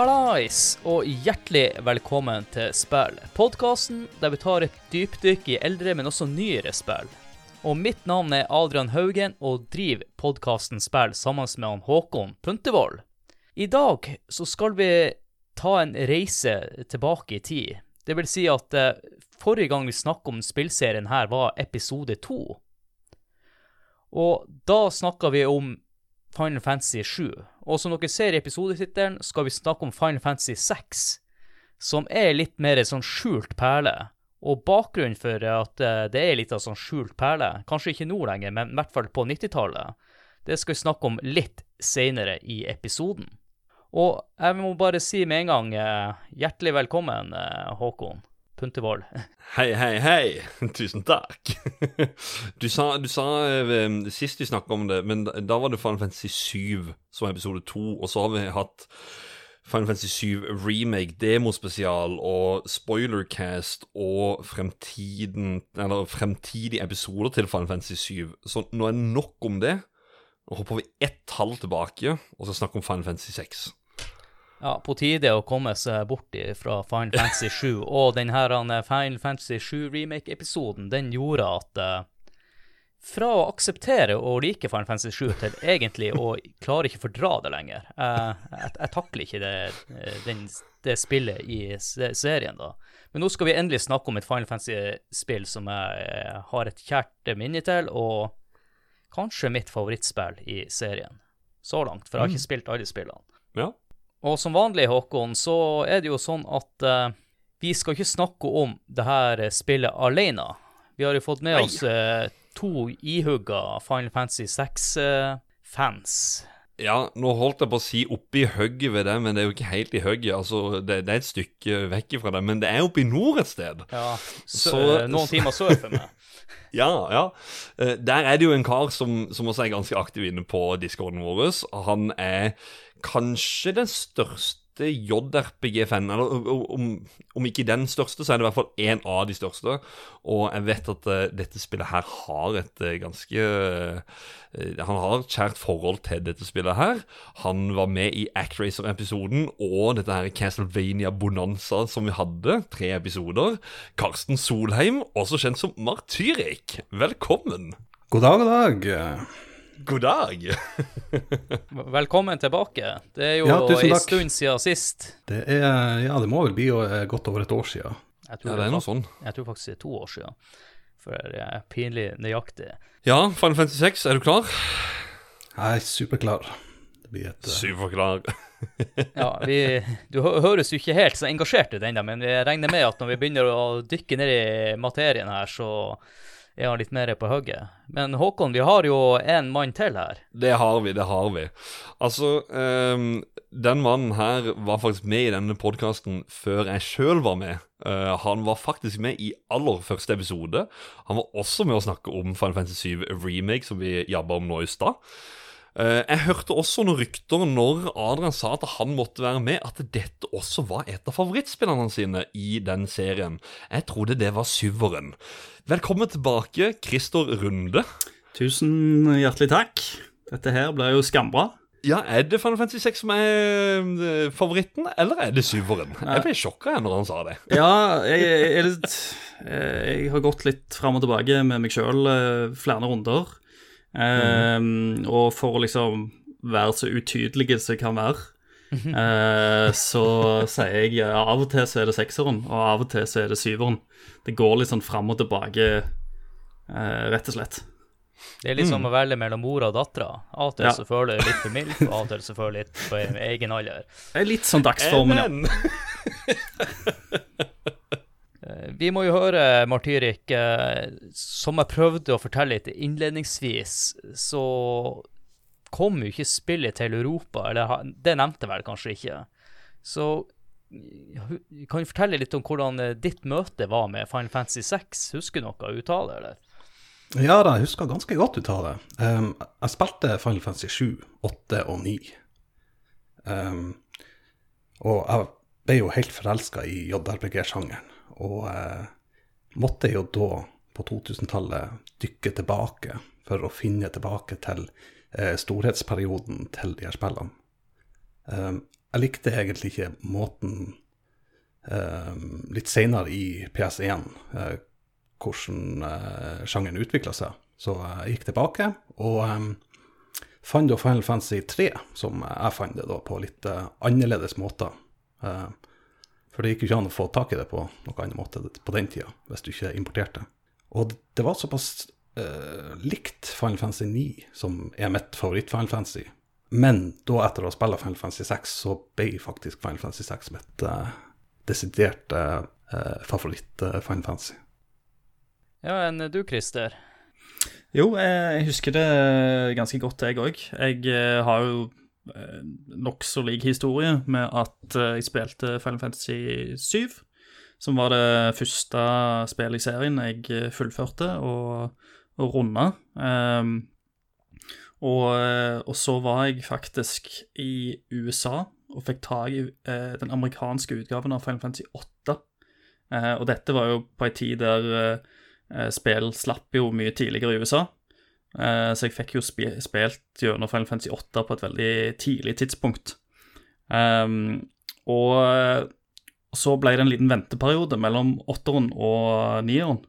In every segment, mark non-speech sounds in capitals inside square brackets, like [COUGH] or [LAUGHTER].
Hallais, og hjertelig velkommen til Spill, podkasten der vi tar et dypdykk i eldre, men også nyere spill. Og mitt navn er Adrian Haugen, og driver podkasten Spill sammen med han Håkon Puntervold. I dag så skal vi ta en reise tilbake i tid. Det vil si at eh, forrige gang vi snakket om spillserien her, var episode to. Og da snakka vi om Final Fantasy 7. Og som dere ser i episodetittelen, skal vi snakke om Final Fantasy 6, som er litt mer sånn skjult perle. Og bakgrunnen for at eh, det er litt av sånn skjult perle, kanskje ikke nå lenger, men i hvert fall på 90-tallet, det skal vi snakke om litt seinere i episoden. Og jeg må bare si med en gang eh, hjertelig velkommen, eh, Håkon Puntervold. Hei, hei, hei. [LAUGHS] Tusen takk. Du sa, du sa eh, sist vi snakket om det, men da var det Final Fantasy 7 som var episode 2, og så har vi hatt Final Fantasy 7 remake, demospesial og spoilercast og fremtiden, eller fremtidige episoder til Final Fantasy 7. Så nå er det nok om det. Nå hopper vi ett tall tilbake og skal snakke om Final Fantasy 6. Ja, på tide å komme seg bort fra Final Fantasy 7. Og den her eh, Final Fantasy 7 remake-episoden, den gjorde at uh, fra å akseptere å like Final Fantasy 7 til egentlig å klare ikke fordra det lenger. Uh, jeg, jeg takler ikke det, den, det spillet i serien, da. Men nå skal vi endelig snakke om et Final Fantasy-spill som jeg uh, har et kjært minne til, og kanskje mitt favorittspill i serien. Så langt, for jeg har ikke spilt alle spillene. Ja. Og som vanlig, Håkon, så er det jo sånn at uh, vi skal ikke snakke om det her eh, spillet alene. Vi har jo fått med Nei. oss uh, to ihugga Final Fantasy 6-fans. Ja, nå holdt jeg på å si oppi hugget ved det, men det er jo ikke helt i hugget. Altså, det, det er et stykke vekk fra det, men det er oppe i nord et sted. ja, så, Så- noen timer sør for meg. [LAUGHS] Ja, ja. Eh, Der er det jo en kar som, som også er ganske aktiv inne på discorden vår. Han er kanskje den største JRPG-fanen. Eller om, om ikke den største, så er det i hvert fall én av de største. Og jeg vet at uh, dette spillet her har et uh, ganske uh, Han har et kjært forhold til dette spillet her. Han var med i Actracer-episoden og dette her Castlevania Bonanza som vi hadde. Tre episoder. Karsten Solheim, også kjent som Martyrik. Velkommen. God dag, god dag. God dag. [LAUGHS] Velkommen tilbake. Det er jo Ja, en takk. stund siden sist. Det er, ja, det må vel bli eh, godt over et år siden. Ja, det er noe sånn. jeg tror faktisk det er to år siden. For det er pinlig nøyaktig. Ja, Final 56, er du klar? Jeg er superklar. Det blir et eh, Superklar. [LAUGHS] Ja, vi, Du høres jo ikke helt så engasjert ut ennå, men jeg regner med at når vi begynner å dykke ned i materien her, så er han litt mer på hugget. Men Håkon, vi har jo en mann til her. Det har vi, det har vi. Altså, um, den mannen her var faktisk med i denne podkasten før jeg sjøl var med. Uh, han var faktisk med i aller første episode. Han var også med å snakke om Final Fantasy 7 Remake, som vi jabba om nå i stad. Eh, jeg hørte også noen rykter når Adrian sa at han måtte være med, at dette også var et av favorittspillene sine i den serien. Jeg trodde det var syveren. Velkommen tilbake, Christer Runde. Tusen hjertelig takk. Dette her ble jo skambra. Ja, Er det Final Fantasy 6 som er eh, favoritten, eller er det syveren? Jeg ble sjokka når han sa det. [LAUGHS] Ja, jeg, jeg, jeg, eh, jeg har gått litt fram og tilbake med meg sjøl flere runder. Eh, Og for å liksom være så utydelig som jeg kan være, uh, så sier jeg ja, av og til så er det sekseren, og av og til så er det syveren. Det går litt sånn fram og tilbake, uh, rett og slett. Det er litt som å velge mellom mor og dattera. Av og til Ja. så føler jeg litt for mild, og av og til så føler jeg litt på egen alder. Det er litt sånn dagsformen, ja. [LAUGHS] Vi må jo høre, Martyrik, eh, som jeg prøvde å fortelle litt innledningsvis, så kom jo ikke spillet til Europa, eller det nevnte vel kanskje ikke. Så kan du fortelle litt om hvordan eh, ditt møte var med Final Fantasy 6? Husker du noe uttale, eller? Ja da, jeg husker ganske godt ut av. Um, jeg spilte Final Fantasy 7, 8 og 9. Um, og jeg ble jo helt forelska i JRPG-sjangeren. Og eh, måtte jo da, på 2000-tallet, dykke tilbake for å finne tilbake til eh, storhetsperioden til de her spillene. Um, jeg likte egentlig ikke måten eh, Litt seinere i PS1 eh, hvordan eh, sjangeren utvikla seg. Så jeg gikk tilbake og eh, fant da Final Fantasy 3, som jeg fant det da på litt eh, annerledes måter. Eh, for det gikk jo ikke an å få tak i det på noen annen måte på den tida, hvis du ikke importerte. Og det- var såpass uh, likt Final Fantasy 9, som er mitt favoritt-Final Fantasy. Men da, etter å ha spilt Final Fantasy 6, så ble faktisk Final Fantasy 6 mitt uh, desidert uh, favoritt-Final Fantasy. Ja, enn du, Christer? Jo, jeg husker det ganske godt, jeg òg. Jeg eh, har jo eh, nokså lik historie med at eh, jeg spilte Final Fantasy 7, som var det første spillet i serien jeg eh, fullførte og, og runda. Um, og, eh, og så var jeg faktisk i USA og fikk tak i uh, den amerikanske utgaven av Final Fantasy 8. Uh, og dette var jo på ei tid der eh, eh, spill slapp jo mye tidligere i USA. Eh, så jeg fikk jo spi spilt gjennom Final Fantasy 8 på et veldig tidlig tidspunkt. Ehm, og eh, så ble det en liten venteperiode mellom åtteren og nieren.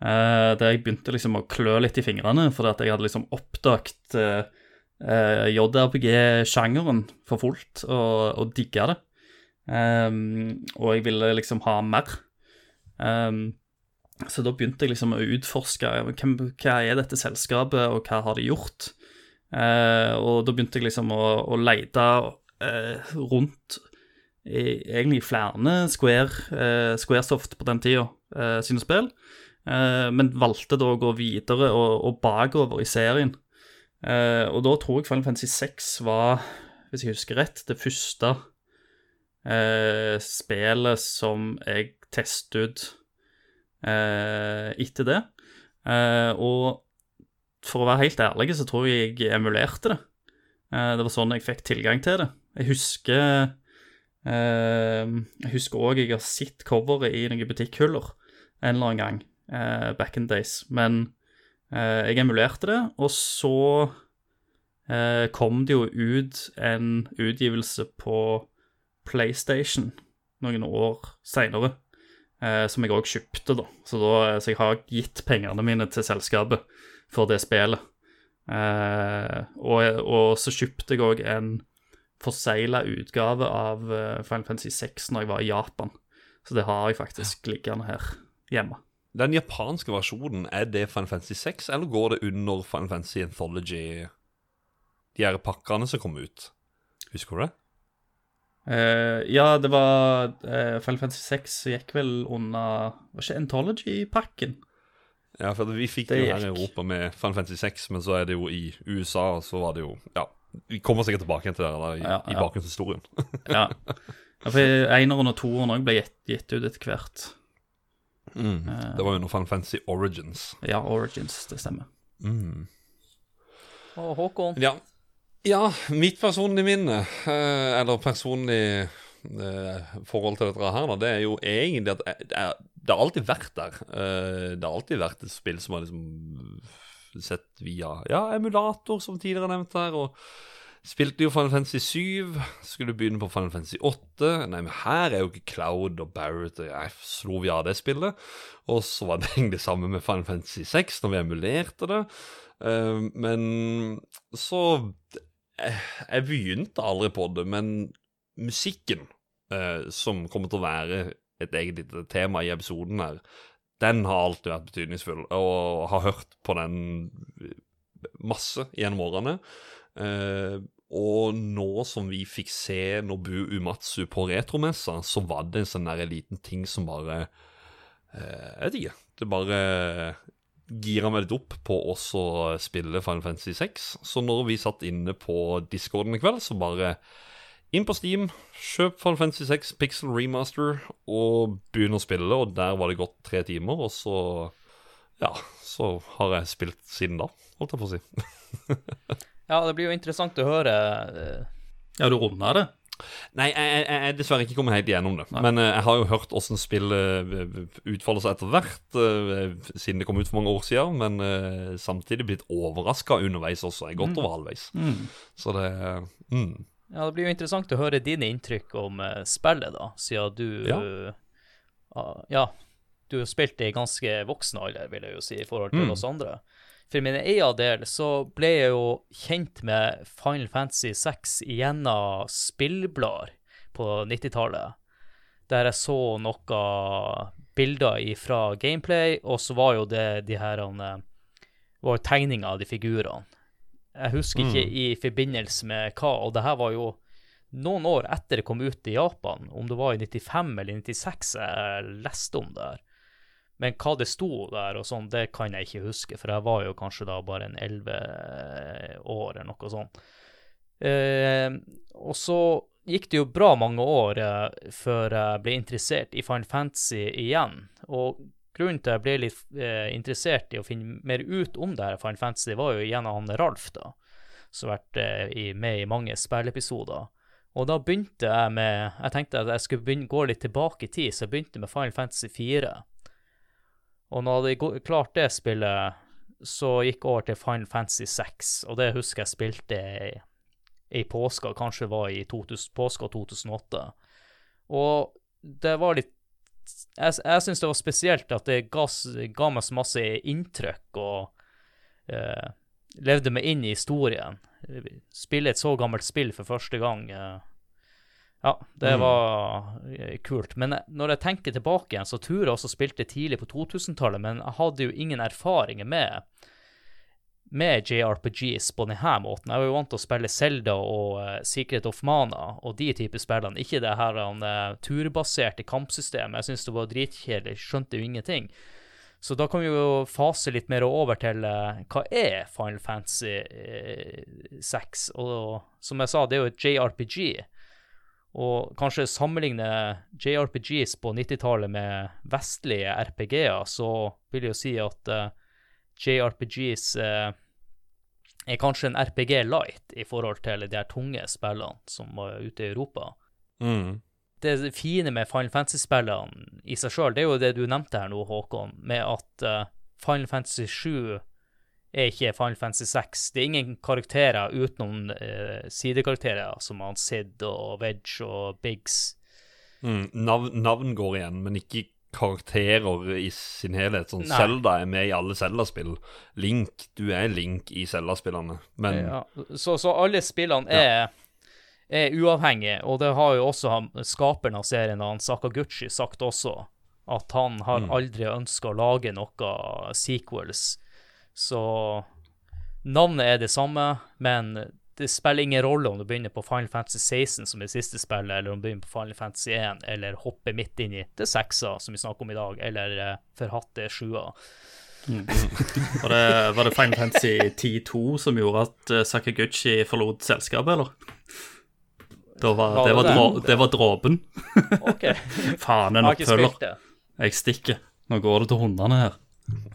Uh, der jeg begynte liksom å klø litt i fingrene, fordi at jeg hadde liksom oppdaget uh, uh, JRPG-sjangeren for fullt, og, og digga det. Um, og jeg ville liksom ha mer. Ehm, så da begynte jeg liksom å utforske hvem, hva er dette selskapet, og hva har de gjort. Eh, og da begynte jeg liksom å, å lete eh, rundt i, egentlig flere Square, eh, Squaresoft på den tida eh, sine spill, eh, men valgte da å gå videre og, og bakover i serien. Eh, og da tror jeg Final Fantasy 6 var, hvis jeg husker rett, det første spillet som jeg testet ut etter det. Eh, og for å være helt ærlig, så tror jeg jeg emulerte det. Eh, det var sånn jeg fikk tilgang til det. Jeg husker eh, Jeg husker òg jeg har sett coveret i noen butikkhyller en eller annen gang eh, back in days. Men eh, jeg emulerte det, og så eh, kom det jo ut en utgivelse på PlayStation noen år seinere eh, som jeg òg kjøpte, da. Så, da. så jeg har gitt pengene mine til selskapet for det spillet. Eh, og, og så kjøpte jeg òg en forsegla utgave av eh, Final Fantasy 6 når jeg var i Japan. Så det har jeg faktisk liggende her hjemme. Den japanske versjonen, er det Final Fantasy 6, eller går det under Final Fantasy Anthology, de her pakkene som kom ut? Husker du det? Eh, ja, det var uh, Final Fantasy 6 gikk vel under Var ikke Anthology-pakken? Ja, for vi fikk Det det jo her i. Europa med Final Fantasy 6, men så er det jo i USA, og så var det jo Ja, vi kommer sikkert tilbake til det der i, Ja, i ja. bakgrunnshistorien. [LAUGHS] Ja. ja for Eneren og toeren òg ble gitt, gitt ut etter hvert. Mm. Det var jo under Final Fantasy Origins. Ja, Origins, det stemmer. Mm. Og Håkon? Ja. Ja, mitt personlige minne, eh, eller personlig eh, forhold til dette her, det er jo egentlig at det, er, det har alltid vært der. Eh, det har alltid vært et spill som har liksom sett via ja, emulator, som tidligere nevnt her. og Spilte jo Final Fantasy 7, skulle begynne på Final Fantasy 8. Nei, men her er jo ikke Cloud og Barrett og Jeg slo vi av det spillet. Og så var det egentlig det samme med Final Fantasy 6, når vi emulerte det. Eh, men så eh, Jeg begynte aldri på det, men musikken, eh, som kommer til å være et eget lite tema i episoden her, den har alltid vært betydningsfull, og har hørt på den masse gjennom årene. Eh, og nå som vi fikk se Nobu Umatsu på retromessa, så var det en sånn der liten ting som bare eh, Jeg vet ikke. Det bare gira meg litt opp på også å spille Final Fantasy 6. Så når vi satt inne på discorden i kveld, så bare inn på Steam, kjøp Final Fantasy 6 Pixel Remaster og begynn å spille, og der var det gått tre timer, og så Ja, så har jeg spilt siden da, holdt jeg på å si. [LAUGHS] Ja, det blir jo interessant å høre. eh, Ja, du runda det? Nei, jeg er dessverre ikke kommet helt igjennom det. Men eh, jeg har jo hørt åssen spillet utfolder seg etter hvert, eh, siden det kom ut for mange år siden. Men eh, samtidig blitt overraska underveis også. Jeg er godt over halvveis. Mm. Så det mm. Ja, Det blir jo interessant å høre dine inntrykk om eh, spillet, da, siden du Ja. Uh, ja, du har spilt det i ganske voksen alder, vil jeg jo si, i forhold til Mm. oss andre. For min egen del så ble jeg jo kjent med Final Fantasy 6 gjennom spillblader på 90-tallet, der jeg så noen bilder fra gameplay, og så var jo det de her eh, var jo tegninger av de figurene. Jeg husker ikke i forbindelse med hva, og det her var jo noen år etter det kom ut i Japan, om det var i 95 eller 96 jeg leste om det her. Men hva det sto der og sånn, det kan jeg ikke huske, for jeg var jo kanskje da bare en 11 år eller noe sånt. Eh, og så gikk det jo bra mange år eh, før jeg ble interessert i Final Fantasy igjen. Og grunnen til jeg ble litt eh, interessert i å finne mer ut om det her Final Fantasy, var jo gjennom han Ralf, da, som har vært eh, i, med i mange spillepisoder. Og da begynte jeg med Jeg tenkte at jeg skulle begynne, gå litt tilbake i tid, så jeg begynte med Final Fantasy 4. Og når jeg hadde klart det spillet, så gikk jeg over til Final Fantasy 6, og det husker jeg spilte i, i påska, kanskje var i 2000, påska 2008. Og det var litt Jeg, jeg syns det var spesielt at det ga, ga meg så masse inntrykk, og eh, levde meg inn i historien. Spille et så gammelt spill for første gang. eh, ja, det Mm. var eh, kult. Men når jeg tenker tilbake igjen, så tror jeg også spilte tidlig på 2000-tallet, men jeg hadde jo ingen erfaringer med med JRPGs på denne måten. Jeg var jo vant til å spille Zelda og eh, Secret of Mana og de typer spillene, ikke det her uh, turbaserte kampsystemet. Jeg syns det var dritkjedelig, skjønte jo ingenting. Så da kan vi jo fase litt mer over til eh, hva er Final Fantasy eh, 6? Og som jeg sa, det er jo et JRPG. Og kanskje sammenligne JRPGs på 90-tallet med vestlige RPG-er, så vil jeg jo si at uh, JRPGs uh, er kanskje en RPG light i forhold til de her tunge spillene som var ute i Europa. Mm. Det fine med Final Fantasy-spillene i seg sjøl, det er jo det du nevnte her nå, Håkon, med at uh, Final Fantasy 7 er ikke Final Fantasy 6. Det er ingen karakterer utenom eh, sidekarakterer som han Sid og Wedge og Biggs. Mm. Navn, navn går igjen, men ikke karakterer i sin helhet. Sånn Nei. Zelda er med i alle Zelda-spill. Link, du er Link i Zelda-spillene. Men Ja, så, så alle spillene er, er uavhengige, og det har jo også han, skaperen av serien, han Sakaguchi, sagt også, at han har aldri ønska å lage noe sequels. Så navnet er det samme, men det spiller ingen rolle om du begynner på Final Fantasy 16, som er det siste spillet, eller om du begynner på Final Fantasy 1, eller hopper midt inn i det seksa, som vi snakker om i dag, eller uh, forhatte sjua. [LAUGHS] Var det, var det Final Fantasy 10-2 som gjorde at uh, Sakaguchi forlot selskapet, eller? Var, Var det, var det var dråpen. OK. [LAUGHS] Faen, en oppfølger. Jeg stikker. Nå går det til hundene her.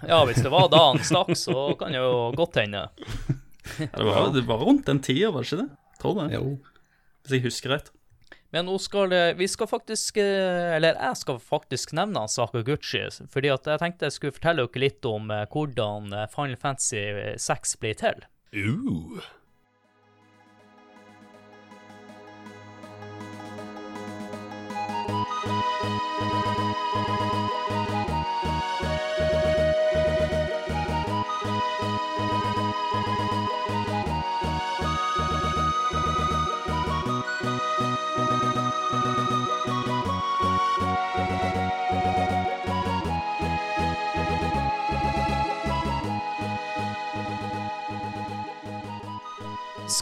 Ja, hvis det var da han stakk, så kan det jo godt hende. Det, var, det var rundt den tida, var det ikke det? Tror det. Jo. Hvis jeg husker rett. Men nå skal vi skal faktisk eh, Eller jeg skal faktisk nevne Sakaguchi, fordi at jeg tenkte jeg skulle fortelle dere litt om eh, hvordan eh, Final Fantasy 6 ble til. uh.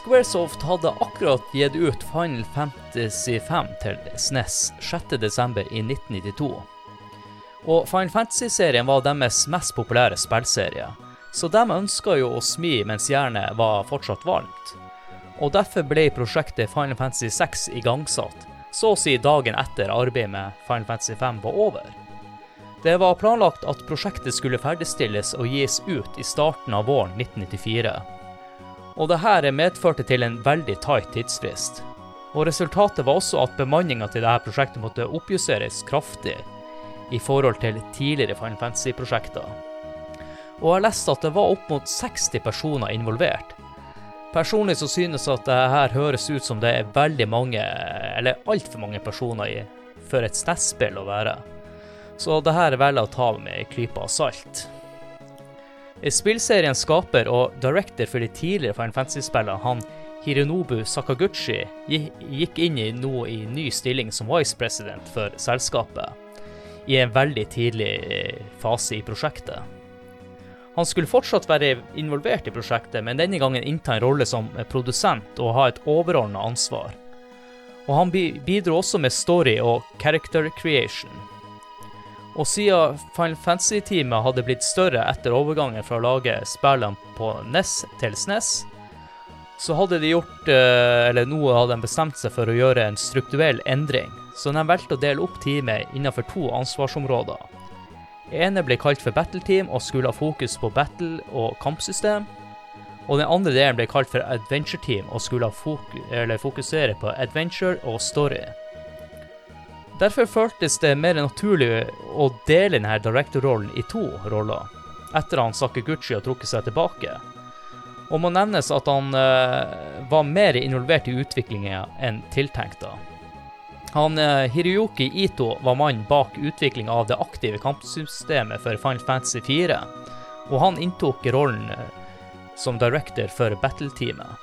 Squaresoft hadde akkurat gitt ut Final Fantasy 5 til SNES 6.12. i 1992. Og Final Fantasy-serien var deres mest populære spillserie, så de ønska jo å smi mens jernet var fortsatt varmt. Og derfor ble prosjektet Final Fantasy 6 igangsatt, så å si dagen etter arbeidet med Final Fantasy 5 var over. Det var planlagt at prosjektet skulle ferdigstilles og gis ut i starten av våren 1994. Og det her medførte til en veldig tight tidsfrist. Og resultatet var også at bemanninga til dette prosjektet måtte oppjusteres kraftig i forhold til tidligere Final Fantasy-prosjekter. Og jeg leste at det var opp mot 60 personer involvert. Personlig så synes at det her høres ut som det er veldig mange, eller altfor mange personer i, for et SNES-spill å være. Så det her velger jeg å ta med ei klype av salt. Spillseriens skaper og director for de tidligere Final Fantasy-spillene, han Hironobu Sakaguchi, gikk inn i nå i ny stilling som vice president for selskapet, i en veldig tidlig eh, fase i prosjektet. Han skulle fortsatt være involvert i prosjektet, men denne gangen innta en rolle som produsent og ha et overordna ansvar. Og han bidro også med story og character creation. Og siden Final Fantasy-teamet hadde blitt større etter overgangen fra å lage spillene på NES til SNES, så hadde de gjort, eh, eller nå hadde de bestemt seg for å gjøre en strukturell endring. Så de valgte å dele opp teamet innenfor to ansvarsområder. ene ble kalt for Battle Team og skulle ha fokus på battle og kampsystem. Og den andre delen ble kalt for Adventure Team og skulle fokus fokusere på adventure og story. Derfor føltes det mer naturlig å dele denne director-rollen i to roller, etter at Sakaguchi har trukket seg tilbake. Og må nevnes at han uh, var mer involvert i utviklinga enn tiltenkt. da. Han uh, Hiroyuki Ito var mannen bak utviklinga av det aktive kampsystemet for Final Fantasy 4, og han inntok rollen uh, som director for Battle-teamet.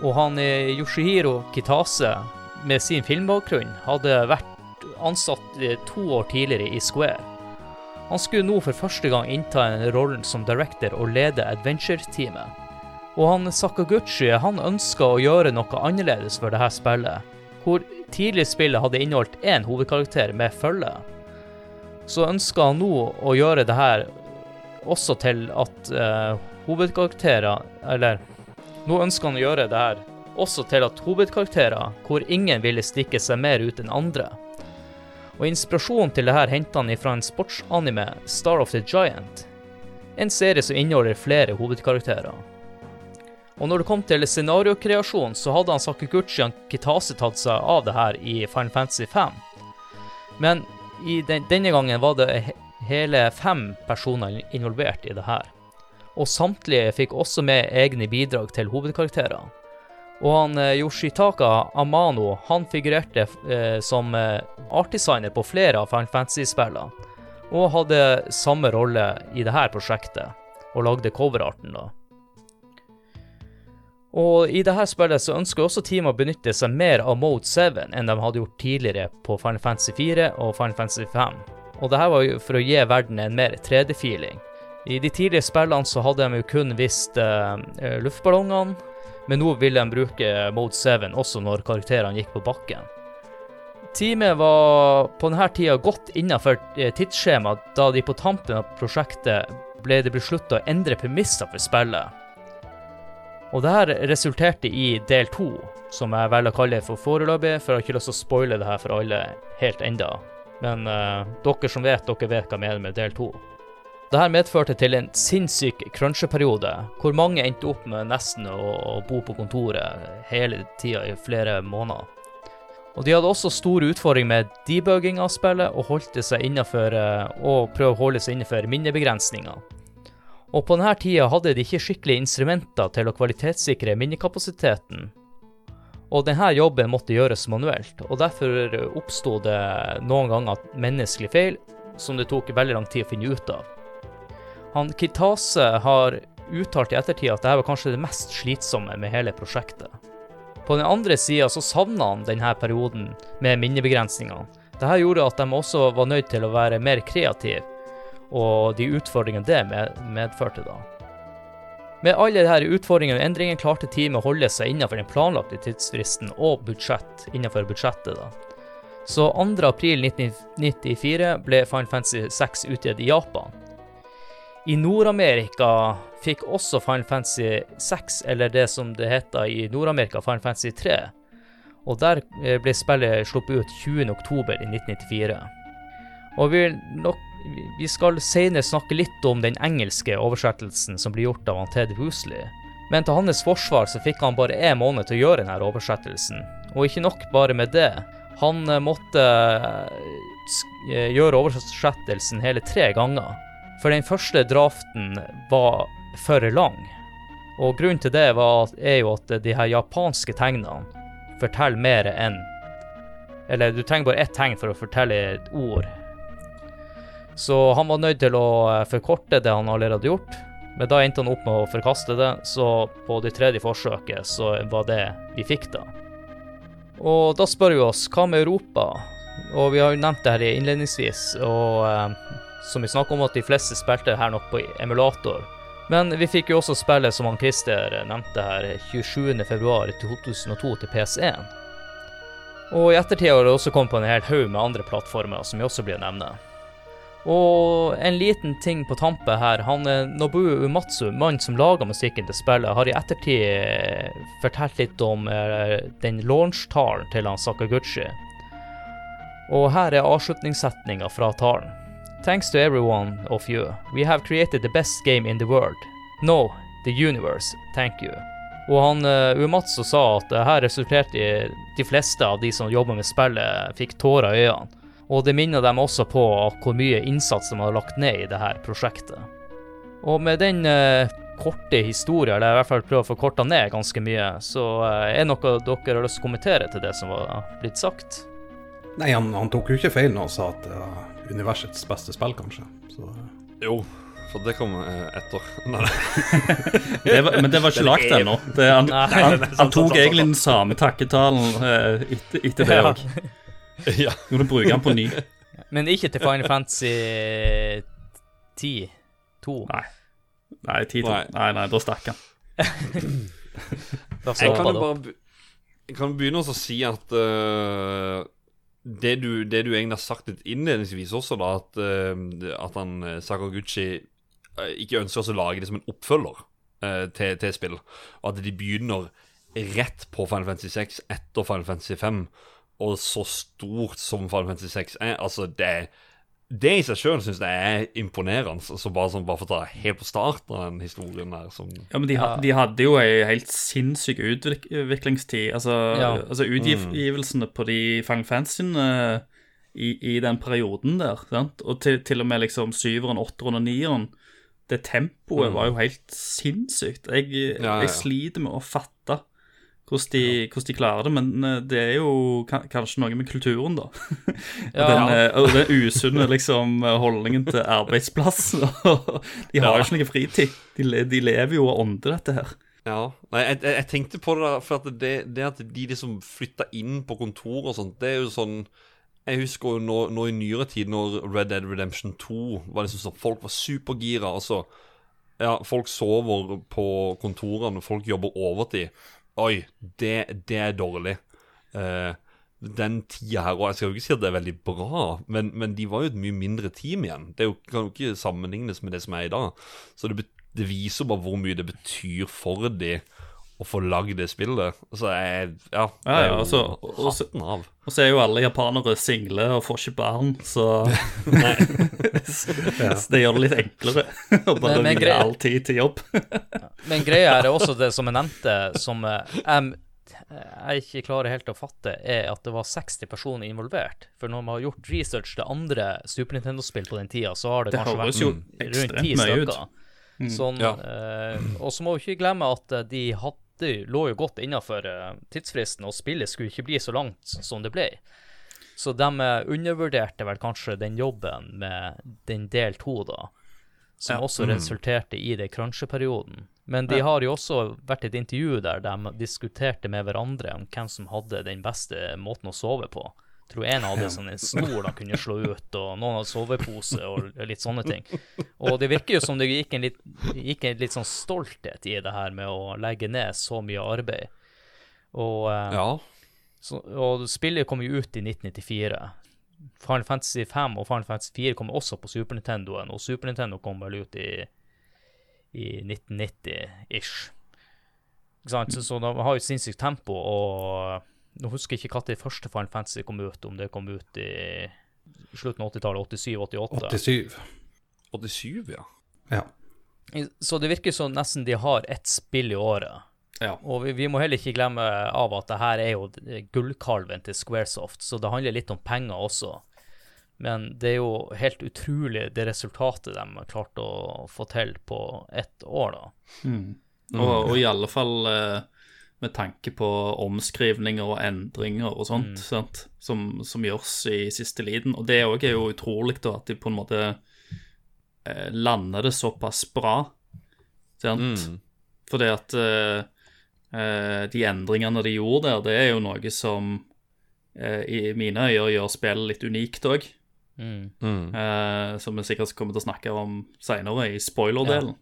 Og han Yoshihiro Kitase, med sin filmbakgrunn, hadde vært ansatt to år tidligere i Square. Han skulle nå for første gang innta en rollen som director og lede adventure-teamet. Og han Sakaguchi han ønska å gjøre noe annerledes for dette spillet, hvor tidlig spillet hadde inneholdt én hovedkarakter med følge. Så ønska han nå å gjøre det her også til at uh, hovedkarakterer Eller nå ønsker han å gjøre det her også til at hovedkarakterer hvor ingen ville stikke seg mer ut enn andre. Og inspirasjonen til dette henter han fra en sportsanime, Star of the Giant. En serie som inneholder flere hovedkarakterer. Og når det kom til scenariokreasjon, så hadde han Sakaguchi og Kitase tatt seg av det her i Final Fantasy 5. Men den, denne gangen var det hele fem personer involvert i det her. Og samtlige fikk også med egne bidrag til hovedkarakterene. Og han eh, Yoshitaka Amano han figurerte eh, som eh, artdesigner på flere av Final Fantasy-spillene, og hadde samme rolle i dette prosjektet, og lagde coverarten, da. Og i dette spillet så ønsker også teamet å benytte seg mer av Mode 7 enn de hadde gjort tidligere på Final Fantasy 4 og Final Fantasy 5. Og dette var jo for å gi verden en mer 3D-feeling. I de tidligere spillene så hadde de jo kun visst eh, luftballongene, men nå ville de bruke Mode 7 også når karakterene gikk på bakken. Teamet var på denne tida godt innenfor eh, tidsskjemaet, da de på tampen av prosjektet ble det besluttet å endre premisser for spillet. Og dette resulterte i del to, som jeg velger å kalle for foreløpig, for jeg har ikke lyst til å spoile det her for alle helt enda. Men uh, dere som vet, dere vet hva jeg mener med del to. Dette medførte til en sinnssyk cruncheperiode, hvor mange endte opp med nesten å, bo på kontoret hele tida i flere måneder. Og De hadde også store utfordringer med debugging av spillet og holdt seg innenfor, og prøvde å holde seg innenfor minnebegrensninger. Og på denne tida hadde de ikke skikkelige instrumenter til å kvalitetssikre minnekapasiteten. Og denne jobben måtte gjøres manuelt, og derfor oppsto det noen ganger menneskelige feil som det tok veldig lang tid å finne ut av. Han Kitase har uttalt i ettertid at dette var kanskje det mest slitsomme med hele prosjektet. På den andre sida så savna han denne perioden med minnebegrensningene. Dette gjorde at de også var nødt til å være mer kreative, og de utfordringene det medførte da. Med alle disse utfordringene og endringene klarte teamet å holde seg innenfor den planlagte tidsfristen og budsjett innenfor budsjettet. da. Så 2.4.1994 ble Final Fantasy 6 utgitt i Japan. I Nord-Amerika fikk også Final Fantasy 6, eller det som det heter i Nord-Amerika, Final Fantasy 3. Og der eh, ble spillet sluppet ut 20.10.1994. Og vi, nok, vi skal senere snakke litt om den engelske oversettelsen som blir gjort av Ted Woosley. Men til hans forsvar så fikk han bare én måned til å gjøre denne oversettelsen. Og ikke nok bare med det. Han eh, måtte eh, gjøre oversettelsen hele tre ganger. For den første draften var for lang. Og grunnen til det var, er jo at de her japanske tegnene forteller mer enn Eller du trenger bare ett tegn for å fortelle et ord. Så han var nødt til å eh, forkorte det han allerede hadde gjort. Men da endte han opp med å forkaste det, så på det tredje forsøket så var det vi fikk, da. Og da spør vi oss, hva med Europa? Og vi har jo nevnt det her innledningsvis, og eh, som vi snakker om at de fleste spilte her nok på emulator. Men vi fikk jo også spillet som han Christer nevnte her, 27.2.2002 til PS1. Og i ettertid har det også kommet på en hel haug med andre plattformer, som vi også blir nevne. Og en liten ting på tampet her. han Nobu Nobuo Umatsu, mannen som laga musikken til spillet, har i ettertid eh, fortalt litt om eh, den launch-talen til han Sakaguchi. Og her er avslutningssetninga fra talen. Thanks to everyone of you. We have created the best game in the world. No, the universe. Thank you. Og han uh, Umatsu sa at det her resulterte i de fleste av de som jobber med spillet, fikk tårer i øynene. Og det minner dem også på hvor mye innsats de har lagt ned i det her prosjektet. Og med den uh, korte historien, eller i hvert fall prøve å forkorte ned ganske mye, så uh, er det noe dere har lyst til å kommentere til det som var blitt sagt? Nei, han, han tok jo ikke feil når han sa at var universets beste spill, kanskje. Så Jo, for det kom eh, etter. [LAUGHS] Nei, Det var, men det var ikke lagt ennå. Det- Han, Nei. han, sant, han tok sant, egentlig sant. den samme takketalen eh, etter, etter det òg. [LAUGHS] ja. Nå bruker han på ny. [LAUGHS] Men ikke til Final Fantasy 10. 2. Nei. Nei, tid til. Nei. Nei, nei, da stakk han. Jeg kan jo bare be- jeg kan begynne å si at øh, det, du, det du egentlig har sagt litt innledningsvis også, da, at, øh, at han øh, Sakaguchi øh, ikke ønsker å lage det som en oppfølger øh, til, til spill, og at de begynner rett på Final Fantasy 6 etter Final Fantasy 5, og så stort som Final Fantasy 6 er, altså det det i seg sjøl syns jeg er imponerende. Så bare, sånn, bare for å ta helt på starten av den historien der som Ja, men de, ha- de hadde jo ei helt sinnssyk utviklingstid. Altså, Ja. altså utgivelsene på de Fang Fantasyene i, i den perioden der, sant? og til, til og med liksom syveren, åtteren og nieren Det tempoet var jo helt sinnssykt. Jeg, Ja, ja, ja. jeg sliter med å fatte hvordan de, hvordan de klarer det, men eh, det er jo kanskje noe med kulturen, da. [LAUGHS] Ja. Den, eh, og den usunne liksom, holdningen til arbeidsplass. [LAUGHS] de har jo ikke noe fritid. De, de lever jo av ånde, dette her. Ja. Nei, jeg, jeg tenkte på det for at det, det at de liksom flytta inn på kontor og sånt, det er jo sånn Jeg husker jo nå, nå i nyere tid, når Red Dead Redemption 2 var liksom sånn Folk var supergira, altså Ja, folk sover på kontorene, folk jobber overtid. Oi, det, det er dårlig. Uh, den tida her, og jeg skal jo ikke si at det er veldig bra, men, men de var jo et mye mindre team igjen. Det jo, kan jo ikke sammenlignes med det som er i dag. Så det, det viser bare hvor mye det betyr for de å få lagd det spillet. Så jeg, ja, det Ja, er ja, jo altså, og- og- hatten av. Og så er jo alle japanere single og får ikke barn, så [LAUGHS] [LAUGHS] Så det gjør det litt enklere å bare Men- men vie all tid til jobb. Men greia er også det som jeg nevnte, som eh, jeg, jeg ikke klarer helt å fatte, er at det var 60 personer involvert. For når man har gjort research til andre Super Nintendo-spill på den tida, så har det, Det kanskje vært jo mm, rundt ti stykker. Sånn, Ja. eh, og så må vi ikke glemme at de hadde, lå jo godt innafor uh, tidsfristen, og spillet skulle ikke bli så langt som det ble. Så de eh, undervurderte vel kanskje den jobben med den del to, da. Som Ja. også resulterte i det cruncheperioden. Men de har jo også vært et intervju der de diskuterte med hverandre om hvem som hadde den beste måten å sove på. Tror en hadde sånn en snor han kunne slå ut, og noen hadde sovepose og litt sånne ting. Og det virker jo som det gikk en litt, gikk en litt sånn stolthet i det her med å legge ned så mye arbeid. Og, eh, Ja. så, og spillet kom jo ut i 1994. Final Fantasy 5 og Final Fantasy 4 kom også på Super Nintendoen, og Super Nintendo kom vel ut i, i 1990-ish. Ikke sant? Så, så de har jo sinnssykt tempo, og nå husker jeg ikke når første Final Fantasy kom ut, om det kom ut i slutten av 80-tallet, 87-88. 87. 87, ja. Ja. Så det virker som nesten de har ett spill i året. Ja. Og vi, vi må heller ikke glemme av at det her er jo gullkalven til Squaresoft, så det handler litt om penger også. Men det er jo helt utrolig det resultatet de har klart å få til på ett år, da. Mm. Og, og i alle fall eh, med tanke på omskrivninger og endringer og sånt, sant? Som, som gjøres i siste liten. Og det òg er jo utrolig, da, at de på en måte eh, lander det såpass bra. Sant? Mm. Fordi at eh, eh, de endringene de gjorde der, det er jo noe som eh, i mine øyne gjør spillet litt unikt òg. Mm. Mm. Eh, som vi sikkert kommer til å snakke om seinere, i spoiler-delen.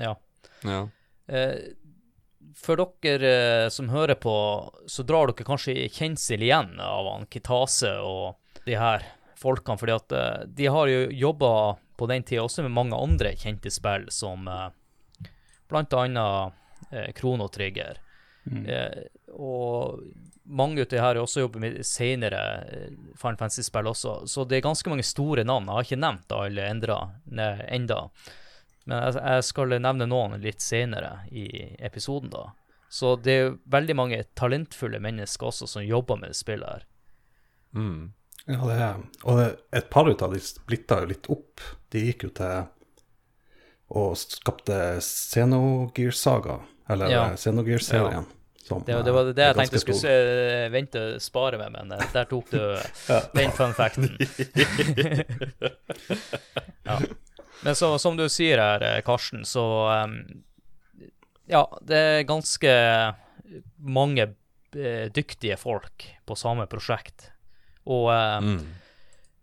Ja. Ja. Eh, for dere eh, som hører på, så drar dere kanskje kjensel igjen av han Kitase og de her folkene, fordi at eh, de har jo jobba på den tida også med mange andre kjente spill, som bl.a. blant annet eh, Trigger. Mm. og mange av de her har også jobbet med senere eh, Final Fantasy-spill også, så det er ganske mange store navn. Jeg har ikke nevnt alle enda. Men jeg, jeg skal nevne noen litt senere i episoden, da. Så det er veldig mange talentfulle mennesker også som jobber med spillet her. Mm. Ja, det er, og det, et par ut av de splitta jo litt opp. De gikk jo til og skapte Xenogear Saga, eller Ja. Xenogear-serien. som, Det, det var det jeg tenkte jeg skulle stor. vente og spare med, men eh, der tok du den fun facten. [LAUGHS] ja. Men så, som du sier her, eh, Karsten, så um, Ja, det er ganske mange eh, dyktige folk på samme prosjekt. Og um, Mm.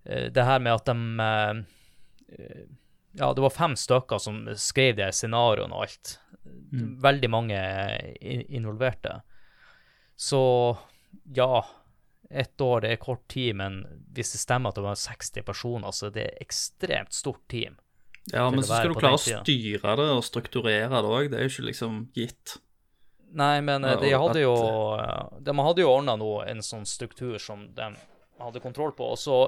eh, det her med at de eh, eh, Ja, det var fem stykker som skrev de scenarioene og alt. Veldig mange in- involverte. Så ja, ett år det er kort tid, men hvis det stemmer at det var 60 personer, så det er et ekstremt stort team. Ja, men så skal du klare å styre det og strukturere det òg. Det er jo ikke liksom gitt. Nei, men eh, de hadde jo eh, De hadde jo ordna en sånn struktur som de hadde kontroll på. Og så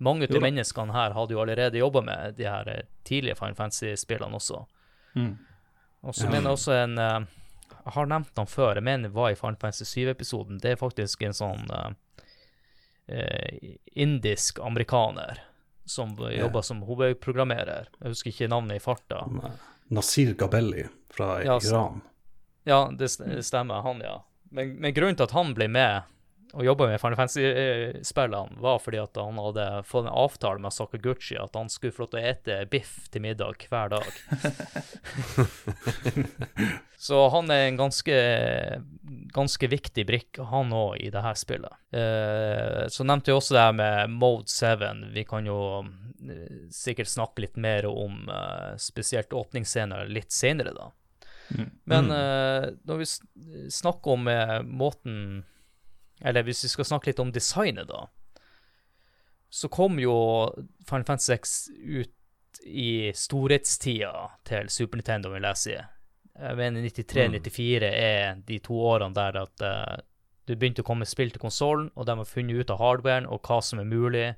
mange av de menneskene her hadde jo allerede jobba med de her eh, tidlige Final Fantasy-spillene også. Mm. Og så mener jeg også en eh, Jeg har nevnt han før, jeg mener det var i Final Fantasy 7-episoden. Det er faktisk en sånn eh, eh, indisk amerikaner som jobber som hovedprogrammerer. Jeg husker ikke navnet i farta. Nasir Gabelli fra Ja, Iran. Ja, det det stemmer, han, ja. Men, men grunnen til at han ble med og jobba med Final Fantasy-spillene, var fordi at han hadde fått en avtale med Sakaguchi at han skulle få lov til å ete biff til middag hver dag. [LAUGHS] Så han er en ganske, ganske viktig brikke, han òg, i det her spillet. Eh, så nevnte jeg også det her med Mode 7. Vi kan jo eh, sikkert snakke litt mer om eh, spesielt åpningsscener litt senere, da. Men eh, når vi snakker om måten Eller hvis vi skal snakke litt om designet, da, så kom jo Final Fantasy 6 ut i storhetstida til Super Nintendo, vil jeg si. Jeg mener 93-94 er de to årene der at uh, det begynte å komme spill til konsollen, og de har funnet ut av hardwaren og hva som er mulig.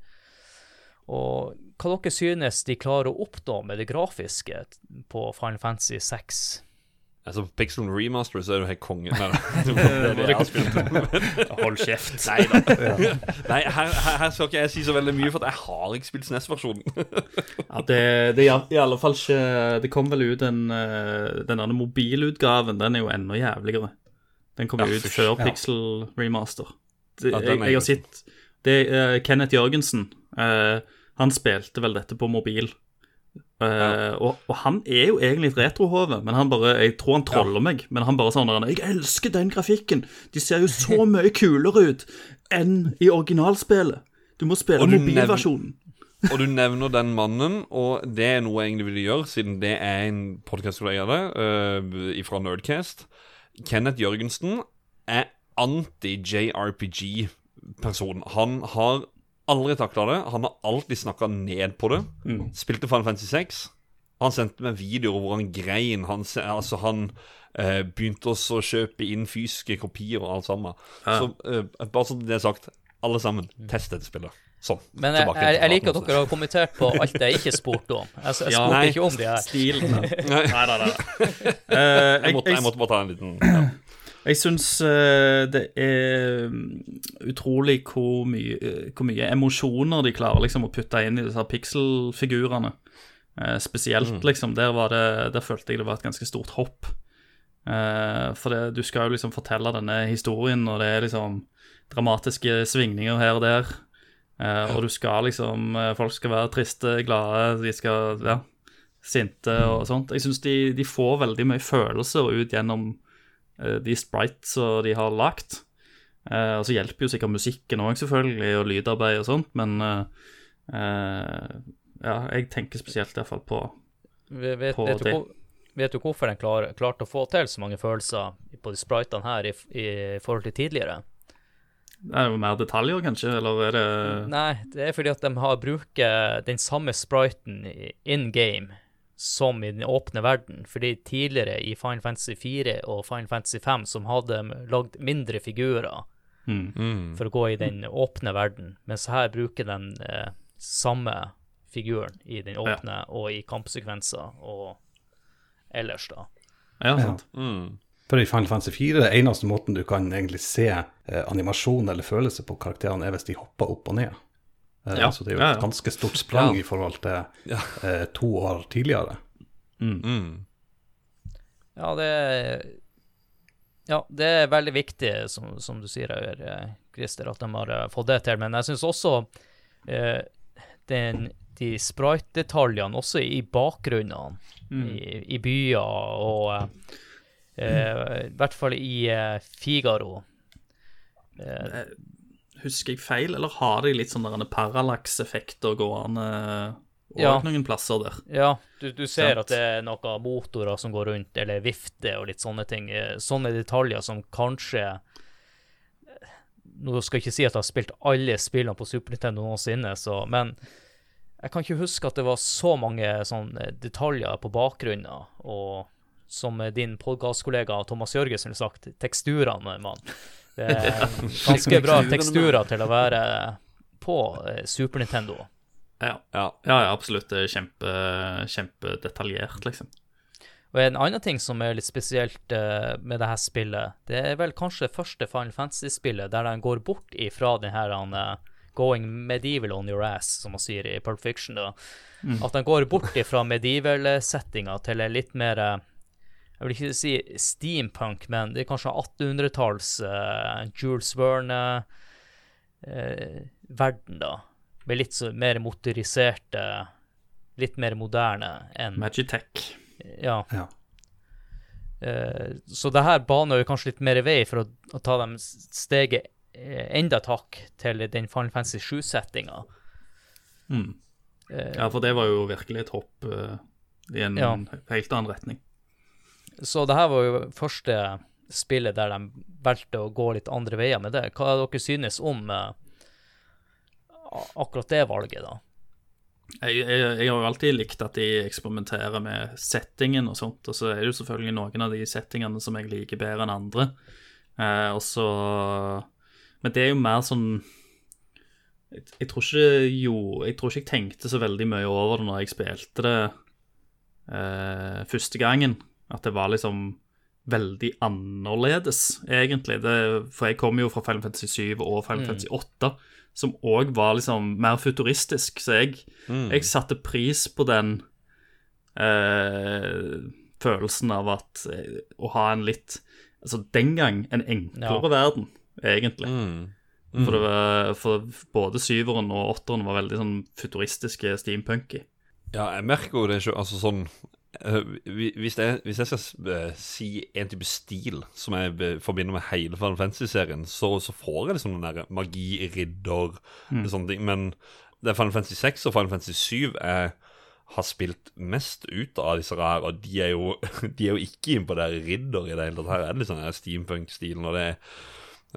Og hva dere synes de klarer å oppnå med det grafiske på Final Fantasy 6? Altså, Pixel Remaster så er du helt konge. [LAUGHS] Det det jeg. [LAUGHS] Hold kjeft. Nei da. [LAUGHS] Nei, her, her, her skal ikke jeg si så veldig mye, for at jeg har ikke spilt SNES-versjonen. Ja, det, det er i alle fall ikke Det kom vel ut en eh, Den andre mobilutgaven, den er jo enda jævligere. Den kom Ja, jo ut før Ja. Pixel Remaster. Det, Ja, jeg, jeg har sett det, uh, Kenneth Jørgensen, Uh, han spilte vel dette på mobil. Eh, og, og han er jo egentlig et retrohove, men han bare, jeg tror han troller meg. Men han bare sånn der, 'Jeg elsker den grafikken! De ser jo så [LAUGHS] mye kulere ut enn i originalspillet!' Du må spille mobilversjonen. [LAUGHS] Og du nevner den mannen, og det er noe jeg egentlig ville gjøre, siden det er en podkast uh, fra Nerdcast. Kenneth Jørgensen er anti-JRPG-person. Han har aldri takla det. Han har alltid snakka ned på det. Spilte Final Fantasy 6. Han sendte meg videoer hvor han grein. Han, altså han eh, begynte også å kjøpe inn fysiske kopier og alt sammen. Så eh, bare så det er sagt, alle sammen, test dette spillet. Sånn. Men jeg, jeg, jeg liker at dere har kommentert på alt jeg ikke spurte om. Jeg, jeg Ja, spurte nei. ikke om de her. Stilene Nei. Nei, nei, nei. [LAUGHS] Eh, Jeg måtte, jeg måtte bare ta en liten [CLEARS THROAT] ja. Jeg syns eh, det er mm, utrolig hvor mye, eh, hvor mye emosjoner de klarer liksom å putte inn i disse pixel-figurene. Eh, spesielt, liksom. Der, var det, der følte jeg det var et ganske stort hopp for det, du skal jo liksom fortelle denne historien, og det er liksom dramatiske svingninger her og der. Og du skal liksom Folk skal være triste, glade, de skal ja, sinte og sånt. Jeg syns de, de får veldig mye følelser ut gjennom de sprites som de har lagt. Eh, og så hjelper jo sikkert musikken òg, selvfølgelig, og lydarbeid og sånt, men eh, eh, ja, jeg tenker spesielt i hvert fall på Vet, vet, på vet, du, det. hvor- vet du hvorfor den klar, klarte å få til så mange følelser på de spritene her i, i forhold til tidligere? Det er jo mer detaljer, kanskje, eller er det Nei, det er fordi at de har brukt den samme spriten in game som i den åpne verden. Fordi tidligere i Final Fantasy 4 og Final Fantasy 5 som hadde de lagd mindre figurer mm. Mm. for å gå i den åpne verden, mens her bruker den eh, samme figuren i den åpne og i kampsekvenser og ellers, da. Ja, sant. Mm. For i Final Fantasy 4, det eneste måten du kan egentlig se eh, animasjon eller følelse på karakterene, er hvis de hopper opp og ned. Eh, Ja, Så det er jo et ganske stort sprang Ja. i forhold til Ja. eh, to år tidligere. Mm. Ja, det Ja, det er veldig viktig, som, som du sier, eh, Christer, at de har eh, fått det til. Men jeg syns også eh, den, de sprite-detaljene, også i bakgrunnene, i, i byer og eh, eh, I hvert fall i eh, Figaro. Eh, Husker jeg feil, eller har de litt sånne der parallax-effekter gående og Ja. noen plasser der? Ja, du, du ser Sant. at det er noen motorer som går rundt, eller vifter og litt sånne ting. Eh, Sånne detaljer som kanskje eh, Nå skal jeg ikke si at jeg har spilt alle spillene på Super Nintendo noensinne, så, men jeg kan ikke huske at det var så mange sånne detaljer på bakgrunnen. Og som din podkastkollega Thomas Jørgensen har sagt, teksturene, mann. Det [LAUGHS] er ganske bra teksturer til å være på eh, Super Nintendo. Ja, Ja. ja, absolutt. Det er kjempe, kjempedetaljert, liksom. Og en annen ting som er litt spesielt eh, med det her spillet, det er vel kanskje det første Final Fantasy-spillet der den går bort ifra den her eh, going medieval on your ass, som man sier i Pulp Fiction. da. At den går bort ifra medieval-settinga til en litt mer Jeg vil ikke si steampunk, men det er kanskje 1800-talls uh, Jules Verne-verden, da. Med litt så, mer motoriserte Litt mer moderne enn Magitech. ja. Ja. Uh, så det her baner jo kanskje litt mer vei for å, å ta dem steget eh, enda et hakk til den Final Fantasy 7-settinga. Mm. Ja, for det var jo virkelig et hopp uh, i en Ja. helt annen retning. Så det her var jo første spillet der de valgte å gå litt andre veier med det. Hva dere synes om eh, akkurat det valget, da? Jeg, jeg, jeg har jo alltid likt at de eksperimenterer med settingen og sånt, og så er det jo selvfølgelig noen av de settingene som jeg liker bedre enn andre. Eh, og så Men det er jo mer sånn jeg, jeg tror ikke jo Jeg tror ikke jeg tenkte så veldig mye over det når jeg spilte det eh, første gangen. At det var liksom veldig annerledes, egentlig. Det, for jeg kom jo fra Final Fantasy 7 og Final Fantasy 8, som òg var liksom mer futuristisk. Så jeg, jeg satte pris på den eh, følelsen av at eh, å ha en litt Altså den gang en enklere verden, egentlig. Mm. For, det var, for både syveren og åtteren var veldig sånn futuristiske steampunky. Ja, jeg merker jo det ikke Altså sånn hvis, jeg, hvis jeg skal eh, si en type stil som jeg be- forbinder med hele Final Fantasy-serien, så, så får jeg liksom den der magi, ridder, sånne ting. Men det er Final Fantasy 6 og Final Fantasy 7 jeg har spilt mest ut av disse her, og de er jo, [LAUGHS] de er jo ikke inn på det her ridder i det hele tatt. Her er det liksom sånn steampunk-stilen, og det er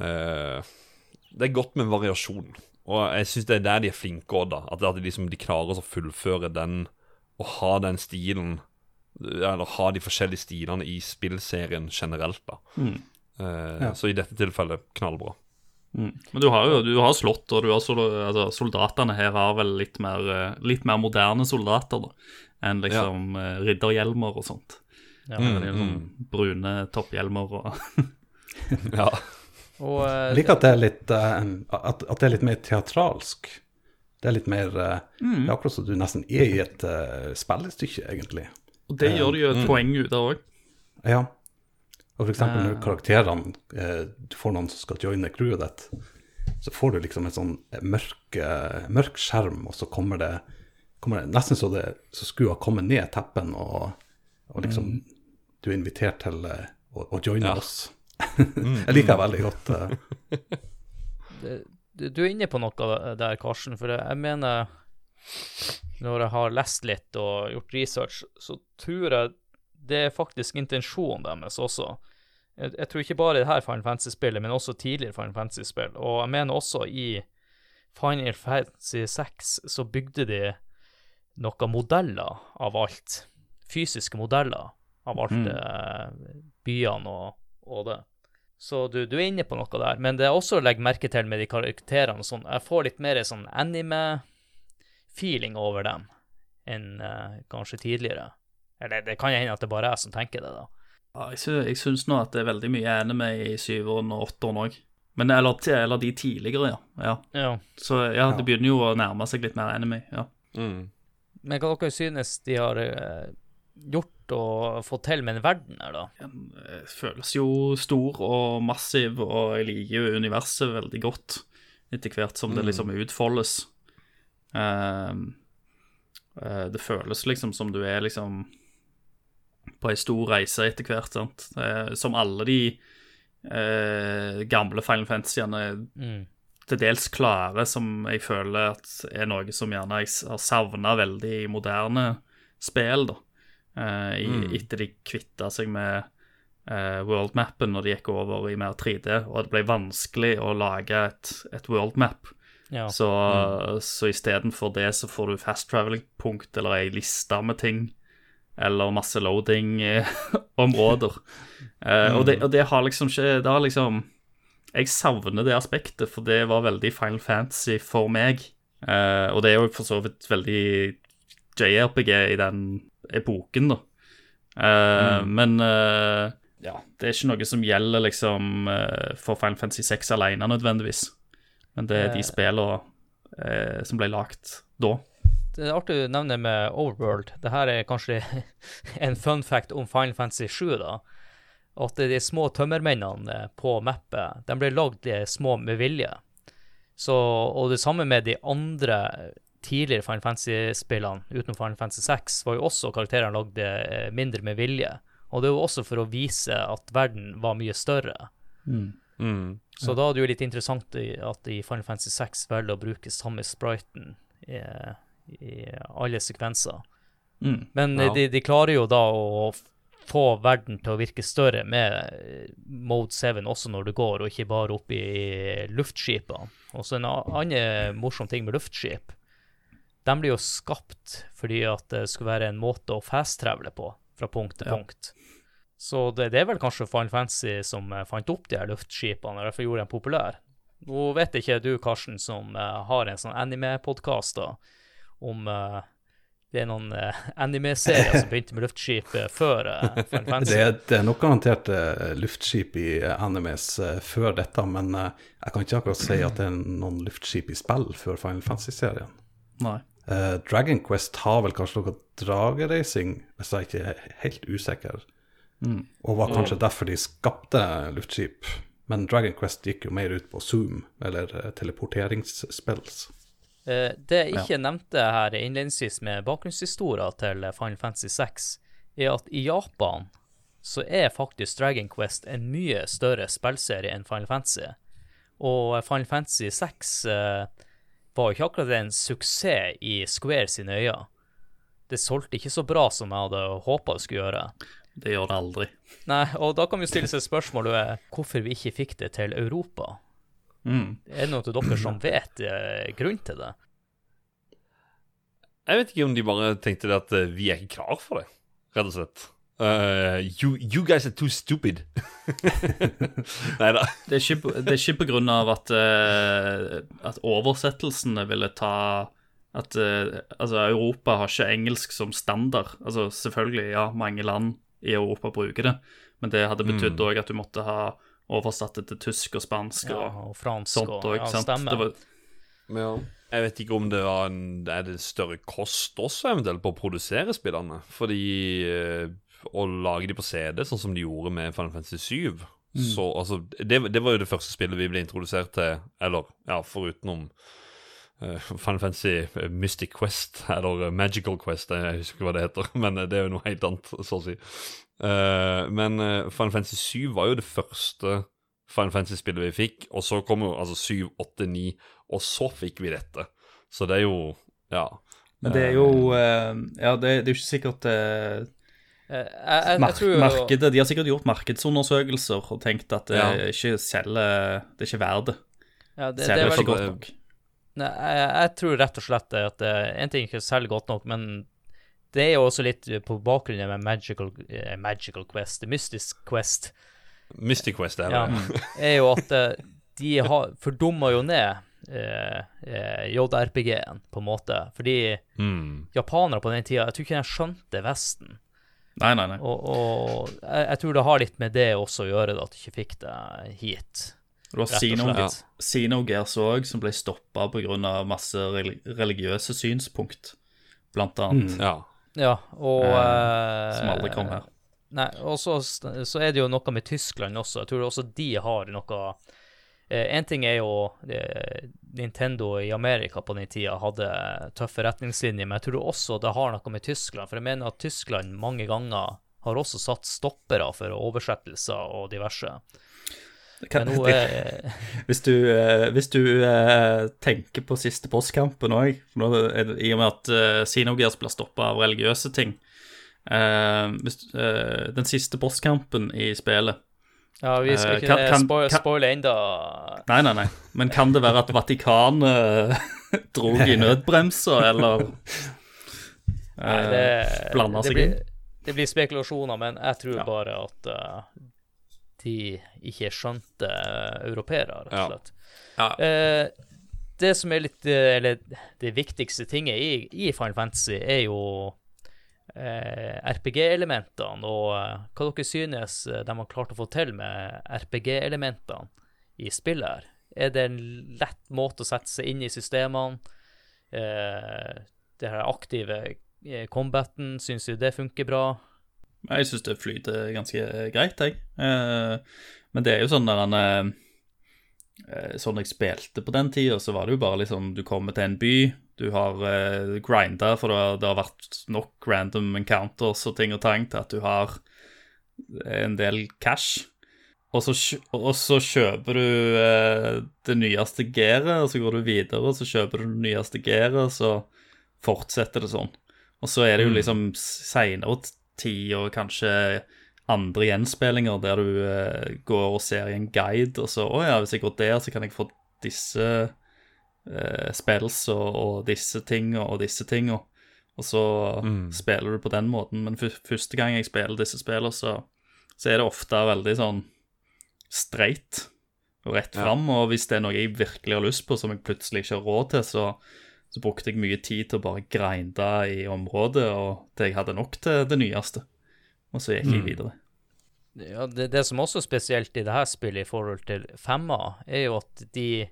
eh, Det er godt med variasjon. Og jeg syns det er der de er flinke òg, da. At, at de, liksom, de klarer å fullføre den og ha den stilen Eller ha de forskjellige stilene i spillserien generelt, da. Eh, Så i dette tilfellet knallbra. Men du har jo du har slått, og du har sol altså, soldatene her har vel litt mer, eh, litt mer moderne soldater da, enn liksom ja. ridderhjelmer og sånt. Ja. Det er sånn brune topphjelmer og [LAUGHS] Ja. Og uh, Jeg liker at det er litt, uh, at, at det er litt mer teatralsk. Det er litt mer eh, Det er akkurat som du nesten er i et eh, spillestykke, egentlig. Og det gjør de jo et poeng ut av òg. Ja. Og eksempel når karakterene eh, Du får noen som skal joine crewet ditt, så får du liksom en sånn mørk, eh, mørk skjerm, og så kommer det, kommer det nesten så det så skulle ha kommet ned teppen, og, og liksom Du er invitert til eh, å, å joine Ja. oss. [LAUGHS] jeg liker det veldig godt. eh. [LAUGHS] du, du er inne på noe der, Karsten, for jeg mener Når jeg har lest litt og gjort research, så tror jeg det er faktisk intensjonen deres også. Jeg, jeg tror ikke bare det her Final Fantasy-spillet, men også tidligere Final Fantasy-spill. Og jeg mener også i Final Fantasy 6 så bygde de noen modeller av alt. Fysiske modeller av alt. eh, byene og, og det. Så du, du er inne på noe der. Men det er også å legge merke til med de karakterene sånn. Jeg får litt mer sånn anime-feeling over dem enn uh, kanskje tidligere. Eller det kan hende at det bare er jeg som tenker det, da. Ja, jeg, synes, jeg syns nå at det er veldig mye anime i syveren og åtteren òg. Men eller, eller de tidligere, ja. ja. Ja. Så ja, det begynner jo å nærme seg litt mer anime. ja. Mm. Men hva dere synes de har eh, gjort og fått til med en verden her, da? Den eh, føles jo stor og massiv, og jeg liker jo universet veldig godt etter hvert som det liksom utfoldes. Ehm, eh, det føles liksom som du er liksom på ei stor reise etter hvert, sant. Eh, som alle de eh, gamle Final Fantasyene Mm. til dels klare, som jeg føler at er noe som gjerne jeg har savna veldig i moderne spill, da. Eh, i, Etter de kvitta seg med eh, worldmappen når de gikk over i mer 3D, og det ble vanskelig å lage et, et worldmap. Ja. Så, så istedenfor det så får du fast traveling-punkt eller ei liste med ting, eller masse loading-områder. [LAUGHS] mm. og, og det har liksom ikke Det har liksom Jeg savner det aspektet, for det var veldig Final Fantasy for meg. Eh, og det er jo for så vidt veldig JRPG i den epoken, da. Mm. Men eh, ja, det er ikke noe som gjelder liksom eh, for Final Fantasy 6 alene nødvendigvis. Men det er de Eh. spillene eh, som ble lagt da. Det er artig du nevner med Overworld. Det her er kanskje [LAUGHS] en fun fact om Final Fantasy 7, da. At de små tømmermennene på mappet, de ble lagd eh, små med vilje. Så, og det samme med de andre tidligere Final Fantasy-spillene utenom Final Fantasy 6, var jo også karakterene lagd eh, mindre med vilje. Og det er jo også for å vise at verden var mye større. Mm. Mm. Så da er det jo litt interessant at i Final Fantasy 6 velger å bruke samme spriten i, i alle sekvenser. Mm. Men Ja. de, de klarer jo da å få verden til å virke større med eh, Mode 7 også når du går, og ikke bare opp i luftskipene. Og så en annen morsom ting med luftskip. De blir jo skapt fordi at det skulle være en måte å fast-travele på fra punkt til Ja. punkt. Så det, det er vel kanskje Final Fantasy som eh, fant opp de her luftskipene, og derfor gjorde dem populære. Nå vet ikke du, Karsten, som uh, har en sånn anime-podkast, om uh, det er noen uh, [LAUGHS] anime-serier som begynte med luftskip før uh, Final [LAUGHS] Fantasy. Det, er- det er nok garantert luftskip i animes før dette, men jeg kan ikke akkurat si at det er noen luftskip i spill før Final Fantasy-serien. Nei. Eh, Dragon Quest har vel kanskje noe dragereising, hvis jeg ikke er helt usikker. Og var kanskje derfor de skapte luftskip. Men Dragon Quest gikk jo mer ut på Zoom, eller eh, teleporteringsspills. Eh, det jeg ikke nevnte her innledningsvis med bakgrunnshistoria til Final Fantasy 6, er at i Japan så er faktisk Dragon Quest en mye større spillserie enn Final Fantasy. Og Final Fantasy 6 eh, var jo ikke akkurat en suksess i Square sine øyne. Det solgte ikke så bra som jeg hadde håpa det skulle gjøre. Det gjør det aldri. Nei, og da kan vi stille seg spørsmålet hvorfor vi ikke fikk det til Europa. Mm. Er det noen av dere som vet eh, grunnen til det? Jeg vet ikke om de bare tenkte det at eh, vi er ikke klar for det, rett og slett. Uh, you, you guys are too stupid. [LAUGHS] Nei da. Det er ikke, på- det er ikke på grunn av at, uh, at oversettelsene ville ta At uh, altså, Europa har ikke engelsk som standard. Altså, selvfølgelig, ja, mange land i Europa bruker det, men det hadde betydd òg at du måtte ha oversatt det til tysk og spansk Ja, og og fransk sånt og òg, ja, sant. stemmer. Det var, Ja. Jeg vet ikke om det var en, er det større kost også eventuelt på å produsere spillene. Fordi eh, å lage de på CD, sånn som de gjorde med Final Fantasy 7. Så altså, det, det var jo det første spillet vi ble introdusert til, eller ja, forutenom Final Fantasy eh, Mystic Quest, eller eh, Magical Quest, jeg husker ikke hva det heter, [LAUGHS] men det er jo noe helt annet, så å si. Eh, men eh, Final Fantasy 7 var jo det første Final Fantasy-spillet vi fikk, og så kom jo altså 7, 8, 9, og så fikk vi dette. Så det er jo Ja. Men det er jo eh, Ja, det, det er jo ikke sikkert uh, Eh, jeg, jeg, Mar jeg markedet, De har sikkert gjort markedsundersøkelser og tenkt at det Ja. ikke selger Det er ikke verdt det. ja, det, det Selger er ikke godt. nok. Nei, jeg, jeg tror rett og slett at eh, en ting ikke selger godt nok, men det er jo også litt på bakgrunn av Magical, uh, Magical Quest, Mystisk Quest, Mystic Quest er det. ja, er jo at uh, de har fordumma jo ned JRPG-en, på en måte. Fordi Mm. japanere på den tida, jeg tror ikke de skjønte Vesten. Nei, nei, nei. Og, og jeg, jeg tror det har litt med det også å gjøre, da, at de ikke fikk det hit. Det var. Xenogears òg, som ble stoppa pga. masse religiøse synspunkt, blant annet. Ja. Ja, og Eh, eh, som aldri kom her. Nei, og så, så er det jo noe med Tyskland også. Jeg tror også de har noe eh, En ting er jo eh, Nintendo i Amerika på den tida hadde tøffe retningslinjer, men jeg tror også det har noe med Tyskland. For jeg mener at Tyskland mange ganger har også satt stoppere for oversettelser og diverse. Kan, Men nå er [LAUGHS] hvis du, eh, hvis du uh, tenker på siste postkampen òg, i og med at uh, Xenogears blir stoppa av religiøse ting uh, hvis, uh, Den siste postkampen i spillet Ja, vi skal Eh, ikke kan- spoil, kan- spoile enda Nei, nei, nei. Men kan det være at Vatikanet [LAUGHS] drog i [LAUGHS] nødbremser, eller eh, blanda seg inn? Det blir spekulasjoner, men jeg tror Ja. bare at eh, de ikke skjønte europeere, rett og slett. Ja. Eh, det som er litt eh, Eller det viktigste tinget i, i Final Fantasy, er jo eh, RPG-elementene, og eh, hva dere synes eh, de har klart å få til med RPG-elementene i spillet her. Er det en lett måte å sette seg inn i systemene? Eh, det her aktive combaten, syns du det funker bra? Jeg syns det flyter ganske greit, jeg. Eh, men det er jo sånn der han eh, eh, Sånn jeg spilte på den tida, så var det jo bare liksom Du kommer til en by, du har eh, grinda, for det har, det har vært nok random encounters og ting og tang til at du har en del cash. Og så, og så kjøper du eh, det nyeste gearet, og så går du videre, og så kjøper du det nyeste gearet, og så fortsetter det sånn. Og så er det jo liksom seinere tid og kanskje andre gjenspillinger der du eh, går og ser i en guide, og så Å ja, hvis jeg går der, så kan jeg få disse eh, spells og, og disse tinga og disse tinga. Og så spiller du på den måten. Men første gang jeg spiller disse spillene, så, så er det ofte veldig sånn straight og rett fram. Og hvis det er noe jeg virkelig har lyst på, som jeg plutselig ikke har råd til, så, så brukte jeg mye tid til å bare grinde i området, og til jeg hadde nok til det nyeste. Og så gikk jeg videre. Ja, det, det som også er spesielt i det her spillet i forhold til femma, er jo at de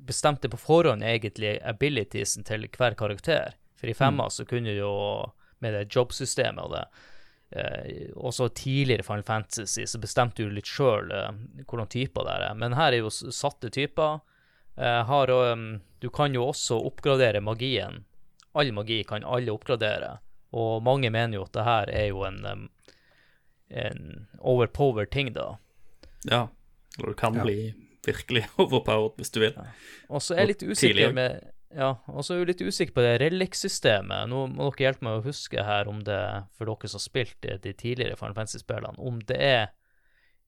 bestemte på forhånd egentlig abilitiesen til hver karakter. For i femma så kunne du jo, med det jobbsystemet og det, eh, også tidligere Final Fantasy, så bestemte du litt sjøl eh, hvordan typer det er. Men her er jo satte typer. Eh, har, du kan jo også oppgradere magien. All magi kan alle oppgradere. Og mange mener jo at det her er jo en en overpower ting, da. Ja. Og du kan Ja. bli virkelig [LAUGHS] overpowered hvis du vil. Og så er jeg litt usikker med ja, og så er jeg litt usikker på det relic-systemet. Nå må dere hjelpe meg å huske her om det, for dere som har spilt de tidligere Final Fantasy-spillene, om det er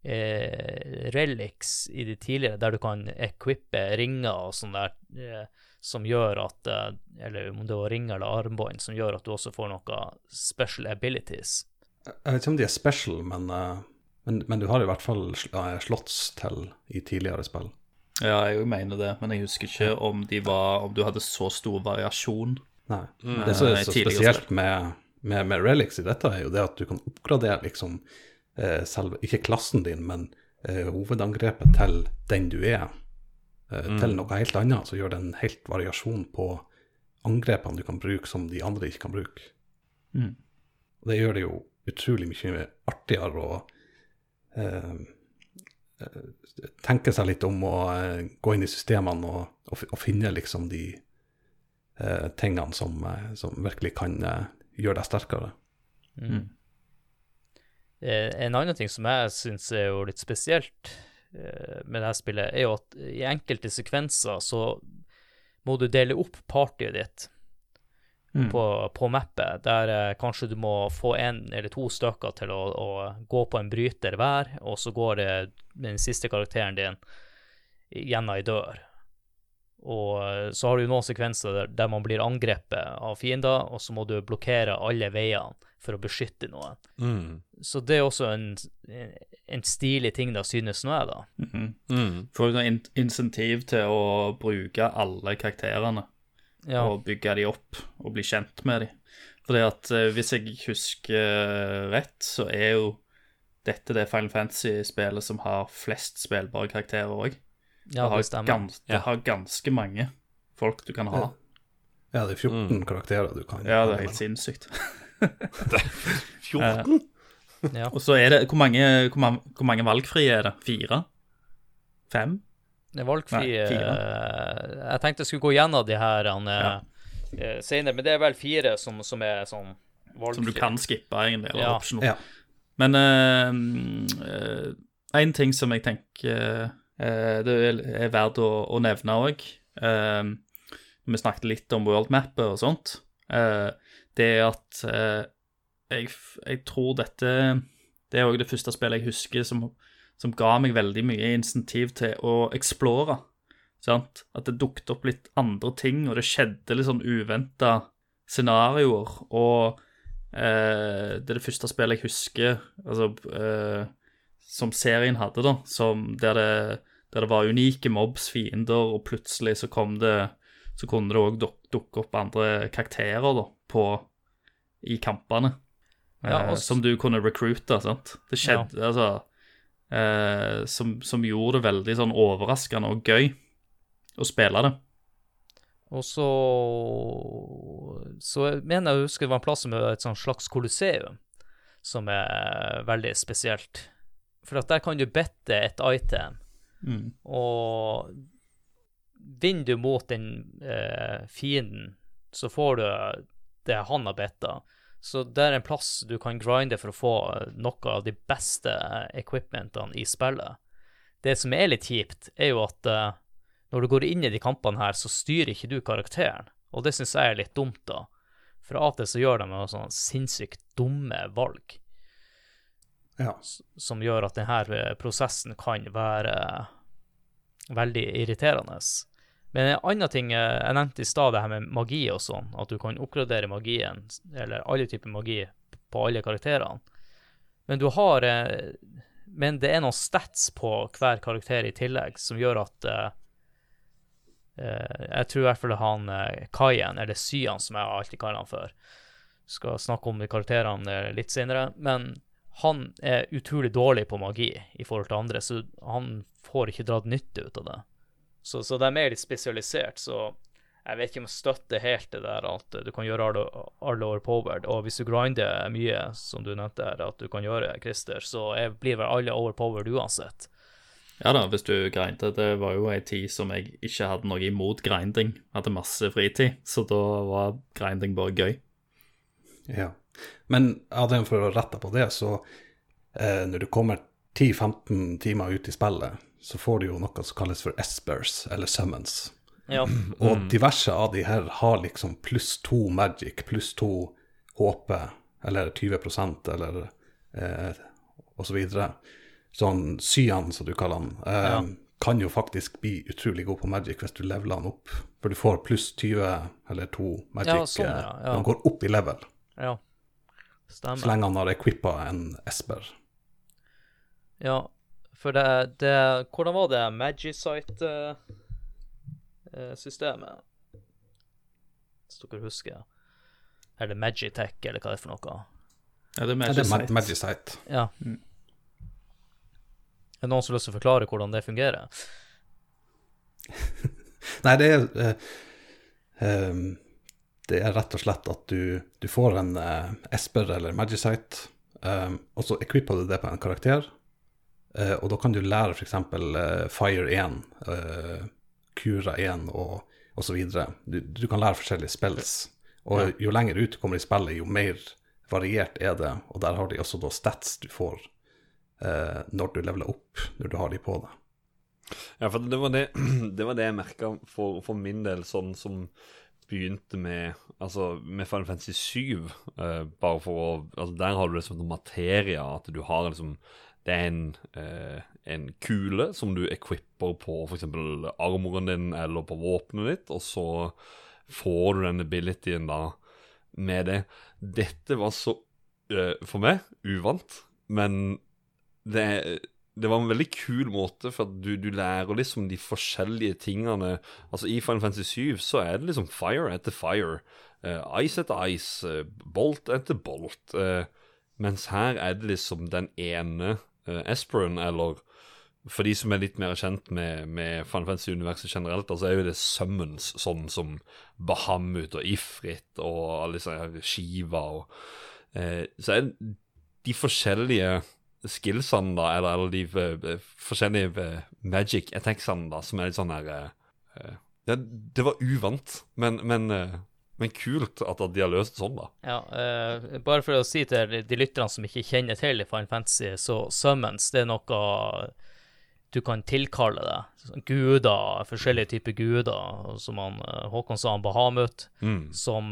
eh, relics i de tidligere der du kan equippe ringer og sånn der, eh, som gjør at eh, Eller om det var ringer eller armbånd som gjør at du også får noe special abilities. Jeg vet ikke om de er special, men, eh, men, men du har i hvert fall sl eh, til i tidligere spill. Ja, jeg mener det, men jeg husker ikke om, de var, om du hadde så stor variasjon. Nei. Det som er så spesielt med, med, med relics i dette, er jo det at du kan oppgradere liksom selve, ikke klassen din, men eh, hovedangrepet til den du er, eh, til noe helt annet. Så gjør det en helt variasjon på angrepene du kan bruke som de andre ikke kan bruke. Mm. Det gjør det jo utrolig mye artigere å eh, eh, tenke seg litt om og eh, gå inn i systemene og, og, og finne liksom de eh, tingene som, eh, som virkelig kan eh, gjøre deg sterkere. Mm. Eh, En annen ting som jeg syns er jo litt spesielt eh, med dette spillet, er jo at i enkelte sekvenser så må du dele opp partyet ditt Mm. på, på mappet, der eh, kanskje du må få en eller to stykker til å, å gå på en bryter hver, og så går det den siste karakteren din gjennom ei dør. Og eh, så har du noen sekvenser der, der man blir angrepet av fiender, og så må du blokkere alle veiene for å beskytte noen. Mm. Så det er også en, en stilig ting, da, synes nå jeg, da. Mhm. Mm. Får du noe in insentiv til å bruke alle karakterene Ja, og bygge de opp og bli kjent med de. Fordi at eh, hvis jeg husker eh, rett, så er jo dette det Final Fantasy-spillet som har flest spillbare karakterer òg. Ja det stemmer. Gans det har ganske mange folk du kan ha. Ja, det er 14 karakterer du kan Ja, det er helt sinnssykt. [LAUGHS] 14? [LAUGHS] Ja. Og så er det Hvor mange, hvor man, hvor mange valgfrie er det? Fire? Fem? Det er valgfri Nei, fire. eh, Jeg tenkte jeg skulle gå gjennom de her uh, Ja. uh, senere, men det er vel fire som, som er sånn valgfri. Som du kan skippe, egentlig. Eller Ja. optional. Ja. Men én ting som jeg tenker det er, er verdt å, å nevne òg Vi snakket litt om worldmappet og sånt. eh, det er at eh, jeg, jeg tror dette Det er òg det første spillet jeg husker som, som ga meg veldig mye insentiv til å explore. Sant? At det dukket opp litt andre ting, og det skjedde litt sånn uventa scenarioer. Og eh, det er det første spillet jeg husker altså, eh, som serien hadde, da, som, der, det, der det var unike mobs, fiender, og plutselig så kom det Så kunne det òg duk, dukke opp andre karakterer da, på, i kampene. Ja, eh, som du kunne recruite, sant. Det skjedde, altså eh, som, som gjorde det veldig sånn overraskende og gøy å spille det. Og så Så jeg mener jeg husker det var en plass med et slags kolosseum, som er veldig spesielt. For at der kan du bette et item, Mm. og vinner du mot den eh, fienden, så får du det han har betta. Så det er en plass du kan grinde for å få noe av de beste equipmentene i spillet. Det som er litt kjipt, er jo at eh, når du går inn i de kampene her, så styrer ikke du karakteren. Og det syns jeg er litt dumt, da. For av og til så gjør de noen sånn sinnssykt dumme valg Ja. som gjør at denne prosessen kan være veldig irriterende. Men en annen ting eh, jeg nevnte i stad, det her med magi og sånn, at du kan oppgradere magien, eller alle typer magi, på alle karakterene. Men du har eh, Men det er noen stats på hver karakter i tillegg som gjør at eh, eh, Jeg tror i hvert fall han eh, Kaien, eller Syan, som jeg alltid kaller han for, skal snakke om de karakterene eh, litt senere, men han er utrolig dårlig på magi i forhold til andre, så han får ikke dratt nytte ut av det. Så, så de er litt spesialisert, så jeg vet ikke om jeg støtter helt det der at du kan gjøre alle, alle overpowered, og hvis du grinder mye, som du nevnte her, at du kan gjøre, Christer, så blir vel alle overpowered uansett. Ja da, hvis du grinder. Det var jo ei tid som jeg ikke hadde noe imot grinding. Hadde masse fritid, så da var grinding bare gøy. Ja. Men Adrian, for å rette på det, så eh, når du kommer 10-15 timer ut i spillet, så får du jo noe som kalles for espers, eller summons. Ja. Og diverse av de her har liksom pluss to magic, pluss to HP, eller 20% eller eh, og så videre. Sånn Syan, som du kaller han, eh, Ja. kan jo faktisk bli utrolig god på magic hvis du leveler han opp. For du får pluss 20 eller 2 magic Ja, sånn, ja, eh, ja. når han går opp i level. Ja. stemmer. Så lenge han har equippa en esper. Ja, for det, det Hvordan var det Magicite-systemet? Hvis dere husker. Eller Magitech, eller hva det er for noe. Ja, det er det er Magicite. Ja, Magicite. Ja. Er det noen som har lyst til å forklare hvordan det fungerer? [LAUGHS] Nei, det er uh, ehm, Det er rett og slett at du, du får en eh, Esper eller Magicite, Um, og så equipper du det på en karakter, eh, og da kan du lære f.eks. Uh, Fire 1, uh, Cura 1 og, osv. Du, du kan lære forskjellige spills. Og jo lenger ut du kommer i spillet, jo mer variert er det. Og der har de også da stats du får eh, når du leveler opp, når du har de på deg. Ja, for det var det, [CLEARS THROAT] det, var det jeg merka for, for, min del, sånn som begynte med Altså, med Final Fantasy 7, uh, bare for å Altså, der har du liksom noe en materia, at du har liksom Det er en, uh, en kule som du equipper på f.eks. armoren din eller på våpenet ditt, og så får du den abilityen da med det. Dette var så, uh, for meg, uvant, men det, det, var en veldig kul måte, for at du, du, lærer liksom de forskjellige tingene. Altså I Final Fantasy 7 så er det liksom fire etter fire, uh, ice etter ice, uh, bolt etter bolt. mens her er det liksom den ene uh, Esperen, eller for de som er litt mer kjent med, med Final Fantasy-universet generelt, altså er jo det summons, sånn som Bahamut og Ifrit og alle disse her Shiva og Så er de forskjellige skillsene, da, eller, eller de uh, forskjellige uh, magic attacksene, da, som er litt sånn her uh, Ja, det var uvant, men, men, men kult at de har løst det sånn, da. Ja, bare for å si til de lytterne som ikke kjenner til Final Fantasy, så summons, det er noe du kan tilkalle det. Guder, forskjellige typer guder, som han, Håkon sa, han Bahamut, mm. som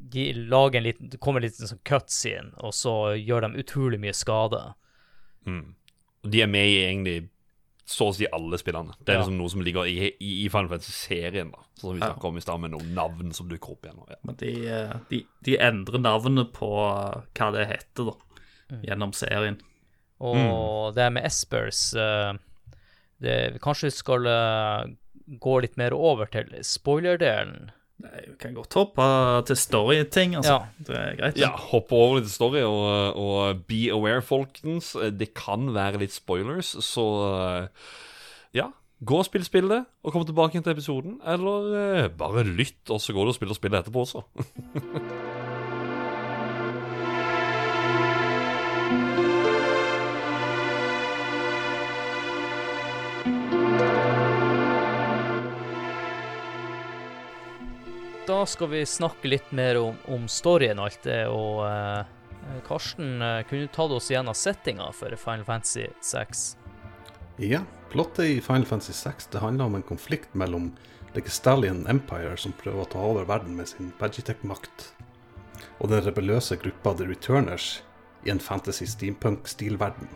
de lager en liten, Det kommer en liten sånn cutscene, og så gjør de utrolig mye skade. Mm. Og de er med i egentlig så å si alle spillene. Det er ja. liksom noe som ligger i, i, i Final Fantasy-serien, da. Sånn som vi snakker ja. om i stad, med noen navn som dukker opp igjen. Ja. Men de, de, de, endrer navnet på hva det heter, da, mm. gjennom serien. Og mm. det med Espers uh, det, Kanskje vi skal gå litt mer over til spoiler-delen. Vi kan godt hoppe til story-ting, altså. Ja. Det er greit. Ja, hoppe over litt story, og, og, be aware, folkens. Det kan være litt spoilers, så ja. Gå og spill spillet, og kom tilbake til episoden. Eller bare lytt, og så går du og spiller spillet etterpå også. [LAUGHS] da skal vi snakke litt mer om, om storyen og alt det. Og eh, Karsten, uh, kunne du tatt oss gjennom settinga for Final Fantasy 6? Ja, plottet i Final Fantasy 6 det handler om en konflikt mellom The Gestallian Empire, som prøver å ta over verden med sin Vegitech-makt, og den rebelløse gruppa The Returners i en fantasy steampunk-stilverden.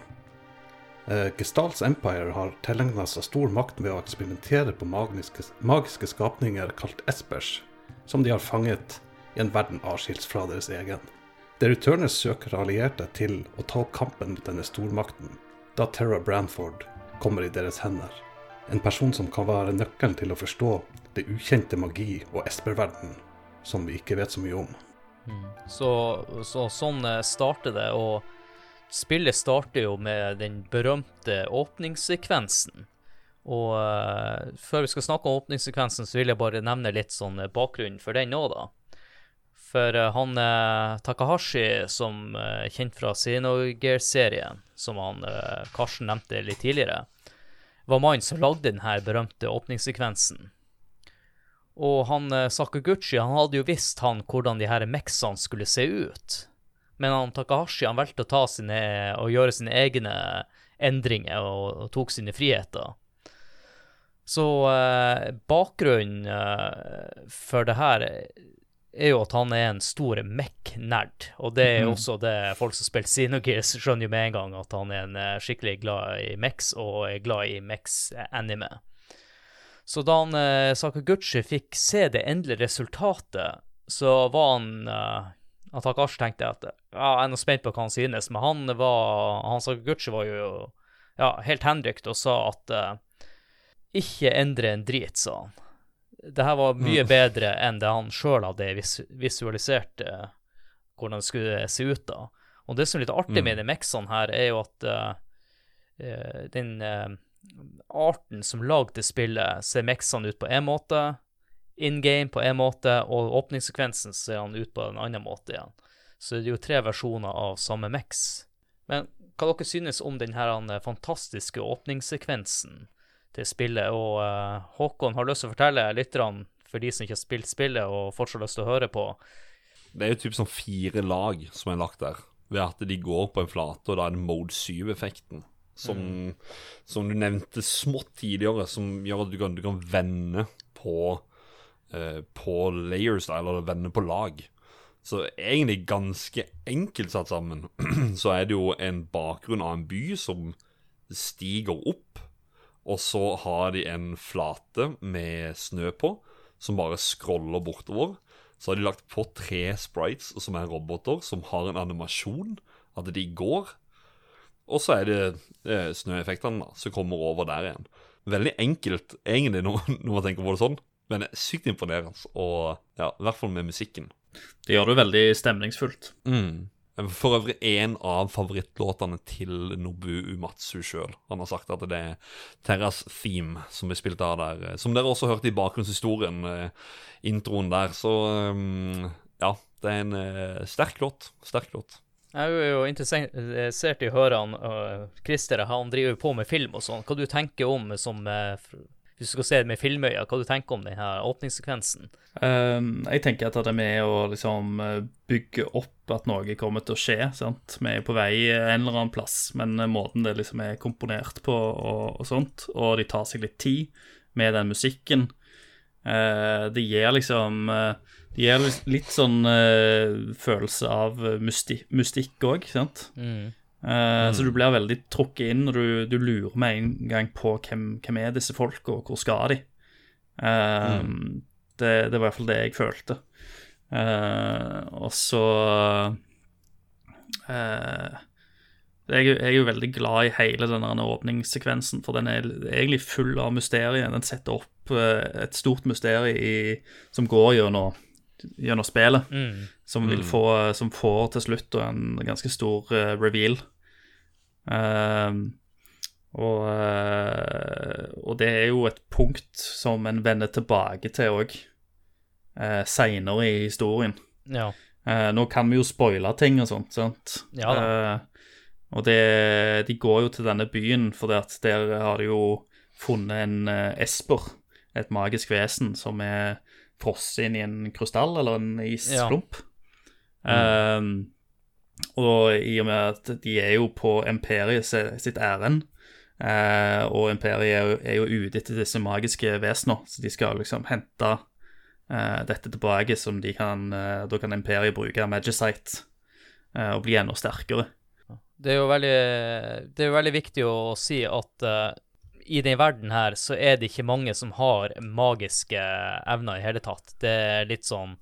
Uh, Gestals Empire har tilegna seg stor makt ved å eksperimentere på magiske skapninger kalt espers, som de har fanget i en verden avskilt fra deres egen. The Returners søker allierte til å ta opp kampen mot denne stormakten, da Terra Branford kommer i deres hender. En person som kan være nøkkelen til å forstå det ukjente magi og esperverden som vi ikke vet så mye om. Mm. Så, så, sånn eh, starter det, og spillet starter jo med den berømte åpningssekvensen. Og uh, før vi skal snakke om åpningssekvensen, så vil jeg bare nevne litt sånn bakgrunnen bakgrunn for den òg, da. For uh, han Takahashi, som er kjent fra Xenogear-serien, som han Karsten nevnte litt tidligere, var mannen som lagde denne berømte åpningssekvensen. Og han Sakaguchi han hadde jo visst han hvordan de her meksene skulle se ut. Men han Takahashi han valgte å ta sine, og gjøre sine egne endringer og, og tok sine friheter. Så eh, bakgrunnen eh, for det her er jo at han er en stor MEC-nerd. Og det er jo mhm. også det folk som spiller Xenogears, skjønner jo med en gang at han er en eh, skikkelig glad i Mex, og er glad i Mex-anime. Så da han eh, Sakaguchi fikk se det endelige resultatet, så var han eh, at Takashi tenkte at ja, jeg er nå spent på hva han synes, men han var han Sakaguchi var jo ja, helt henrykt og sa at eh, ikke endre en drit, sa han. Det her var mye mm. bedre enn det han sjøl hadde vis visualisert uh, hvordan det skulle se ut da. Og det som er litt artig mm. med de mexene her, er jo at uh, den arten som lagde spillet, ser mexene ut på én måte, in game på én måte, og åpningssekvensen ser han ut på en annen måte igjen. Så det er jo tre versjoner av samme mix. Men hva dere synes om den her eh, fantastiske åpningssekvensen til spillet? Og uh, Håkon har lyst til å fortelle lytterne, for de som ikke har spilt spillet og fortsatt har lyst til å høre på, Det er jo typ sånn fire lag som er lagt der, ved at de går på en flate, og da er det mode 7-effekten. Som, som du nevnte smått tidligere, som gjør at du kan, du kan vende på, eh, på layers, eller vende på lag. Så egentlig ganske enkelt satt sammen, [CLEARS THROAT] så er det jo en bakgrunn av en by som stiger opp, og så har de en flate med snø på, som bare scroller bortover. Så har de lagt på tre sprites som er roboter, som har en animasjon, at de går. Og så er det eh, snøeffektene som kommer over der igjen. Veldig enkelt, egentlig, når, når man tenker på det sånn, men sykt imponerende. Og ja, i hvert fall med musikken. Det gjør det veldig stemningsfullt. For øvrig en av favorittlåtene til Nobu Umatsu sjøl. Han har sagt at det er Terras theme som blir spilt av der. eh, Som dere også hørte i bakgrunnshistorien, eh, introen der. Så um, ja, det er en eh, sterk låt. Sterk låt. Jeg er jo interessert i å høre han Christer, han driver på med film og sånn. Hva du tenker om som eh, Hvis du skal se det med filmøya, hva du tenker om denne åpningssekvensen? Um, jeg tenker at det er med å liksom eh, bygge opp at noe kommer til å skje. sant? Vi er på vei en eller annen plass, men eh, måten det liksom er komponert på og, og sånt, og de tar seg litt tid med den musikken, uh, det gir liksom uh, Det gir litt- litt sånn uh, følelse av mystikk òg, sant? Mm. Eh, Så du blir veldig trukket inn, og du, du lurer med en gang på hvem, hvem er disse folka, og hvor skal de? Eh, det, det var i hvert fall det jeg følte. Uh, og så jeg, jeg er jo veldig glad i hele denne åpningssekvensen, for den er egentlig full av mysterier. Den setter opp et stort mysterium i, som går gjennom, gjennom spillet Mm. som vil få Som får til slutt en ganske stor reveal. Ehm, og, eh, og det er jo et punkt som en vender tilbake til òg, uh, seinere i historien. Ja. Eh, nå kan vi jo spoile ting og sånt, sant? Ja da. Eh, og det, de går jo til denne byen, for at der har de jo funnet en eh, esper, et magisk vesen, som er frosset inn i en krystall eller en isklump. Eh, og i og med at de er jo på imperiet sitt ærend, eh, og imperiet er jo, er jo ute etter disse magiske vesener, så de skal liksom hente eh, dette tilbake, som de kan eh, Da kan imperiet bruke Magicite eh, og bli enda sterkere. Det er jo veldig, det er jo veldig viktig å si at eh, i den verden her så er det ikke mange som har magiske evner i hele tatt. Det er litt sånn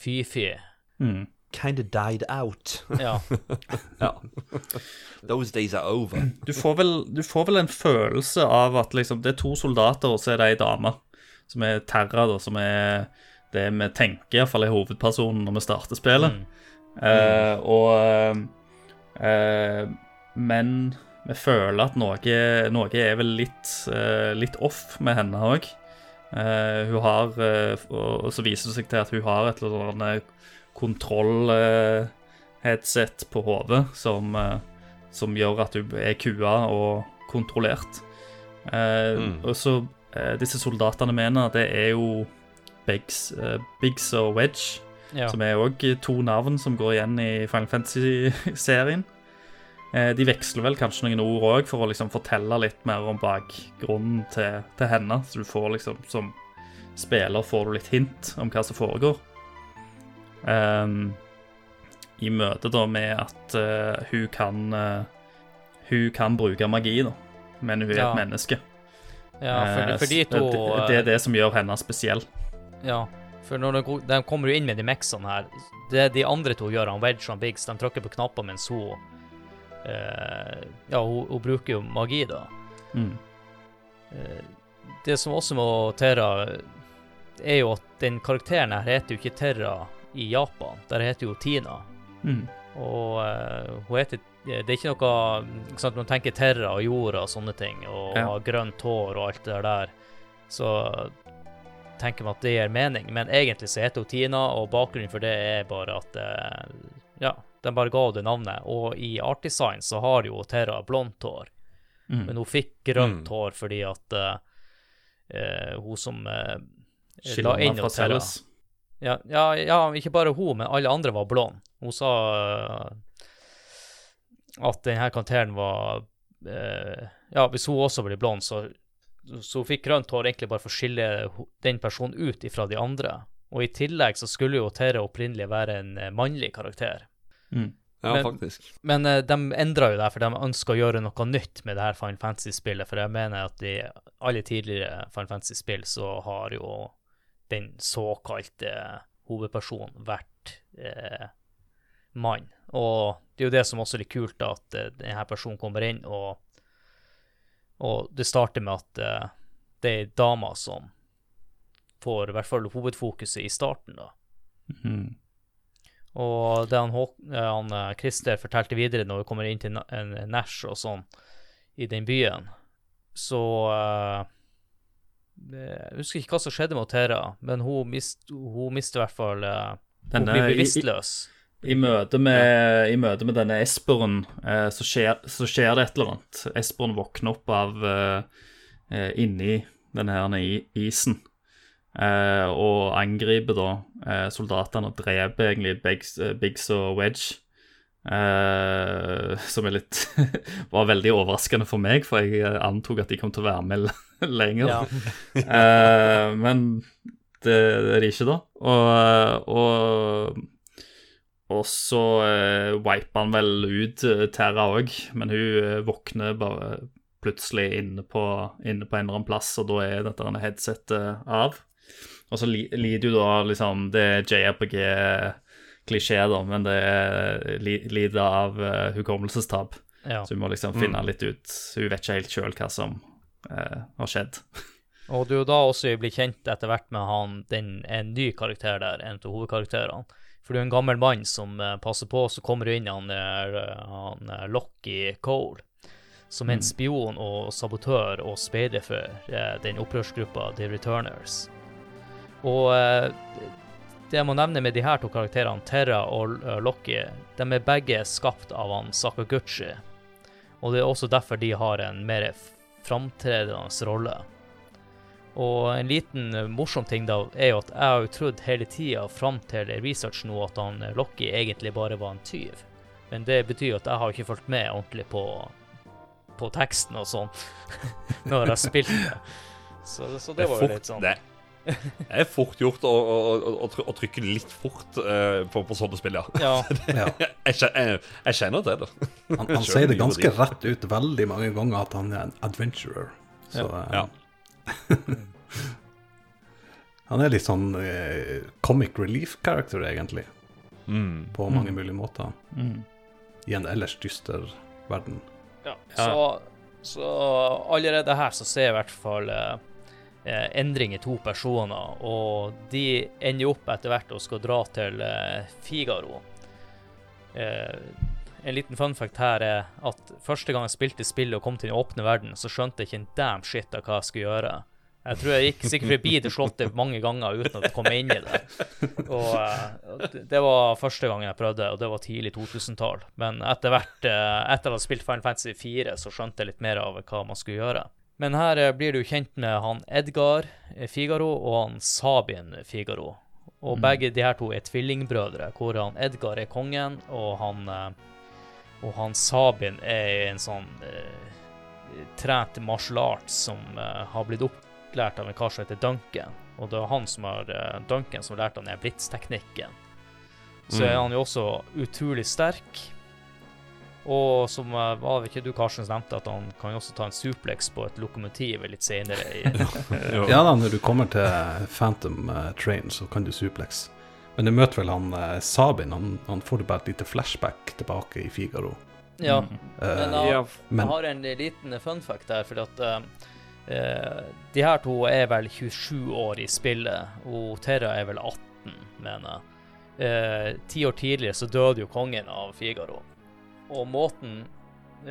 fy-fy. Mm. Kinda died out. Ja. [LAUGHS] ja. Those days are over. Du, får vel, du får vel en følelse av at liksom, det er to soldater, og så er det ei dame, som er Terra, da, som er det vi tenker iallfall er hovedpersonen når vi starter spillet. Eh, og eh, Men vi føler at noe, noe er vel litt, eh, litt off med henne òg. hun har eh, Og og så viser det seg til at hun har et eller annet kontroll-headset på hodet som, eh, som gjør at du er kua og kontrollert. Eh, Mm. Og så eh, Disse soldatene mener det er jo Biggs, Biggs og Wedge, ja. som er òg to navn som går igjen i Final Fantasy-serien. Eh, de veksler vel kanskje noen ord òg for å liksom fortelle litt mer om bakgrunnen til, til henne. Så du får liksom som spiller får du litt hint om hva som foregår. Ehm, I møte da med at uh, hun kan uh, Hun kan bruke magi, da, men hun er Ja. et menneske. ja, for, Eh, for de to det, det er det som gjør henne spesiell. Ja, for når de, de kommer jo inn med de mexene her, det de andre to gjør, han Wedge og Biggs, de trykker på knapper mens hun Ja, hun, hun bruker jo magi, da. Mm. Det som også må Terra er jo at den karakteren her heter jo ikke Terra i Japan, der heter jo Tina. Mm. Og uh, hun heter Det er ikke noe ikke sant, Man tenker Terra og jorda og sånne ting, og Ja. grønt hår og alt det der, så tenker man at det gir mening. Men egentlig så heter hun Tina, og bakgrunnen for det er bare at uh, Ja, de bare ga det navnet. Og i art design så har jo Terra blondt hår, Mm. men hun fikk grønt Mm. hår fordi at uh, eh, hun som uh, la inn hos Terra. Ja, ja, ja, ikke bare hun, men alle andre var blonde. Hun sa eh, at denne karakteren var eh, Ja, hvis hun også blir blond, så, så hun fikk grønt hår egentlig bare for å skille den personen ut ifra de andre. Og i tillegg så skulle jo Tere opprinnelig være en eh, mannlig karakter. Mm. Ja, Men- faktisk. Men de endra jo det, for de ønska å gjøre noe nytt med det her Final Fantasy-spillet. For jeg mener at i alle tidligere Final Fantasy-spill så har jo den såkalte hovedpersonen vært eh, mann. Og det er jo det som også er litt kult, da, at eh, denne personen kommer inn, og, og det starter med at eh, det er dama som får i hvert fall hovedfokuset i starten, da. Mm. Og det han, eh, han eh, Christer fortalte videre når vi kommer inn til en Nash og sånn i den byen, så eh, Jeg husker ikke hva som skjedde med Tera, men hun, mist, hun mister i hvert fall eh, Hun blir i- i- bevisstløs. I møte med, i møte med denne esperen, eh, så, skjer, så skjer det et eller annet. Esperen våkner opp av eh, eh, inni denne her isen. Eh, og angriper da soldatene og dreper egentlig Biggs, Biggs og Wedge. Eh, som er litt [LAUGHS] var veldig overraskende for meg, for jeg eh, antok at de kom til å være med [LAUGHS] lenger. Ja. uh, men det, det er de ikke, da. Og, og, og så uh, wiper han vel ut Terra òg, men hun våkner bare plutselig inne på, inne på en eller annen plass, og da er dette headsetet av. Og så li, lider jo da liksom Det er JRPG-klisjé, da, men det er, li, lider av uh, hukommelsestap. ja. Så hun må liksom finne litt ut Hun vet ikke helt sjøl hva som uh, har skjedd. [LAUGHS] Og du da også blir kjent etter hvert med han, den, en ny karakter der, en av hovedkarakterene. For du er en gammel mann som uh, passer på, så kommer du inn han, han Locky Cole, som er en spion og sabotør og speider for eh, den opprørsgruppa The Returners. Og eh, det jeg må nevne med de her to karakterene, Terra og Loki, de er begge skapt av han Sakaguchi. Og det er også derfor de har en mer framtredende rolle. Og en liten eh, morsom ting da, er jo at jeg har jo trodd hele tida fram til research nå at han Loki egentlig bare var en tyv. Men det betyr jo at jeg har ikke fulgt med ordentlig på, på teksten og sånn [LAUGHS] når jeg har spilt det. Så, så det Det var jo litt sånn det, det er fort gjort å, å, å, å, trykke litt fort uh, på, på sånne spill, ja. Ja. [LAUGHS] Jeg, jeg, jeg kjenner til det. Han, han sier det ganske rett ut veldig mange ganger at han er en adventurer. Så ja. Ja. [LAUGHS] han er litt sånn uh, comic relief-character, egentlig, Mm. på mange mulige måter. Mm. I en ellers dyster verden. ja. Så, så allerede her så ser jeg i hvert fall endring i to personer, og de ender opp etter hvert og skal dra til eh, Figaro. Eh, en liten fun fact her er at første gang jeg spilte spillet og kom til den åpne verden, så skjønte jeg ikke en damn shit av hva jeg skulle gjøre. Jeg tror jeg gikk sikkert forbi det slottet mange ganger uten å komme inn i det. Og eh, det- var første gang jeg prøvde, og det var tidlig 2000-tall. Men etter hvert, eh, etter å ha spilt Final Fantasy 4, så skjønte jeg litt mer av hva man skulle gjøre. Men her eh, blir du kjent med han Edgar eh, Figaro og han Sabin Figaro. Og begge de her to er tvillingbrødre, hvor han Edgar er kongen, og han, eh, og han Sabin er en sånn eh, trent martial arts som eh, har blitt opplært av en kar som heter Duncan. Og det er han som har eh, Duncan som lærte han den blitsteknikken. Så Så er Mm. han jo også utrolig sterk. Og som eh, var ikke du, Karsten, nevnte, at han kan også ta en suplex på et lokomotiv litt senere. [LAUGHS] Ja da, når du kommer til Phantom eh, Train, så kan du suplex. Men du møter vel han eh, Sabin. Han, han får du bare et lite flashback tilbake i Figaro. ja. mm. Men, uh, Ja, men- Jeg har en liten fun fact der, fordi at eh, eh, de her to er vel 27 år i spillet, og Terra er vel 18, mener jeg. Ti år tidligere så døde jo kongen av Figaro. Og måten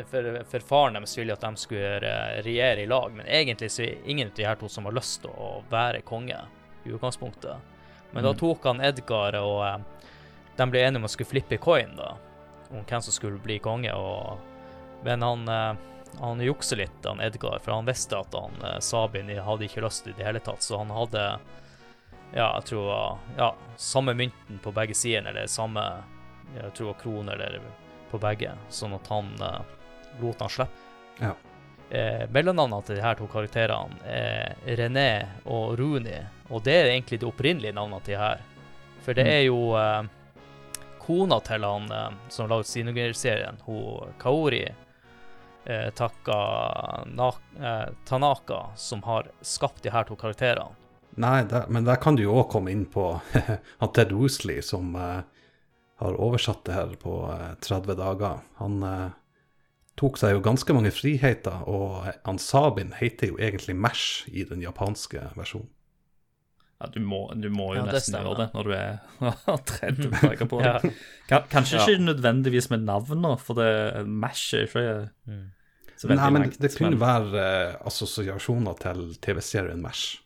for, for faren deres ville at de skulle eh, regjere i lag, men egentlig så er ingen av de her to som har lyst til å være konge i utgangspunktet. Men da Mm. tok han Edgar og eh, de ble enige om å skulle flippe coin, da, om hvem som skulle bli konge. og Men han, eh, han jukser litt, han Edgar, for han visste at han Sabin hadde ikke lyst i det hele tatt, så han hadde ja, jeg tror ja, samme mynten på begge sider, eller samme jeg tror krone, eller på begge, sånn at han eh, lot han slippe. Ja. Eh, Mellomnavnene til de her to karakterene er René og Rooney, og det er egentlig de opprinnelige navnet til de her. For det er jo eh, kona til han eh, som laget Sinogear-serien, hun Kaori eh, Taka, na, eh, Tanaka, som har skapt de her to karakterene. Nei, der, men der kan du jo òg komme inn på [LAUGHS] han Ted Woosley, som eh, har oversatt det her på eh, 30 dager. Han eh, tok seg jo ganske mange friheter, og Ansabin heter jo egentlig Mash i den japanske versjonen. Ja, du må, du må jo Ja, nesten gjøre det når du er [LAUGHS] 30 dager på det. Ja. Kan, kanskje ikke nødvendigvis med navnet, for det Mash er ikke Mm. så veldig Nei, men langt. det kunne men- være eh, assosiasjoner til TV-serien Mash.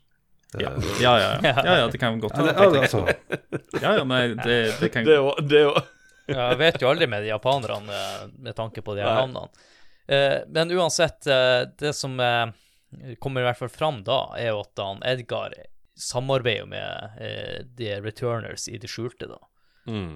Ja. Ja, ja, ja. ja, ja, det kan godt Ja, det, være. altså, Ja, ja, men det, det kan Det òg. Ja, jeg vet jo aldri med de japanerne eh, med tanke på de her navnene. Eh, men uansett, eh, det som kommer i hvert fall fram da, er jo at han Edgar samarbeider med de returners i det skjulte, da. mm.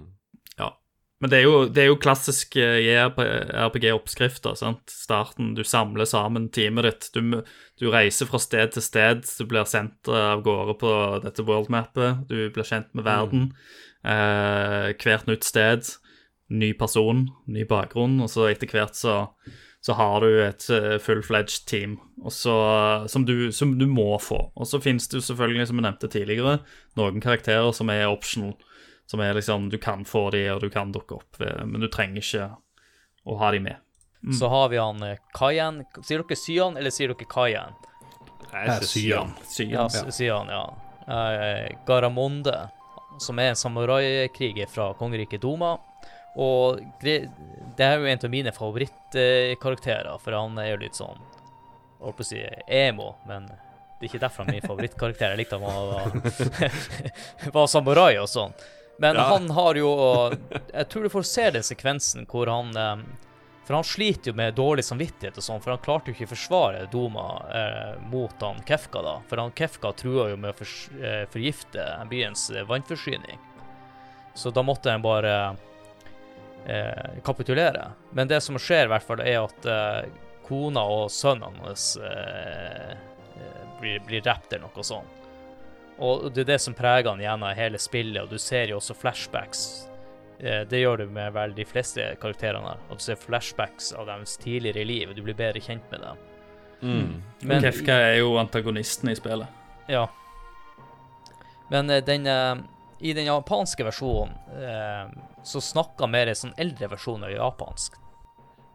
Men det er jo, det er jo klassisk eh, RPG-oppskrifter. sant? Starten, du samler sammen teamet ditt. Du, du reiser fra sted til sted. Du blir sendt eh, av gårde på dette worldmappet. Du blir kjent med verden. Eh, hvert nytt sted. Ny person, ny bakgrunn. Og så etter hvert så, så har du et eh, full-fledged team så, som, du, som du må få. Og så finnes det jo selvfølgelig, som vi nevnte tidligere, noen karakterer som er optional. Som er liksom Du kan få de, og du kan dukke opp, men du trenger ikke å ha de med. Så har vi han eh, Kayan. Sier dere Syan, eller sier dere Kayan? Jeg sier han. Sygen. Ja. Eh, Garamonde, som er en samuraikriger fra kongeriket Doma. Og det, er jo en av mine favorittkarakterer, for han er jo litt sånn Jeg holdt på å si emo, men det er ikke derfor han er min favorittkarakter. Jeg likte han var, [LAUGHS] var samurai og sånn. Men Ja. han har jo Jeg tror du får se den sekvensen hvor han For han sliter jo med dårlig samvittighet og sånn, for han klarte jo ikke å forsvare Doma eh, mot han Kefka, da. For han Kefka trua jo med å for, eh, forgifte byens eh, vannforsyning. Så da måtte han bare eh, kapitulere. Men det som skjer, i hvert fall, er at eh, kona og sønnen hans eh, blir, blir drept eller noe sånt. Og det er det som preger han gjennom hele spillet, og du ser jo også flashbacks. Eh, Det gjør du med vel de fleste karakterene. Og du ser flashbacks av deres tidligere liv, du blir bedre kjent med dem. Mm. Men- Kefka er jo antagonisten i spillet. Ja. Men eh, den eh, I den japanske versjonen eh, så snakker mer en sånn eldre versjon av japansk.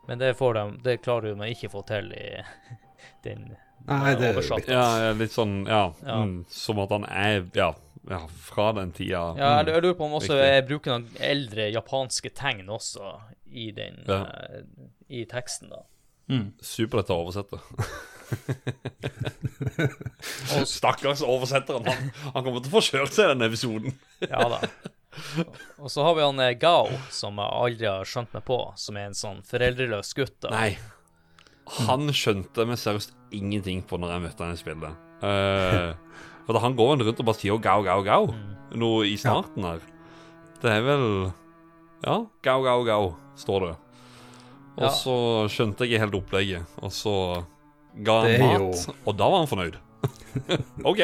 Men det, får de, det klarer man ikke å få til i [LAUGHS] den Nei, det- er litt ja, litt sånn Ja. Ja. Mm, som at han er Ja, ja fra den tida. Ja, jeg Mm. jeg lurer på om også Riktig. jeg bruker noen eldre japanske tegn også i den Ja. uh, i teksten, da. Superlett [LAUGHS] å oversette. Stakkars oversetteren. Han, han kommer til å få kjørt seg i denne episoden. Ja da. Og så har vi han eh, Gao, som jeg aldri har skjønt meg på, som er en sånn foreldreløs gutt. da. Nei. Han skjønte meg seriøst ingenting på når jeg møtte han i spillet. Uh, for da han går rundt og bare sier gau, gau, gau nå i starten her. Det er vel Ja, gau, gau, gau, står det. Og så skjønte jeg helt opplegget, og så ga han mat, jo- og da var han fornøyd. [LAUGHS] OK.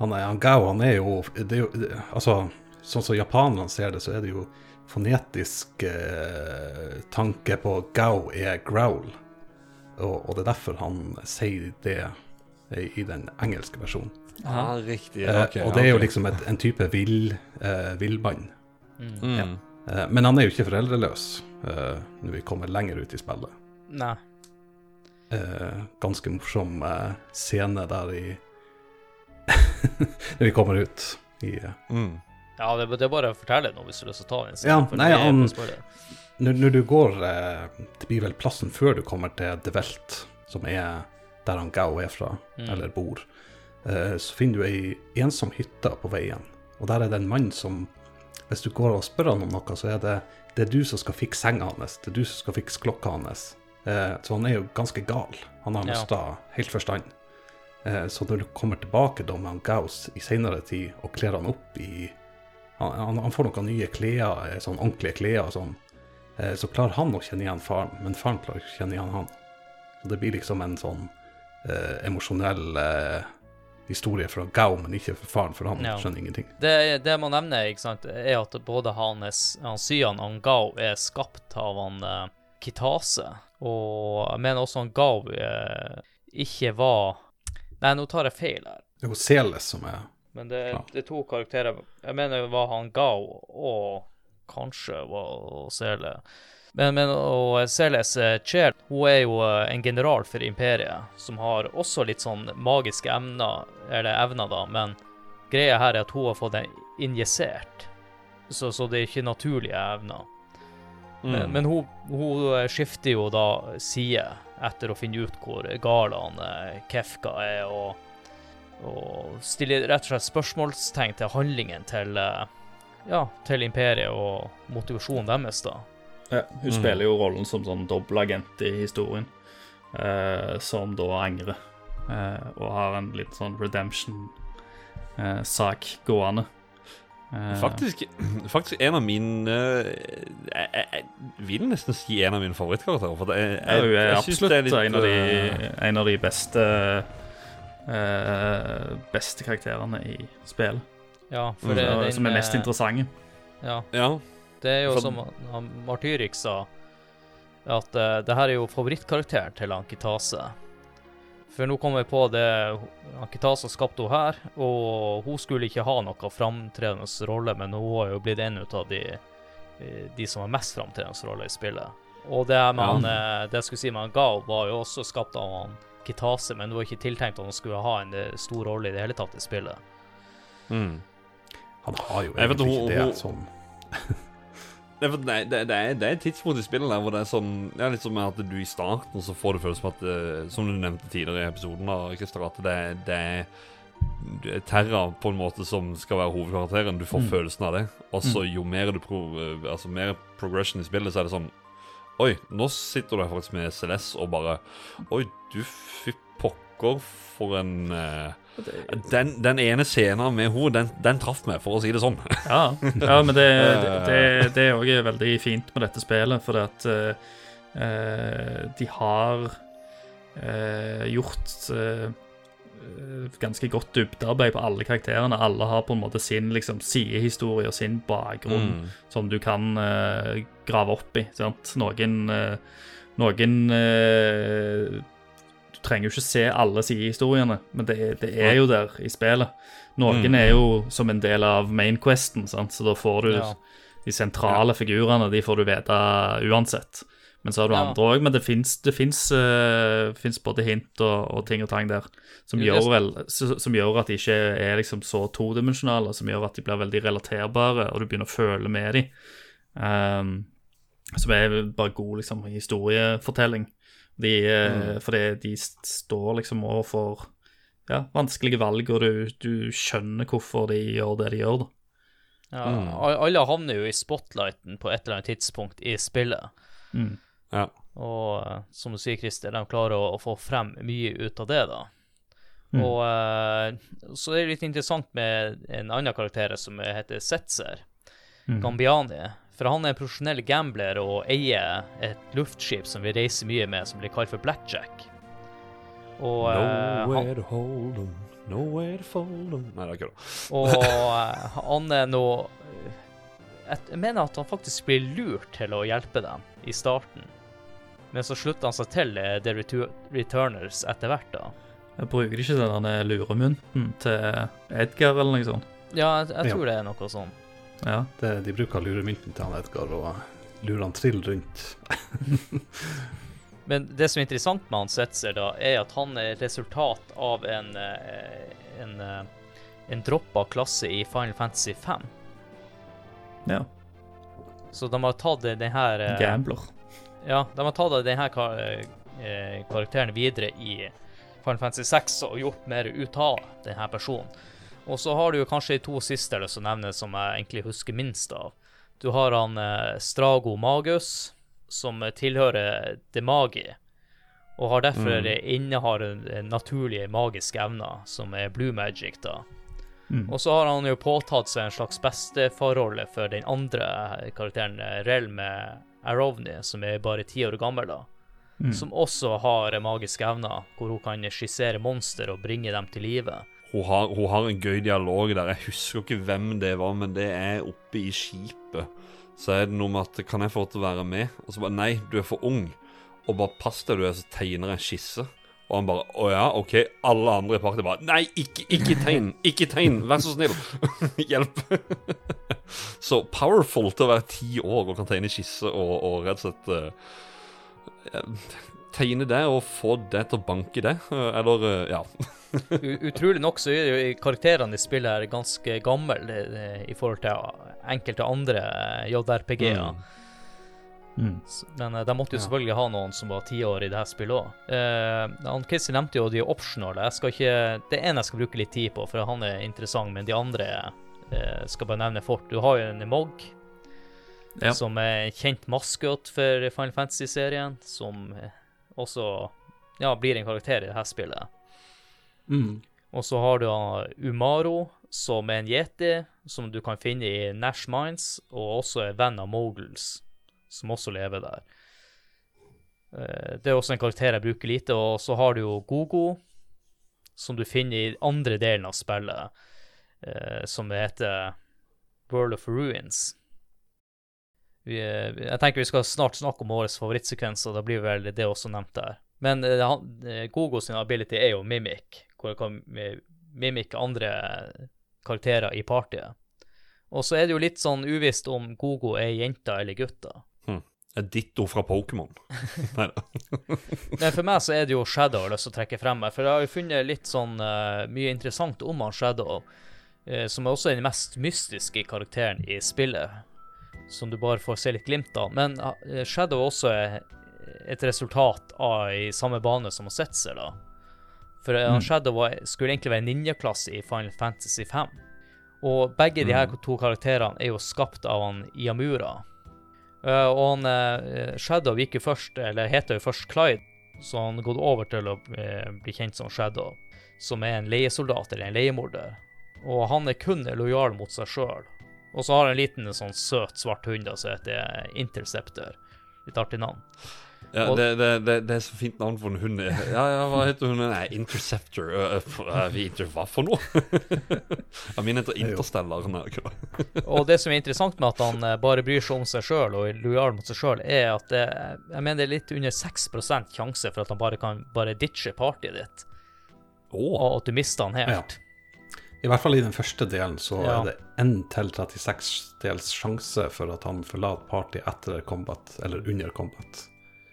Han, er, han gau, han er jo, det er jo det, Altså, sånn som japanerne ser det, så er det jo fonetisk eh, tanke på gau er growl. Og, og det er derfor han sier det i, i den engelske versjonen. Ja, riktig. Eh, og det er jo okay. liksom et, en type vill, eh, villmann. mm. Eh, men han er jo ikke foreldreløs eh, når vi kommer lenger ut i spillet. Nei. Eh, ganske morsom eh, scene der i [LAUGHS] Når vi kommer ut i eh, Mm. Ja, det, det er bare å fortelle noe hvis du har lyst til å ta en scene. Ja, for nei, det han-. Når, når du går eh, Det blir vel plassen før du kommer til De Welt, som er der han Gao er fra, Mm. eller bor. Eh, så finner du ei ensom hytte på veien. Og der er det en mann som hvis du går og spør han om noe, så er det, det er du som skal fikse senga hans. Det er du som skal fikse klokka hans. Eh, så han er jo ganske gal. Han har Ja. helt forstand. Eh, så når du kommer tilbake da med han Gaus i senere tid og kler han opp i Han, han, han får noen nye klær, sånn ordentlige klær og sånn. Eh, så klarer han å kjenne igjen faren, men faren klarer ikke å kjenne igjen han. Så det blir liksom en sånn eh, emosjonell eh, historie fra Gao, men ikke for faren, for han Ja. skjønner ingenting. Det, det man nevner, ikke sant, er at både han, han Syan og han Gao er skapt av han eh, Kitase. Og jeg mener også han Gao eh, ikke var Nei, nå tar jeg feil her. Det er jo Seles som er Men det, det er to karakterer Jeg mener det var han Gao og kanskje var Sele. Men, men og Seles Chel, hun er jo eh, en general for imperiet, som har også litt sånn magiske emner, eller evner, da, men greia her er at hun har fått den injisert. Så, så det er ikke naturlige evner. Mm. Men, men hun, hun eh, skifter jo da side etter å finne ut hvor gal han eh, Kefka er, og, og stiller rett og slett spørsmålstegn til handlingen til, eh, ja, til imperiet og motivasjonen deres, da. Ja, hun Mm. spiller jo rollen som sånn dobbeltagent i historien, eh, som da angrer. Eh, og har en litt sånn redemption-sak gående. Eh, Faktisk, [CLEARS THROAT] faktisk en av mine jeg, jeg, jeg vil nesten si en av mine favorittkarakterer. For det, jeg, jeg, er jeg absolutt det er litt, en, av de, eh, en av de beste eh, beste karakterene i spillet. Ja, for Mm. det, den, som er mest eh, interessante. Ja, Ja. det er jo For- som Martyrix sa, at uh, det her er jo favorittkarakteren til Ankitase. For nå kommer jeg på det Ankitase skapte hun her, og hun skulle ikke ha noe framtredende rolle, men hun har jo blitt en av de, eh, de som har mest framtredende rolle i spillet. Og det man, Ja. det jeg skulle si med ga Gao, var jo også skapt av han Kitase, men det var ikke tiltenkt at han skulle ha en stor rolle i det hele tatt i spillet. Mm. Han har jo vet, egentlig hun- ikke det som [LAUGHS] det, er, det, det, er, det er et tidspunkt i spillet der hvor det er sånn Det er litt som med at du i starten så får du følelsen av at eh, Som du nevnte tidligere i episoden, da, Christer, at det, det er det er Terra på en måte som skal være hovedkarakteren. Du får Mm. følelsen av det. Og så jo mer du pro, eh, Altså mer progression i spillet, så er det sånn Oi, nå sitter du her faktisk med CLS og bare Oi, du fy pokker for en eh, den, den ene scenen med henne, den, den traff meg, for å si det sånn. [LAUGHS] Ja, ja men det, det, det er òg veldig fint med dette spillet, for at eh, de har uh, gjort eh, ganske godt dybdearbeid på alle karakterene. Alle har på en måte sin liksom, sidehistorie og sin bakgrunn Mm. som du kan uh, grave opp i. Sant? Noen uh, Noen Du trenger jo ikke se alle sidehistoriene, men det, det er jo der i spillet. Noen Mm. er jo som en del av mainquesten, sant? så da får du Ja. de sentrale figurene. De får du vite uansett. Men så har du Ja. andre òg. Men det fins både hint og, og ting og tang der som gjør, vel, som gjør at de ikke er liksom så todimensjonale, som gjør at de blir veldig relaterbare, og du begynner å føle med dem. Um, som er bare god liksom, historiefortelling. De, mm. Fordi de står liksom overfor ja, vanskelige valg, og du, du skjønner hvorfor de gjør det de gjør. da. Ja, Mm. Alle havner jo i spotlighten på et eller annet tidspunkt i spillet. Mm. Ja. Og eh, som du sier, Christer, de klarer å, å få frem mye ut av det, da. Mm. Og eh, så er det litt interessant med en annen karakter som heter Setzer, Mm. Gambiani. For han er en profesjonell gambler og eier et luftskip som vi reiser mye med, som blir kalt for Blackjack. Og, Nowhere han, to hold them, nowhere to fold them Nei, det er kødda. og [LAUGHS] eh, han er nå jeg, jeg mener at han faktisk blir lurt til å hjelpe dem i starten. Men så slutter han seg til eh, The Returners etter hvert, da. Jeg bruker ikke den luremynten til Edgar eller noe sånt? Ja, jeg, jeg Ja. tror det er noe sånn. Ja. det, De bruker luremynten til han Edgar og lurer han trill rundt. [LAUGHS] Men det som er interessant med han Setzer, da, er at han er resultat av en eh, en, eh, en droppa klasse i Final Fantasy 5. ja. Så de har tatt den her eh, Gambler. Ja, de har tatt denne kar eh, karakteren videre i Final Fantasy 6 og gjort mer ut av denne personen. Og så har du kanskje de to siste jeg har lyst til å nevne som jeg egentlig husker minst av. Du har han eh, Strago Magus, som tilhører tilhører Demagi, og har derfor mm. innehar naturlige magiske evner, som er blue magic, da. Og så har han jo påtatt seg en slags bestefarrolle for den andre eh, karakteren, Rell med Arovni, som er bare ti år gammel, da. Som også har eh, magiske evner, hvor hun kan skissere monster og bringe dem til live. Hun har, hun har en gøy dialog der. Jeg husker ikke hvem det var, men det er oppe i skipet. Så er det noe med at Kan jeg få til å være med? Og så bare Nei, du er for ung. Og bare pass deg, du er så tegner jeg en skisse. Og han bare Å ja, OK. Alle andre i partiet bare Nei, ikke, ikke tegn! Ikke tegn! Vær så snill! [LAUGHS] Hjelp! [LAUGHS] så powerful til å være ti år og kan tegne skisse og, og rett og slett uh, Tegne det og få det til å banke det. eh, Eller uh, Ja. [LAUGHS] Utrolig nok så er jo karakterene i spillet her ganske gamle eh, i forhold til enkelte andre eh, JRPG-er. Mm. Mm. Men eh, de måtte jo selvfølgelig ha noen som var tiår i det her spillet òg. Uh, Krissi nevnte jo de optionale. Ikke, det er en jeg skal bruke litt tid på, for han er interessant, men de andre eh, skal bare nevne fort. Du har jo en Mog, Ja. som er en kjent maskot for Final Fantasy-serien, som eh, også ja, blir en karakter i det her spillet. Mm. Og så har du Umaro, som er en yeti, som du kan finne i Nash Mines, og også er venn av Moguls, som også lever der. Eh, Det er også en karakter jeg bruker lite, og så har du jo Gogo, som du finner i andre delen av spillet, eh, som heter World of Ruins. Eh, jeg tenker vi skal snart snakke om årets favorittsekvenser, da blir vel det også nevnt der. Men Gogo sin ability er jo mimic, hvor jeg kan mimikke andre karakterer i partiet. Og så er det jo litt sånn uvisst om Gogo er jenta eller gutta. Et ditto fra Pokémon. [LAUGHS] Neida. Men for meg så er det jo Shadow jeg har lyst til å trekke frem her, for jeg har jo funnet litt sånn uh, mye interessant om han Shadow, uh, som er også den mest mystiske karakteren i spillet, som du bare får se litt glimt av. Men uh, Shadow også er et resultat av i samme bane som Setzer, da. For mm. Shadow var, skulle egentlig være ninjaklasse i Final Fantasy 5. Og begge de her to karakterene er jo skapt av han Yamura. Uh, og han uh, Shadow gikk jo først, eller heter jo først Clyde, så han gått over til å uh, bli kjent som Shadow, som er en leiesoldat eller en leiemorder. Og han er kun lojal mot seg sjøl. Og så har han en liten sånn søt svart hund som heter Interceptor. Litt artig navn. Ja, Og- det, det, det, det er så fint navn for en hund. Ja, ja, hva heter hun? Nei, Interceptor. Vi hva for noe? [LAUGHS] ja, min heter Interstellar. [LAUGHS] Og det som er interessant med at han eh, bare bryr seg om seg sjøl og er lojal mot seg sjøl, er at det, jeg mener det er litt under 6% sjanse for at han bare kan bare ditche partyet ditt, Oh. og at du mister han helt. I hvert fall i den første delen så Ja. er det 1 til 36 dels sjanse for at han forlater party etter combat, eller under combat.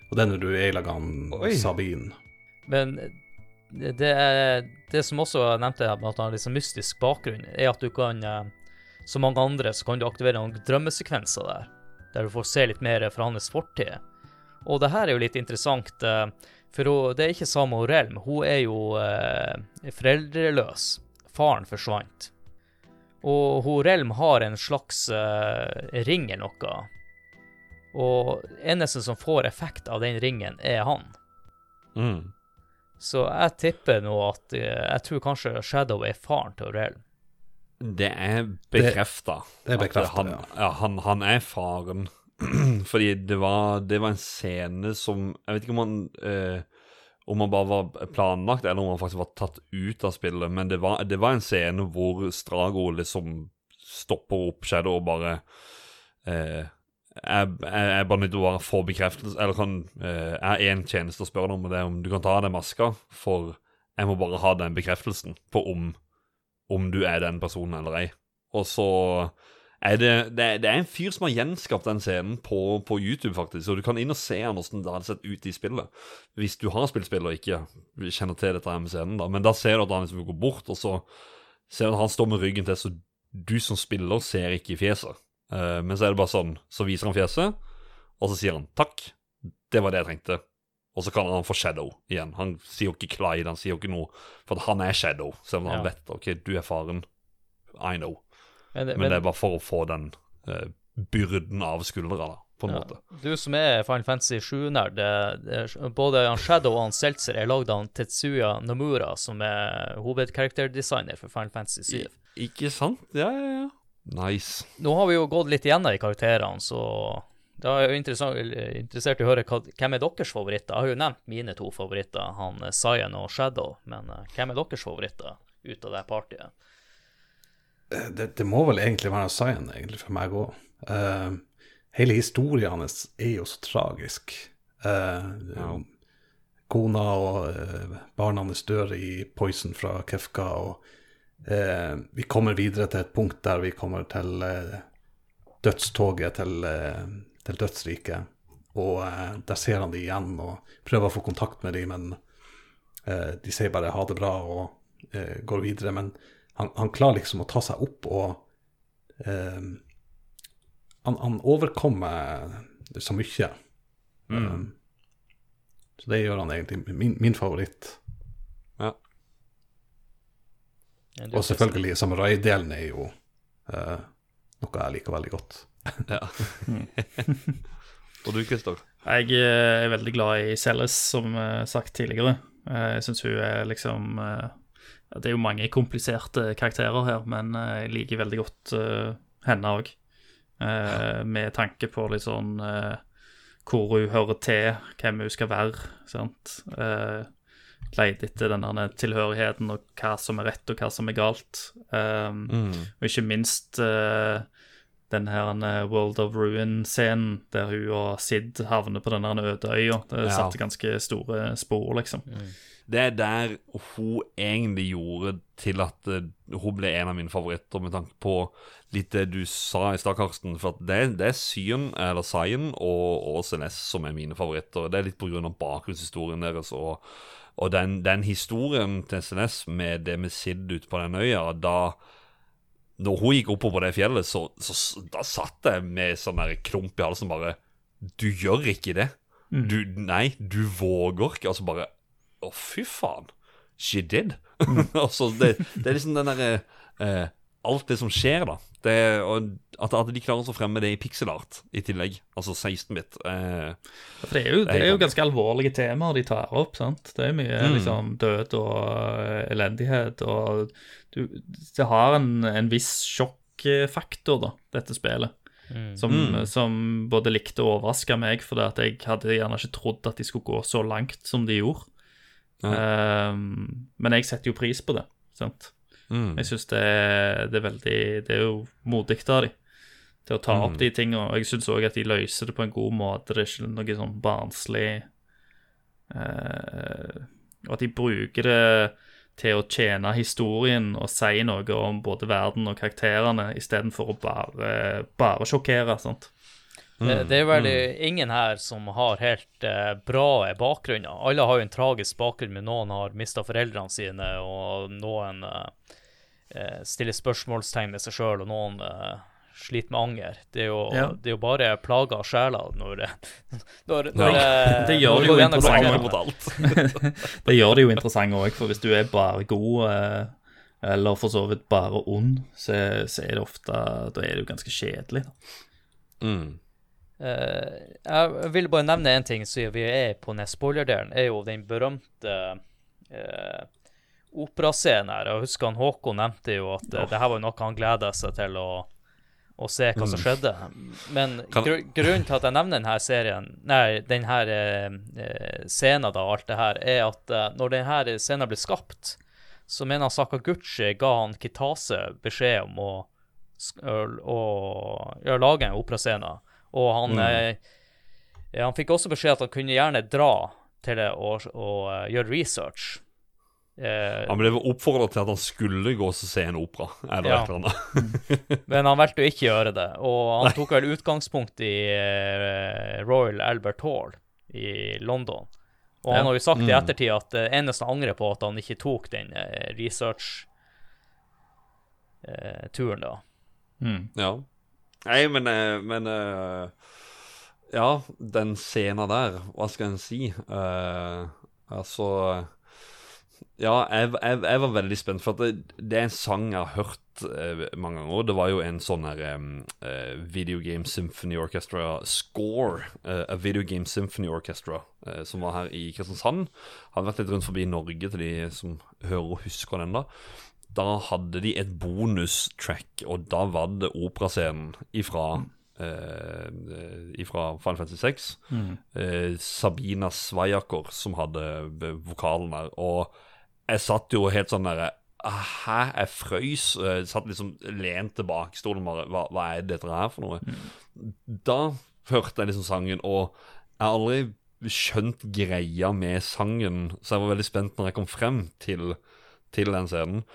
Og det er når du med Oi. Sabine. Men det, det, er, det som også jeg nevnte her, med at han har liksom mystisk bakgrunn, er at du kan, eh, som mange andre, så kan du aktivere noen drømmesekvenser der, der du får se litt mer fra hans fortid. Og det her er jo litt interessant, eh, for hun, det er ikke Sama Orelm, hun er jo eh, foreldreløs. Faren forsvant. Og hun Relm har en slags eh, ring eller noe. Og eneste som får effekt av den ringen, er han. mm. Så jeg tipper nå at eh, Jeg tror kanskje Shadow er faren til Aurel. Det er bekrefta. det er bekreftet, han, ja. ja. Han, han er faren. [CLEARS THROAT] Fordi det var, det var en scene som Jeg vet ikke om han eh, Om han bare var planlagt, eller om han faktisk var tatt ut av spillet. Men det var, det var en scene hvor Strago liksom stopper opp Shadow og bare eh, jeg, jeg jeg bare nødt til å få bekreftelse Eller kan eh, Jeg har én tjeneste spørre deg om, det er om du kan ta av deg maska. For jeg må bare ha den bekreftelsen på om om du er den personen eller ei. Og så er det, det, er- det er en fyr som har gjenskapt den scenen på, på YouTube, faktisk. Og du kan inn og se han hvordan det hadde sett ut i spillet. Hvis du har spilt spill og ikke kjenner til dette her med scenen, da. Men da ser du at han liksom går bort, og så ser du at han står med ryggen til, så du som spiller ser ikke i fjeset. Eh, men så er det bare sånn, så viser han fjeset, og så sier han takk. Det var det jeg trengte. Og så kaller han for Shadow igjen. Han sier jo ikke Clyde, han sier jo ikke noe For han er Shadow, selv om han vet ok, du er faren. I know. Men, Men det er bare for å få den uh, byrden av skuldra, da, på en måte. Du som er Final Fantasy 7-nerd, både han Shadow og han Seltzer er lagd av Tetsuya Nomura, som er hovedkarakterdesigner for Final Fantasy 7. I, ikke sant? Ja, ja, ja. Nice. Nå har vi jo gått litt igjennom i karakterene, så det er jo interessert i å høre hva, hvem er deres favoritter. Jeg har jo nevnt mine to favoritter, han Cyan og Shadow, men uh, hvem er deres favoritter ut av det partiet? Det, det må vel egentlig være Cyan, egentlig, for meg òg. Uh, hele historien hans er jo så tragisk. Uh, ja. Kona og uh, barna hans dør i Poison fra Kefka, og uh, vi kommer videre til et punkt der vi kommer til dødstoget til til dødsriket. Og eh, der ser han de igjen og prøver å få kontakt med dem, men eh, de sier bare ha det bra og eh, går videre. Men han, han, klarer liksom å ta seg opp og eh, han, han, overkommer så mye. Mm. Um, så det gjør han egentlig min, min favoritt. Ja. Og selvfølgelig samurai-delen er jo uh, noe jeg liker veldig godt. [LAUGHS] Ja. [LAUGHS] Og du, Christer? Jeg eh, er veldig glad i Celles, som uh, sagt tidligere. Jeg syns hun er liksom uh, Det er jo mange kompliserte karakterer her, men jeg liker veldig godt henne òg. med tanke på litt sånn hvor hun hører til, hvem hun skal være. sant? Leide etter denne tilhørigheten og hva som er rett og hva som er galt. Um, mm. Og ikke minst uh, den her eh, World of Ruin-scenen der hun og Sid havner på den øde øya. Det ja. satte ganske store spor, liksom. Mm. Det er der hun egentlig gjorde til at uh, hun ble en av mine favoritter, med tanke på litt det du sa i stad, Karsten. For det, det, er Syen, eller Cyan og, og Celeste som er mine favoritter. Det er litt pga. bakgrunnshistorien deres og, og den, den, historien til SNS med det med Sid ute på den øya. da når hun gikk oppover på det fjellet, så, så da satt jeg med sånn der klump i halsen bare Du gjør ikke det. Mm. Du, nei, du våger ikke. Altså bare Å, fy faen. She did. Mm. [LAUGHS] altså, det, det, er liksom den derre eh, Alt det som skjer, da. Det, og at, at, de klarer å fremme det i pixelart i tillegg. Altså 16-bit. Eh, det er jo, det er jo ganske alvorlige temaer de tar opp. sant? Det er mye mm. liksom, død og uh, elendighet. Og du, det har en, en viss sjokkfaktor, da, dette spillet. Mm. Som, mm. som, både likte og overraska meg, for jeg hadde gjerne ikke trodd at de skulle gå så langt som de gjorde. Ja. Um, men jeg setter jo pris på det. sant? Mm. Jeg syns det, det, er veldig Det er jo modig av dem til å ta opp mm. de tingene. Og jeg syns òg at de løser det på en god måte. Det er ikke noe sånn barnslig eh, Og at de bruker det til å tjene historien og si noe om både verden og karakterene, istedenfor å bare, bare sjokkere. sant? Mm. Det, det, er vel mm. ingen her som har helt eh, bra bakgrunner. Alle har jo en tragisk bakgrunn, men noen har mista foreldrene sine, og noen eh, eh stiller spørsmålstegn med seg sjøl, og noen eh, sliter med anger. Det er jo, ja. det er jo bare plager av sjela når, [LAUGHS] når, når ja. [LAUGHS] [LAUGHS] Det gjør det jo interessant. det gjør det jo interessant òg, for hvis du er bare god, eh, eller for så vidt bare ond, så, så, er det ofte Da er det jo ganske kjedelig. Mm. Uh, jeg vil bare nevne én ting, siden vi er på den spoiler-delen, er jo den berømte uh, operascenen her. Jeg husker han Håkon nevnte jo at uh, det her var noe han gleda seg til å å, se hva som mm. skjedde. Men gr grunnen til at jeg nevner denne serien, nei, denne uh, scenen da, alt det her, er at uh, når denne scenen ble skapt, så mener han Sakaguchi ga han Kitase beskjed om å, å, å lage en operascene. Og han, mm. eh, han fikk også beskjed at han kunne gjerne dra til det og, og uh, gjøre research. Eh, han ble oppfordra til at han skulle gå og se en opera, eller ja. et eller annet. [LAUGHS] Men han valgte å ikke gjøre det, og han Nei. tok vel utgangspunkt i uh, Royal Albert Hall i London. Og ja. han har jo sagt mm. i ettertid at det eneste han angrer på, at han ikke tok den eh, research-turen, eh, da. Mm. Ja. Nei, men, eh, men uh, Ja, den scenen der, hva skal en si? Uh, altså Ja, jeg, jeg, jeg var veldig spent, for det, det er en sang jeg har hørt uh, mange ganger. Det var jo en sånn her eh, Video Game Symphony Orchestra score. eh, A Video Game Symphony Orchestra, eh, som var her i Kristiansand. Hadde vært litt rundt forbi Norge til de som hører og husker den, da. Da hadde de et bonustrack, og da var det operascenen ifra eh, ifra Final Fantasy 6. Eh, Sabina Svajakor som hadde eh, vokalen der. Og jeg satt jo helt sånn derre Hæ? Jeg frøys. eh, Jeg satt liksom lent tilbake i stolen bare hva, hva er dette her for noe? Da hørte jeg liksom sangen, og jeg har aldri skjønt greia med sangen, så jeg var veldig spent når jeg kom frem til, til den scenen.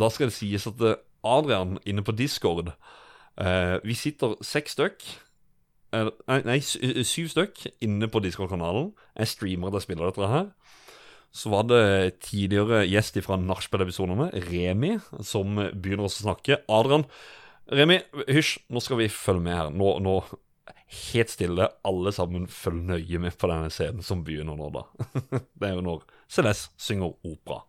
Da skal det sies at eh, Adrian inne på Discord eh, Vi sitter seks stykk eh, Nei, nei eh, syv stykk inne på Discord-kanalen. Jeg streamer at jeg spiller dette her. Så var det tidligere gjest fra Nachspiel-episodene, Remi, som begynner å snakke. Adrian, Remi, hysj, nå skal vi følge med her. Nå, nå Helt stille, alle sammen følg nøye med på denne scenen som begynner nå, da. [LAUGHS] Det er jo når Celeste synger opera.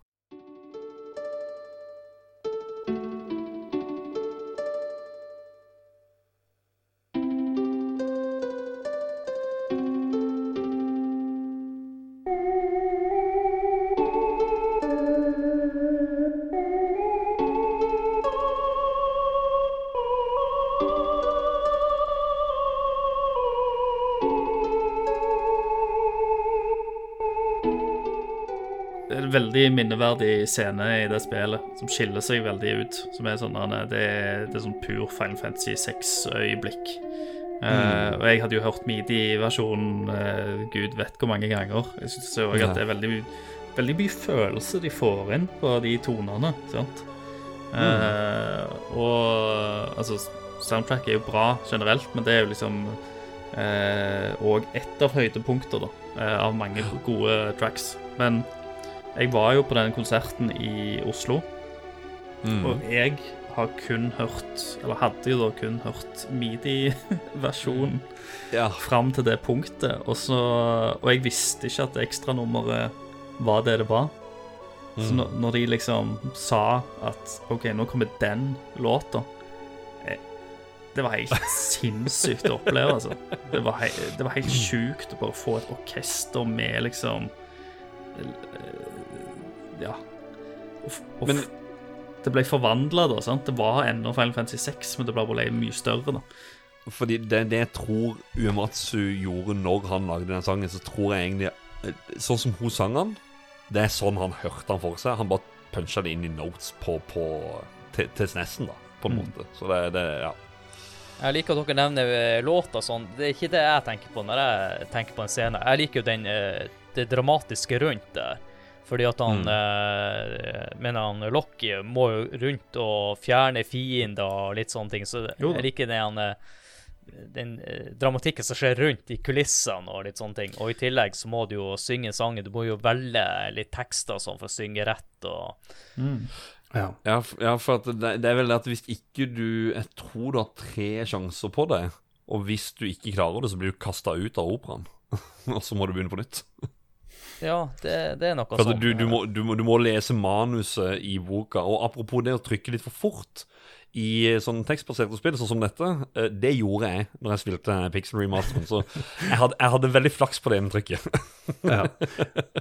Minneverdig scene i det spillet, som skiller seg veldig ut. Som er sånn, det, er, det er sånn pur Final Fantasy 6-øyeblikk. Eh, og jeg hadde jo hørt midi-versjonen eh, gud vet hvor mange ganger. Jeg også Ja. at det er veldig, veldig mye følelse de får inn på de tonene. sant? Eh, og altså, soundtrack er jo bra generelt, men det er jo liksom òg ett av høydepunkter da, eh, av mange gode tracks. Men jeg var jo på den konserten i Oslo, og jeg har kun hørt Eller hadde jo da kun hørt midi-versjonen Ja. fram til det punktet. Og, så, og jeg visste ikke at ekstranummeret var det det var. Så når, når de liksom sa at OK, nå kommer den låta eh, Det var helt [LAUGHS] sinnssykt å oppleve, altså. Det var, hei, det var helt sjukt å bare få et orkester med liksom Ja. Uff, uff. Men- det ble forvandla, da. sant? Det var ennå Final Fantasy 6, men det ble bare mye større, da. Fordi det, det jeg tror Uematsu gjorde når han lagde den sangen, så tror jeg egentlig eh, Sånn som hun sang han, det er sånn han hørte han for seg. Han bare puncha det inn i notes på, på til, til SNES-en, da, på en måte. Så det, det Ja. Jeg liker at dere nevner eh, låta sånn. Det er ikke det jeg tenker på når jeg tenker på en scene. Jeg liker jo den, eh, det dramatiske rundt der. Fordi at han eh, Men han Locky må jo rundt og fjerne fiender og litt sånne ting. Så Jo jeg liker den, han den eh, dramatikken som skjer rundt i kulissene og litt sånne ting. Og i tillegg så må du jo synge sangen. Du må jo velge litt tekster sånn for å synge rett og Ja. Ja, ja, for at det, det er vel det at hvis ikke du Jeg tror du har tre sjanser på det, og hvis du ikke klarer det, så blir du kasta ut av operaen. [LAUGHS] og så må du begynne på nytt. Ja, det, det er noe sånt. du, du, må, du, må, du må lese manuset i boka. Og apropos det å trykke litt for fort i sånn tekstbaserte spill, sånn som dette, eh, det gjorde jeg når jeg spilte Pixel Remasteren. Så jeg hadde, jeg hadde veldig flaks på det inntrykket. [LAUGHS] ja.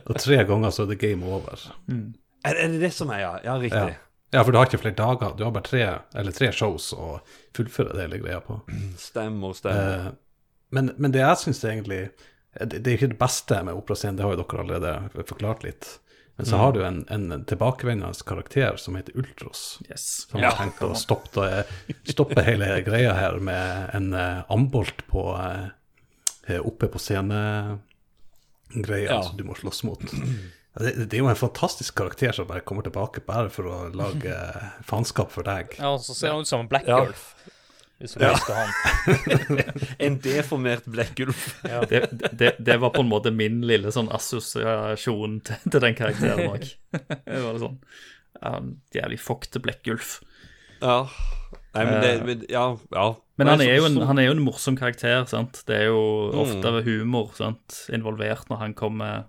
Og tre ganger så er det game over. er er det det som er, ja? Ja, Ja. riktig. ja, for du har ikke flere dager. Du har bare tre, eller tre shows å fullføre det hele greia på. Stemmer, stemmer. Eh, men, men det jeg syns egentlig det, det er ikke det beste med operascenen, det har jo dere allerede forklart litt. Men så har du en, en tilbakevendende karakter som heter Ultros. Yes. Som har tenkt å stoppe, stoppe hele greia her med en uh, ambolt på uh, oppe på scenegreia Ja. som du må slåss mot. Det, det er jo en fantastisk karakter som bare kommer tilbake bare for å lage eh, faenskap for deg. Ja, og så ser han ut som en Black Ja. Hvis du husker han. [LAUGHS] En deformert blekkgulv. Det, det, det var på en måte min lille sånn assosiasjon til, til den karakteren [LAUGHS] òg. det var sånn um, Jævlig fokte Blekkulf. Ja. Nei, men det men, Ja. ja. Men han er, jo en, han er jo en morsom karakter, sant. Det er jo oftere ofte humor sant? involvert når han kommer eh,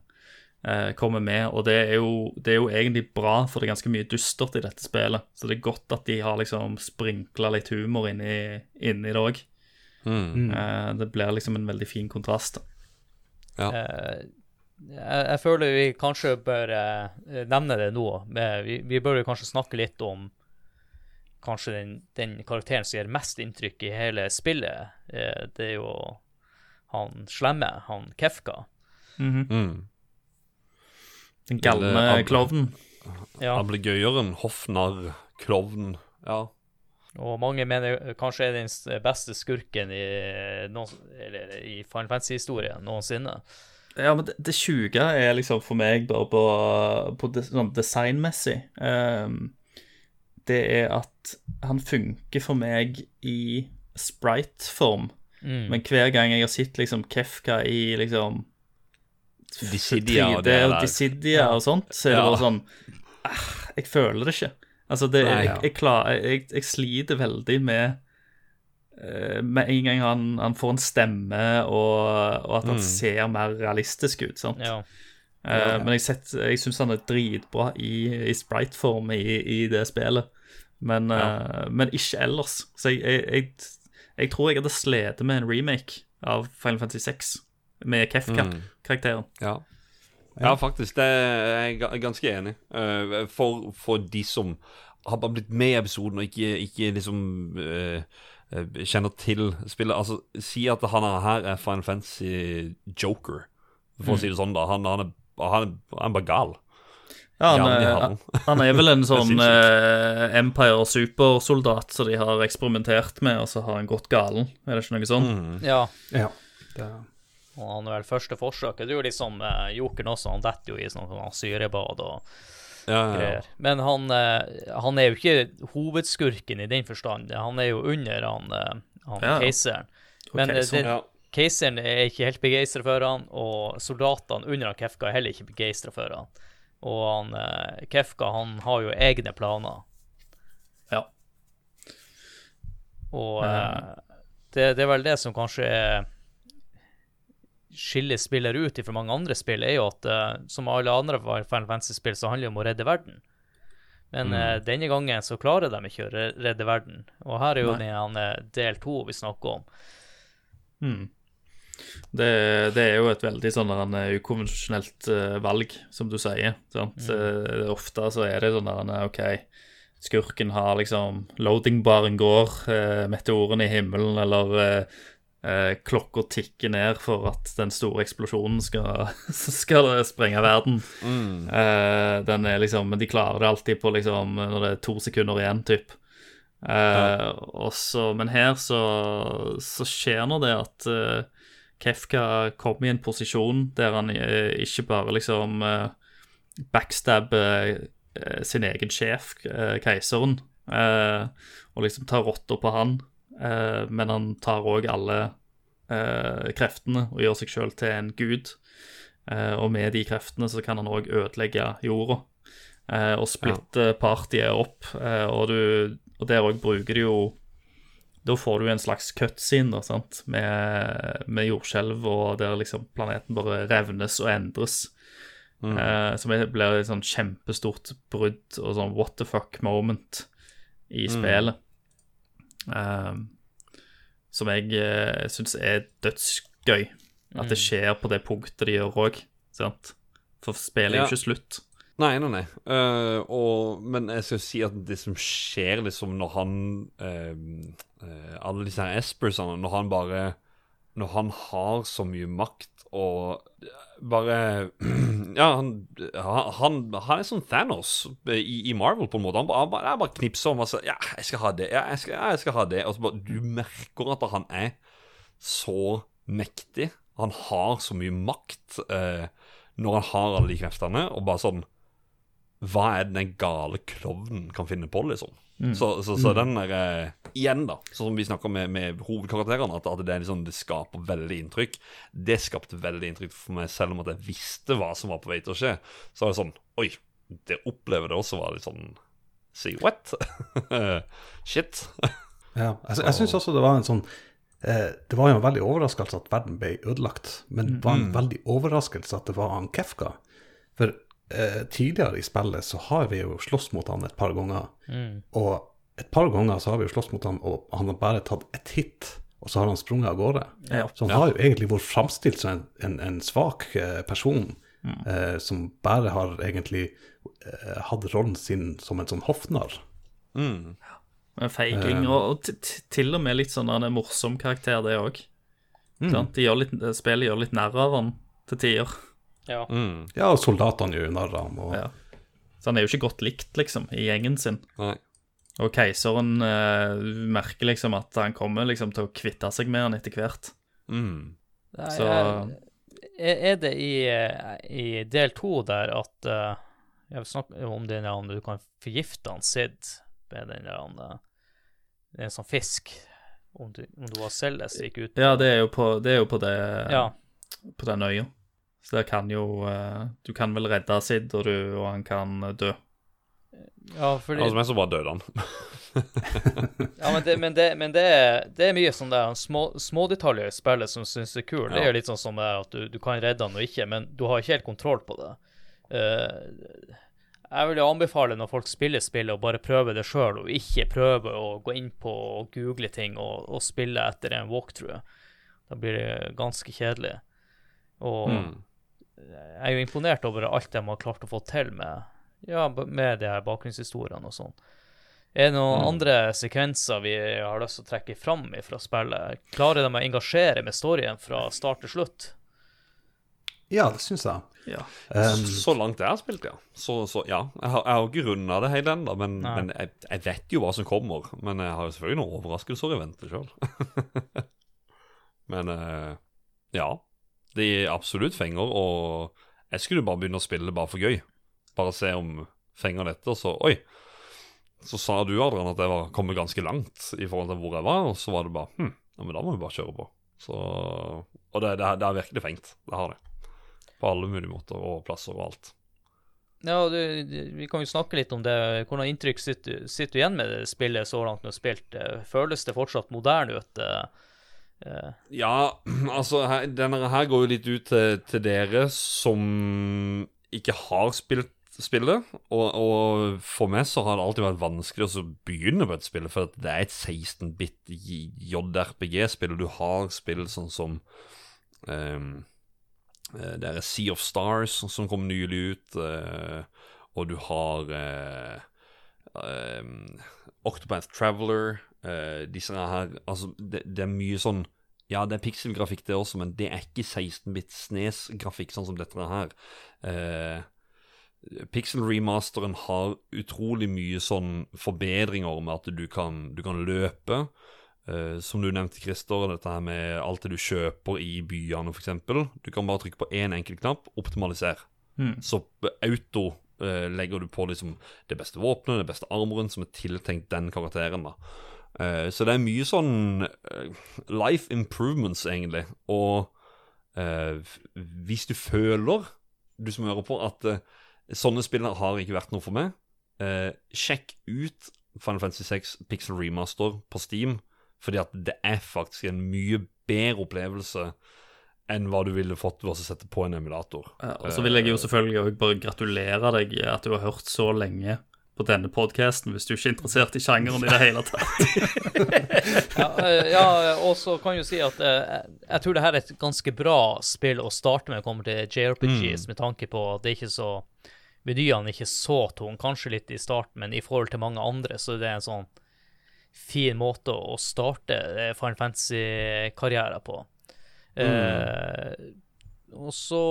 kommer med, og det er, jo, det er jo egentlig bra, for det er ganske mye dystert i dette spillet. Så det er godt at de har liksom sprinkla litt humor inni, inni det òg. Mm. Uh, det blir liksom en veldig fin kontrast. Ja. Uh, jeg, jeg føler vi kanskje bør uh, nevne det nå. Vi, vi bør jo kanskje snakke litt om kanskje den, den karakteren som gjør mest inntrykk i hele spillet. Eh, det er jo han slemme, han Kefka. Mm. Den galne klovnen. Ja, Ablegøyeren, hoffnarr, klovn. Ja. og mange mener kanskje er den beste skurken i, noen, eller, i Final Fantasy-historien noensinne. Ja, men det, det sjuke er liksom for meg bare på, på det, sånn designmessig um, Det er at han funker for meg i sprite-form. Mm. Men hver gang jeg har sett liksom Kefka i liksom Dissidia og det der. Dissidia og sånt, så er det bare sånn ah, Jeg føler det ikke. Altså, det, Nei, jeg, ja. jeg, klar, jeg, jeg sliter veldig med eh, Med en gang han, han får en stemme, og, og at han Mm. ser mer realistisk ut. sant? Ja. Eh, Men jeg, sett- jeg syns han er dritbra i, i sprite-form i, i det spillet, men, eh, men ikke ellers. Så jeg, jeg, jeg, jeg tror jeg hadde slitt med en remake av Final Fantasy 6 med Kefka-karakteren. Ja. ja, faktisk. Det er jeg ganske enig. Eh, For, for de som har bare blitt med i episoden og ikke, ikke liksom uh, kjenner til spillet Altså, si at han er her er Final Fantasy Joker, for å si det sånn, da. Han, han, er, han, er, han er bare gal. Ja, han, Ja, er- han er vel en [LAUGHS] sånn uh, Empire supersoldat som de har eksperimentert med, og så har han gått galen. Er det ikke noe sånn? Mm. ja. Ja. Det, Og han er vel første forsøket. Det er jo liksom uh, Jokeren også, han detter jo i sånn, syrebad og Ja, ja, ja. greier. Men han, uh, han er jo ikke hovedskurken i den forstand. Han er jo under han, uh, han Ja. keiseren. Men okay, eh, sånn. det, Ja. keiseren er ikke helt begeistra for han, og soldatene under han Kefka er heller ikke begeistra for han. Og han, eh, Kefka han har jo egne planer. Ja. Og eh, det, det er vel det som kanskje er skiller spiller ut fra mange andre spill, er jo at uh, som alle andre Final Fantasy-spill, så handler det om å redde verden. Men eh, denne gangen så klarer de ikke å redde verden. Og her er jo Nei. den eh, del to vi snakker om. Mm. Det, det er jo et veldig sånn en, ukonvensjonelt uh, valg, som du sier. Sant? Eh, ofte så er det sånn en, OK, skurken har liksom Loadingbaren går, meteoren i himmelen, eller eh, eh, klokka tikker ned for at den store eksplosjonen skal, [LAUGHS] skal sprenge verden. Mm. Eh, den er liksom, men de klarer det alltid på liksom når det er to sekunder igjen, typ. Eh, ja. så- men her så, så skjer nå det at eh, Kefka kommer i en posisjon der han eh, ikke bare liksom uh, backstabber eh, sin egen sjef, eh, keiseren, eh, og liksom tar rotta på han, eh, men han tar òg alle eh, kreftene og gjør seg sjøl til en gud. Eh, og med de kreftene så kan han òg ødelegge jorda. eh, og splitte partiet opp. eh, og, du, og der òg bruker du jo Da får du en slags cutscene sant? Med, med jordskjelv, og der liksom planeten bare revnes og endres. Eh, som blir et sånn kjempestort brudd og sånn what the fuck moment i spillet. Eh, som jeg uh, syns er dødsgøy. At det skjer på det punktet de gjør òg. For spillet er Ja. ikke slutt. Nei, nei, nei. Uh, og, men jeg skal si at det som skjer liksom når han uh, uh, Alle disse her Espersene, når han bare Når han har så mye makt og bare [CLEARS THROAT] Ja, han, han, han er sånn Thanos i, i Marvel, på en måte. Han bare, han bare, knipser om og sier Ja, jeg skal ha det. Ja, jeg skal, jeg skal ha det. Og så bare Du merker at han er så mektig. Han har så mye makt eh, når han har alle de kreftene, og bare sånn Hva er det den gale klovnen kan finne på, liksom? Så, så, så den der eh, Igjen, da, sånn som vi snakker med, med hovedkarakterene, at, at det, er liksom, det skaper veldig inntrykk. Det skapte veldig inntrykk for meg, selv om at jeg visste hva som var på vei til å skje. Så var det sånn Oi, det opplever det også var litt sånn See what? [LAUGHS] Shit. [LAUGHS] ja. Jeg, jeg syns også det var en sånn eh, Det var jo en veldig overraskelse at verden ble ødelagt, men det var en veldig overraskelse at det var han Kefka. For eh, tidligere i spillet så har vi jo slåss mot han et par ganger. Og et par ganger så har vi jo slåss mot han, og han har bare tatt et hit, og så har han sprunget av gårde. Ja. Så han har jo egentlig vært framstilt som en, en, en svak person. person, eh, som bare har egentlig eh, hatt rollen sin som en sånn hoffnarr. Mm. En feiging, og, og t t til og med litt sånn en morsom karakter, det òg. De litt, spillet gjør litt narr av han til tider. Ja. Mm. Ja, og soldatene gjør narr av ham. Og, Ja. Så han er jo ikke godt likt, liksom, i gjengen sin. Nei. Og keiseren eh, merker liksom at han kommer liksom til å kvitte seg med han etter hvert. Mm. Nei, Så- er, er det i, eh, i del to der at uh, Jeg vil snakke om den der du kan forgifte han Sid med den der han, eh, en sånn fisk. Om du, om du var som gikk ut Ja, det er jo på det, er jo på, det Ja. på den øya. Så der kan jo eh, Du kan vel redde Sid, og, du, og han kan eh, dø. ja, fordi Altså, men så bare døde han. [LAUGHS] Ja, men det, men det, men det, er, det er mye sånn der små, detaljer i spillet som syns er kul. Det er jo litt sånn som det er at du, du kan redde han og ikke, men du har ikke helt kontroll på det. Uh, jeg vil jo anbefale når folk spiller spillet, å bare prøve det sjøl, og ikke prøve å gå inn på og google ting og, og spille etter en walkthrough. Da blir det ganske kjedelig. Og Mm. Jeg er jo imponert over alt de har klart å få til med, ja, med de her bakgrunnshistoriene og sånn. Er det noen andre sekvenser vi har lyst til å trekke fram fra spillet? Klarer de å engasjere med storyen fra start til slutt? ja det syns jeg. Ja. Um, Så langt jeg har spilt, ja. Så, så ja. Jeg har, jeg har ikke runda det hele ennå, men, men jeg, jeg vet jo hva som kommer. Men jeg har jo selvfølgelig noen overraskelser i vente sjøl. [LAUGHS] men uh, ja. De absolutt fenger, og jeg skulle bare begynne å spille det bare for gøy. Bare se om fenger dette, og så Oi! Så sa du, Adrian, at jeg var kommet ganske langt i forhold til hvor jeg var, og så var det bare Hm, ja, men da må vi bare kjøre på. Så Og det, det, det er virkelig fengt. Det har det. På alle mulige måter og plasser og alt. Ja, du, Vi kan jo snakke litt om det. Hvordan inntrykk sitter, sitter du igjen med det spillet så langt du har spilt? Eh, Føles det fortsatt moderne ut? Eh, Ja, altså Denne her går jo litt ut til, til dere som ikke har spilt spillet. Og, og for meg så har det alltid vært vanskelig å begynne på et spill, for det er et 16-bit JRPG-spill, og du har spill sånn som eh, Det er Sea of Stars som kom nylig ut, uh, og du har uh, um, Octopath Traveler uh, Disse her Altså, det, det er mye sånn Ja, det er pikselgrafikk, det også, men det er ikke 16-bit Snes-grafikk, sånn som dette her. Eh, Pixel-remasteren har utrolig mye sånn forbedringer med at du kan, du kan løpe. Eh, som du nevnte, Christer, dette her med alt det du kjøper i byene, f.eks. Du kan bare trykke på én enkelt knapp, optimaliser. Så auto eh, legger du på liksom det beste våpenet, det beste armoren, som er tiltenkt den karakteren. da. Eh, så det er mye sånn eh, life improvements, egentlig. Og eh, hvis du føler, du som hører på, at sånne spill har ikke vært noe for meg, eh, sjekk ut Final Fantasy 6 Pixel Remaster på Steam, fordi at det er faktisk en mye bedre opplevelse enn hva du ville fått ved å sette på en emulator. Ja, Og så vil jeg jo selvfølgelig bare gratulere deg at du har hørt så lenge på denne podkasten, hvis du ikke er interessert i sjangeren i det hele tatt. [LAUGHS] ja, eh, ja, og så kan jeg jo si at eh, jeg tror det her er et ganske bra spill å starte med når det kommer til JRPGs, med tanke på at det er ikke så Menyene er ikke så tung, kanskje litt i starten, men i forhold til mange andre, så det er en sånn fin måte å starte eh, Final Fantasy-karriere på. Eh, og så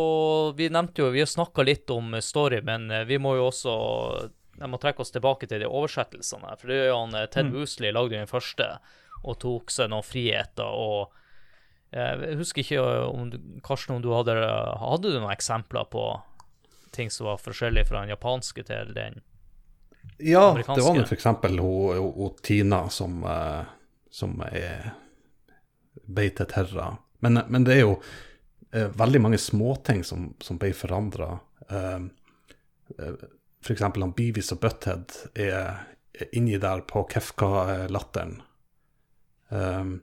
Vi nevnte jo Vi har snakka litt om story, men eh, vi må jo også Jeg må trekke oss tilbake til de oversettelsene. her, For det er jo han eh, Ted Woosley lagde jo den første og tok seg noen friheter. og eh, Jeg husker ikke om du, Karsten, om du hadde Hadde du noen eksempler på ting som var forskjellige fra den japanske til den Ja, Amerikanske. det var nå f.eks. hun, hun, hun Tina som, eh, som er til Terra. Men, men det er jo eh, veldig mange småting som, som ble forandra. Uh, F.eks. han Beavis og Butthead er, er inni der på Kefka-latteren. Um,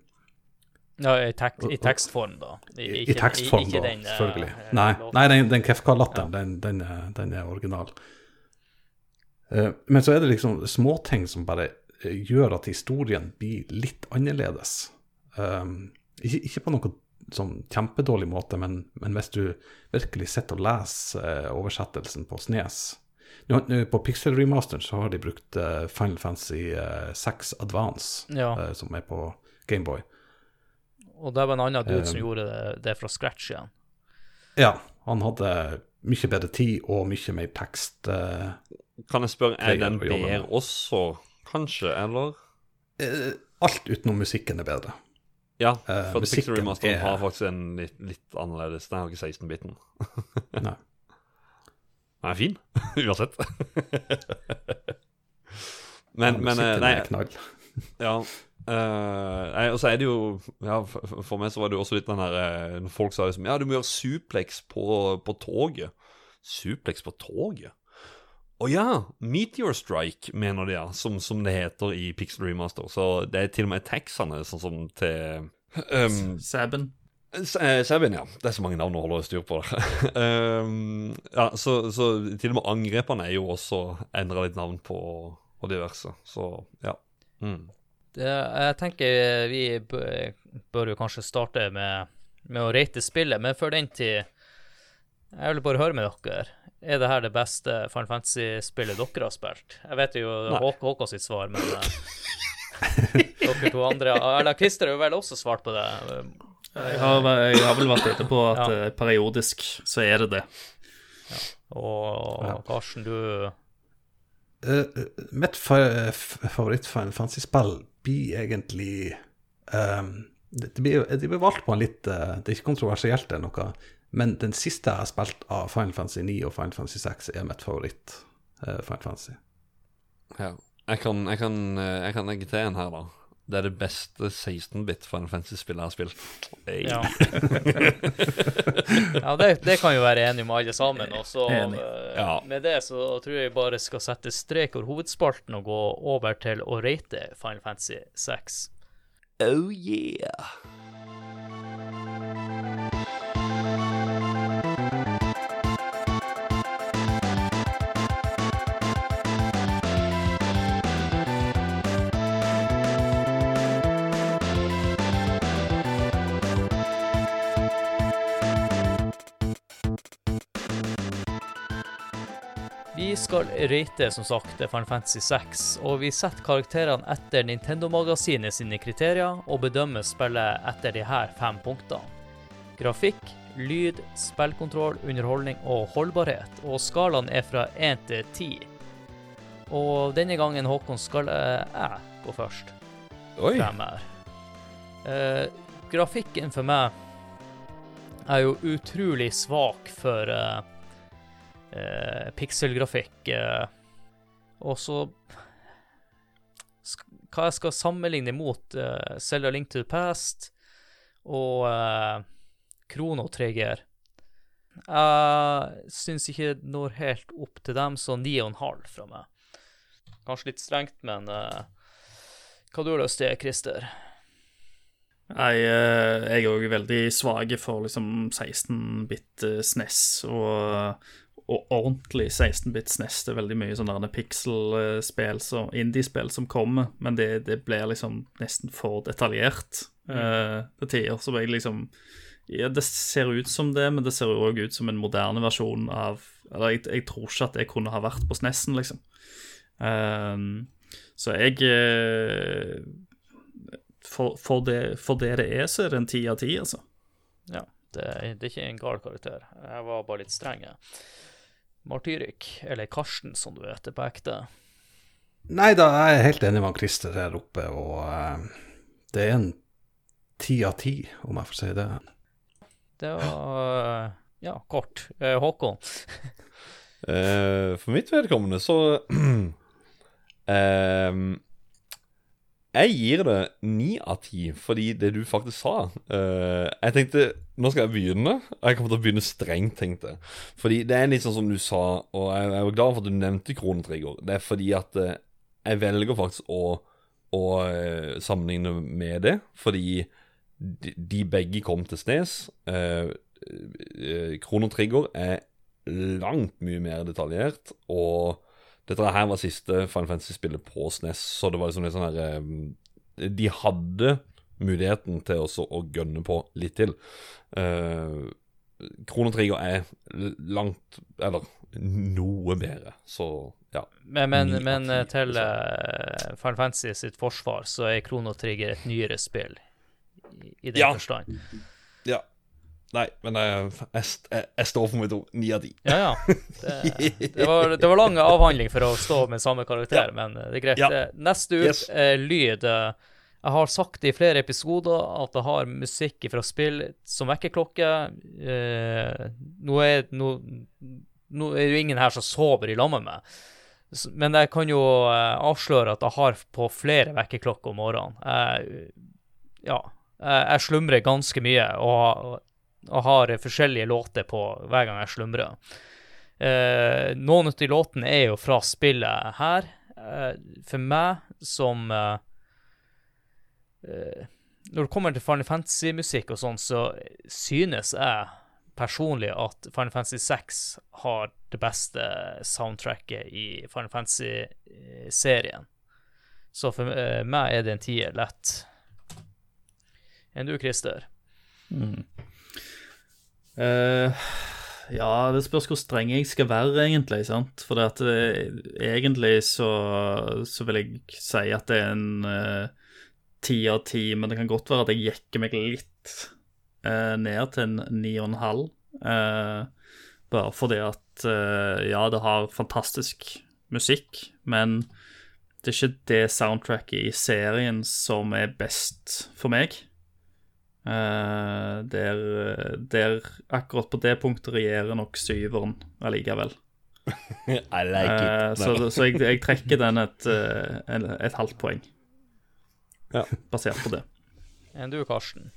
Ja, i, tek i tekstform, da. I, i tekstform, ikke da, den, eh, selvfølgelig. Uh, Nei, nei den, den Kefka-latteren, den, den, er- den er original. Uh, men så er det liksom småting som bare eh, gjør at historien blir litt annerledes. Um, ikke, ikke på noen sånn kjempedårlig måte, men, men hvis du virkelig sitter og leser uh, oversettelsen på Snes nå, På Pixel Remasteren så har de brukt eh, Final Fantasy eh, 6 Advance, Ja. eh, som er på Gameboy. Og det var en annen dude som Um, gjorde det, det fra scratch igjen. Ja, han hadde mye bedre tid og mye mer tekst. Uh, Kan jeg spørre, er den bedre også, kanskje, eller? Uh, alt utenom musikken er bedre. Ja, for for Pixel Remasteren er- har faktisk en litt, litt annerledes Den har ikke 16-biten. [LAUGHS] Nei. Den er fin, [LAUGHS] uansett. [LAUGHS] men, men eh, Nei, knall. [LAUGHS] ja. uh, nei, og så er det jo ja, for, for meg så var det jo også litt den der eh, Når folk sa liksom Ja, du må gjøre suplex på, på toget. Suplex på toget? Å ja! Meteor Strike, mener de, ja. Som, som det heter i Pixel Remaster. Så det er til og med taxene, sånn som til um, Saben. Eh, ja. Det er så mange navn å holde styr på. um, [LAUGHS] ja, så, så til og med angrepene er jo også endra litt navn på og diverse. Så ja. Mm. Det, jeg tenker vi bør, jo kanskje starte med, med å rate spillet, men før den tid Jeg vil bare høre med dere. Er det her det beste Final Fantasy-spillet dere har spilt? Jeg vet jo. Håk Håkon sitt svar, men eh, [LAUGHS] dere to andre Eller Christer har jo vel også svart på det. Jeg har, jeg har vel vært inne på at Ja. eh, periodisk så er det det. Og Ja. Karsten, du uh, mitt fa favoritt-Final Fantasy-spill blir egentlig um, det, det, blir, det blir valgt på en litt uh, Det er ikke kontroversielt, det er noe, men den siste jeg har spilt av Final Fantasy 9 og Final Fantasy 6, er mitt favoritt-Final Fantasy. ja. Jeg kan, jeg, kan, jeg kan legge til en her, da. Det er det beste 16-bit Final Fantasy-spillet jeg har spilt. Hey. Ja, [LAUGHS] ja det, det kan jo være enige med alle sammen. Og så Enig. eh, Ja. med det så tror jeg bare skal sette strek over hovedspalten og gå over til å rate Final Fantasy 6. Oh yeah. Skal rate, som sagt, Final Fantasy 6, og vi setter karakterene etter Nintendo-magasinet sine kriterier og bedømmer spillet etter de her fem punktene. Grafikk, lyd, spillkontroll, underholdning og holdbarhet, og skalaen er fra 1 til 10. Og denne gangen, Håkon, skal jeg gå først Oi. Eh, grafikken for meg er jo utrolig svak for eh, eh, pikselgrafikk. Eh, og så Hva jeg skal sammenligne mot eh, Zelda Link to the Past og eh, Krono Trigger. Jeg syns ikke det når helt opp til dem, så 9,5 fra meg. Kanskje litt strengt, men eh, hva du har lyst til, Christer? Nei, eh, jeg er òg veldig svak for liksom 16-bit SNES og, og ordentlig 16-bit SNES. Det er veldig mye sånne pixel-spill, så indie-spill som kommer, men det, det blir liksom nesten for detaljert eh, til tider. Så jeg liksom ja, Det ser ut som det, men det ser òg ut som en moderne versjon av Eller jeg, jeg tror ikke at det kunne ha vært på SNES-en, liksom. Uh, så jeg uh, for, for, det, for det det er, så er det en ti av ti, altså. Ja, det, det er ikke en gal karakter. Jeg var bare litt streng. jeg. Martyrik, eller Karsten som du heter på ekte. Nei da, jeg er helt enig med Christer her oppe, og eh, det er en ti av ti, om jeg får si det. Det var ja, kort. Eh, Håkon. Eh, for mitt vedkommende så [CLEARS THROAT] ehm, Jeg gir det ni av ti, fordi det du faktisk sa uh, Jeg tenkte nå skal jeg begynne. og Jeg kommer til å begynne strengt, tenkte jeg. Fordi det er litt sånn som du sa, og jeg, jeg var glad for at du nevnte kronetrigger. Det er fordi at uh, jeg velger faktisk å, å uh, sammenligne med det, fordi de, de begge kom til Snes. Uh, Chrono Trigger er langt mye mer detaljert, og dette her var siste Final Fantasy-spillet på SNES, så det var liksom litt sånn her eh, De hadde muligheten til også å gønne på litt til. Uh, Kronotrigger er langt Eller noe bedre, så ja. Men, men, men eh, til uh, Final Fantasy sitt forsvar så er Kronotrigger et nyere spill, i, i den Ja. forstand. ja. Nei, men jeg, jeg, jeg, står for mitt ord. Ni av ti. Ja, ja. [LAUGHS] Det, det, var, det var lang avhandling for å stå med samme karakter, Ja. men det er greit. Ja. Eh, Neste ut Yes. er lyd. Eh, Jeg har sagt i flere episoder at jeg har musikk fra spill som vekkerklokke. Eh, nå, er, nå, nå er det jo ingen her som sover i lag med meg, men jeg kan jo eh, avsløre at jeg har på flere vekkerklokker om morgenen. Jeg, ja, jeg slumrer ganske mye og, og har forskjellige låter på hver gang jeg slumrer. Eh, noen av de låtene er jo fra spillet her. Eh, for meg som eh, eh, Når det kommer til Final Fantasy-musikk og sånn, så synes jeg personlig at Final Fantasy 6 har det beste soundtracket i Final Fantasy-serien. Så for eh, meg er det en tier lett. Enn du, Christer? Eh, ja, det spørs hvor streng jeg skal være, egentlig. sant? For at det, egentlig så, så vil jeg si at det er en eh, ti av ti, men det kan godt være at jeg jekker meg litt uh, ned til en ni og en halv. Eh, bare fordi at uh, ja, det har fantastisk musikk, men det er ikke det soundtracket i serien som er best for meg. Eh, der, der akkurat på det punktet regjerer nok syveren allikevel. [LAUGHS] I like it. så så jeg, jeg [LAUGHS] trekker den et, eh, et halvt poeng, Ja. basert på det. Enn du, Karsten?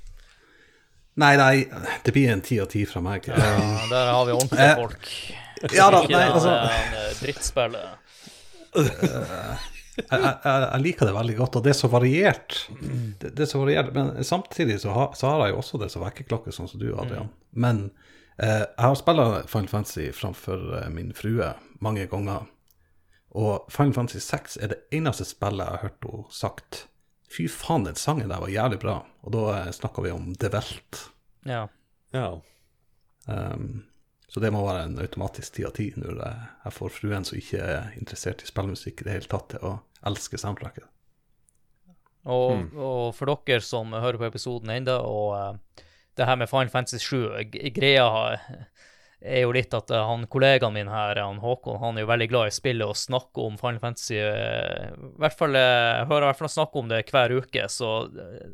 Nei, nei, det blir en ti av ti fra meg. Ja, der har vi ordentlige folk. ja da, nei, altså drittspillet. Jeg, jeg, jeg liker det veldig godt, og det er så variert. Det, det er så variert, Men samtidig så, har- så har jeg jo også det som vekkerklokke, sånn som du, Adrian. Men eh, jeg har spilt Final Fantasy framfor eh, min frue mange ganger. Og Final Fantasy 6 er det eneste spillet jeg har hørt henne sagt Fy faen, den sangen der var jævlig bra. Og da snakka vi om The Welt. Ja. Ja. Um, så det må være en automatisk ti av ti når jeg, får fruen som ikke er interessert i spillmusikk i det hele tatt, til å elske soundtracket. Og, og for dere som hører på episoden ennå, og uh, det her med Final Fantasy 7 g- Greia har- er jo litt at eh, han kollegaen min her, han Håkon, han er jo veldig glad i spillet og snakker om Final Fantasy eh, I hvert fall, eh, Jeg hører i hvert fall han snakke om det hver uke, så,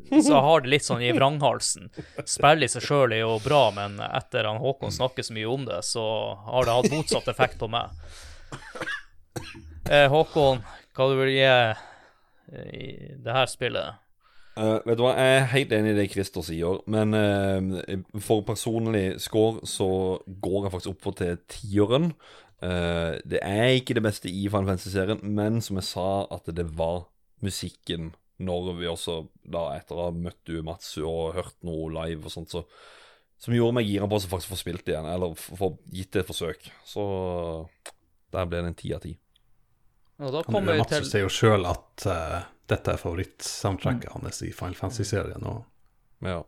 så jeg har det litt sånn i vranghalsen. Spillet i seg sjøl er jo bra, men etter han Håkon snakker så mye om det, så har det hatt motsatt effekt på meg. Håkon, hva du vil gi i det her spillet? Eh, vet du hva, Jeg er helt enig i det Christer sier, men uh, for personlig score så går jeg faktisk opp til tieren. Uh, det er ikke det beste i Final Fantasy-serien, men som jeg sa, at det var musikken når vi også, da etter å ha møtt du, Matsu, og hørt noe live og sånt, så, som gjorde meg gira på å faktisk få spilt igjen, eller få gitt det et forsøk. Så der ble det en ti av ti. Og da kommer vi Mats til sier jo sjøl at eh, dette er favorittsoundtracket hans i Final Fantasy-serien. Ja.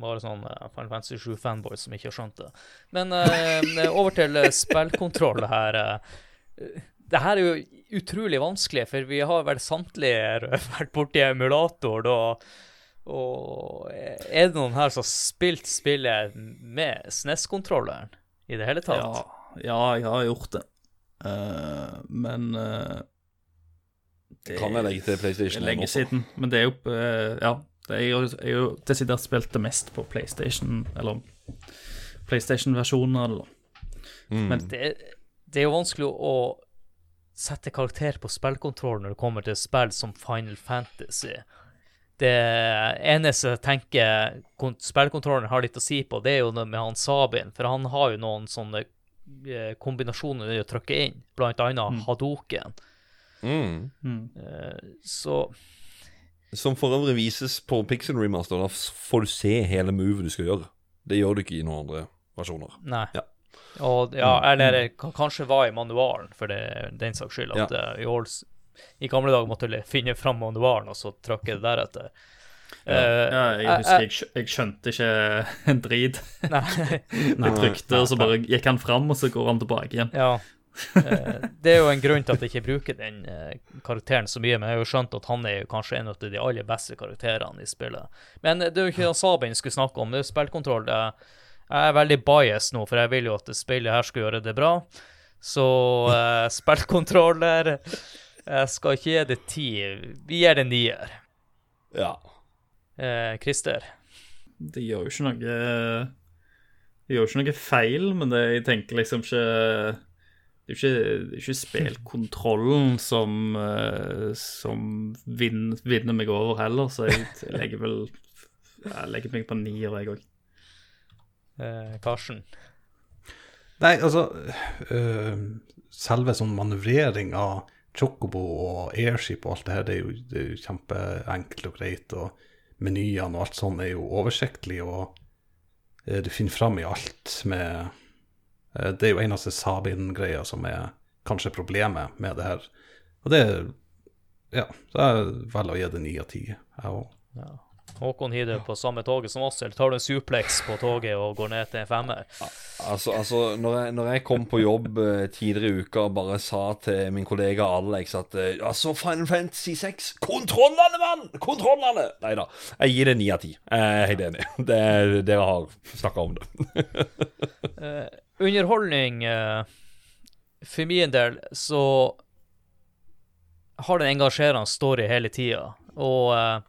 bare sånn uh, Final Fantasy 7-fanboys som ikke har skjønt det. Men uh, [LAUGHS] over til eh, spillkontroll her. eh. det her er jo utrolig vanskelig, for vi har vel samtlige [LAUGHS] vært borti emulator da. Og er det noen her som har spilt spillet med SNES-kontrolleren i det hele tatt? Ja, ja, jeg har gjort det. Uh, men eh, det Kan jeg legge til er PlayStation 1 lenge også? siden. Men det er jo eh, Ja. Det er jo, har jo desidert spilt det mest på PlayStation, eller PlayStation-versjoner, eller Mm. Men det, det er jo vanskelig å sette karakter på spillkontroll når det kommer til spill som Final Fantasy. Det eneste jeg tenker spillkontrollen har litt å si på, det er jo det med han Sabin, for han har jo noen sånne eh, kombinasjoner å trykke inn, blant annet Hadoken. Mm. Mm. Eh, Så Som for øvrig vises på Pixel Remaster. Da får du se hele movet du skal gjøre. Det gjør du ikke i noen andre versjoner. Nei. Ja. Og, ja, eller det kanskje var i manualen, for det, den saks skyld. At ja. i, års, I gamle dager måtte du finne fram manualen, og så trykke det deretter. Eh, Ja, jeg jeg- husker jeg, jeg skjønte ikke [LAUGHS] en drit. Nei. Jeg trykte, og så bare gikk han fram, og så går han tilbake igjen. Ja. Eh, Det er jo en grunn til at jeg ikke bruker den eh, karakteren så mye, men jeg har jo skjønt at han er jo kanskje en av de aller beste karakterene i spillet. Men det er jo ikke det Sabin skulle snakke om, det er jo spillkontroll. Jeg er veldig bias nå, for jeg vil jo at det spillet her skal gjøre det bra. Så uh, [LAUGHS] spillkontroller Jeg skal ikke gi det ti. Vi gir det nier. Ja. Eh, Christer? Det gjør jo ikke noe Det gjør ikke noe feil, men det, jeg tenker liksom ikke Det er ikke, ikke spillkontrollen som, eh, som vinner, vinner meg over heller, så jeg, jeg legger vel Jeg legger meg på nier, jeg òg. Eh, Karsten? Nei, altså øh, Selve sånn manøvrering av Chocobo og Airship og alt det her, det er jo, det er jo kjempeenkelt og greit. Og menyene og alt sånt er jo oversiktlig, og øh, du finner fram i alt med Det er jo eneste Sabin-greia som er kanskje problemet med det her. Og det Ja, så jeg velger å gi det ni av ti, jeg òg. Håkon hiver på samme toget som oss, eller tar du en suplex på toget og går ned til en femmer? Altså, altså når, jeg, når jeg kom på jobb eh, tidligere i uka og bare sa til min kollega Alex at eh, Altså, Final Fantasy 6 Kontrollene, mann! Kontrollene! Nei da. Jeg gir det ni av ti. Jeg er helt enig. [LAUGHS] Det, dere har snakka om det. [LAUGHS] Underholdning eh, For min del så har den engasjerende story hele tida. Og eh,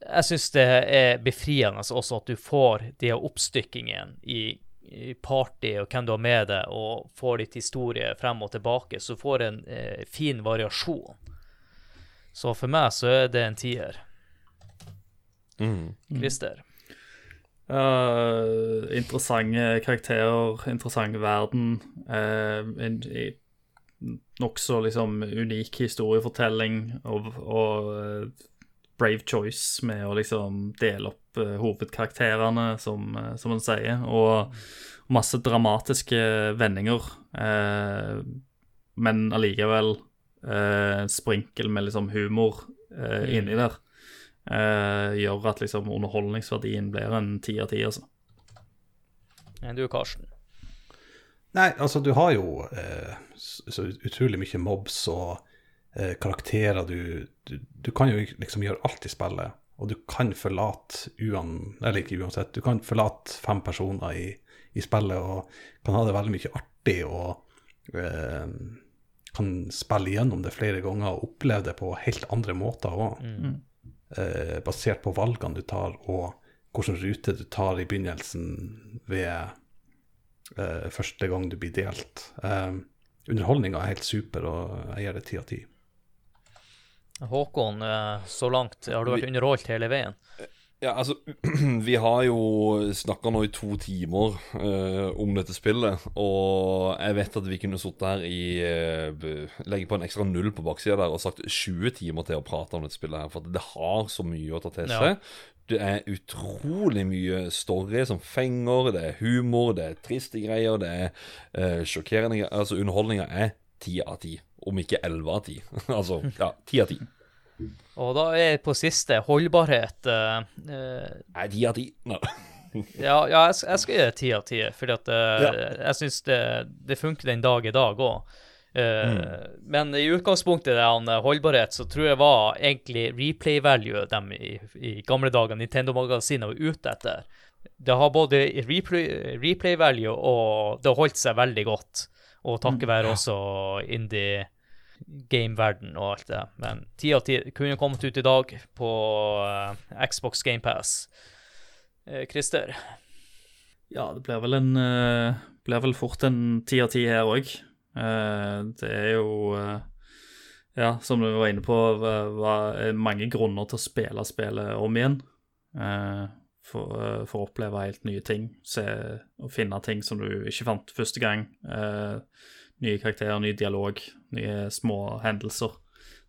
jeg syns det er befriende også at du får de oppstykkingene i, i party og hvem du har med deg, og får litt historie frem og tilbake, så får en eh, fin variasjon. Så for meg så er det en tier. Christer? Ja, interessante karakterer, interessant verden. Uh, en en nokså liksom unik historiefortelling og, og uh, brave choice med å liksom dele opp uh, hovedkarakterene, som, uh, som man sier, og masse dramatiske vendinger. Men allikevel uh, sprinkel med liksom humor eh, inni der. Eh, gjør at liksom underholdningsverdien blir en ti av ti, altså. Du, Karsten? Nei, altså du har jo eh, så så utrolig mye mobs og eh, karakterer. Du, du, du kan jo liksom gjøre alt i spillet, og du kan forlate uan, eller ikke uansett, du kan forlate fem personer i, i spillet og kan ha det veldig mye artig og eh, kan spille gjennom det flere ganger og oppleve det på helt andre måter òg. Eh, basert på valgene du tar og hvilken rute du tar i begynnelsen ved eh, første gang du blir delt. Eh, Underholdninga er helt super, og jeg gir det ti av ti. Håkon, eh, så langt, har du vært underholdt hele veien? Ja, altså [CLEARS THROAT] Vi har jo snakka nå i to timer eh, om dette spillet, og jeg vet at vi kunne sittet her i eh, Legge på en ekstra null på baksida der og sagt 20 timer til å prate om dette spillet her, for det har så mye å ta til Ja. seg. Det er utrolig mye story som fenger, det er humor, det er triste greier, det er eh, sjokkerende greier. Altså, underholdninga er ti av ti, om ikke elleve av ti. [LAUGHS] altså, ja, ti av ti. Og da er jeg på siste holdbarhet. eh, Nei, ti av ti. [LAUGHS] Ja, ja, jeg, jeg skal gi det ti av ti, fordi at eh, Ja. jeg syns det, det funker den dag i dag òg. Men i utgangspunktet eh, holdbarhet, så tror jeg var egentlig replay value de i, i gamle dager Nintendo-magasinet var ute etter. Det har både replay, replay value og det har holdt seg veldig godt. Og takket være også indie game-verden og alt det. Men ti av ti kunne kommet ut i dag på uh, Xbox GamePass. Uh, Christer? Ja, det blir vel en uh, Blir vel fort en ti av ti her òg. det er jo eh, Ja, som du var inne på, var, mange grunner til å spille spillet om igjen. eh, for, eh, å oppleve helt nye ting. Se og finne ting som du ikke fant første gang. Eh, nye karakterer, ny dialog, nye små hendelser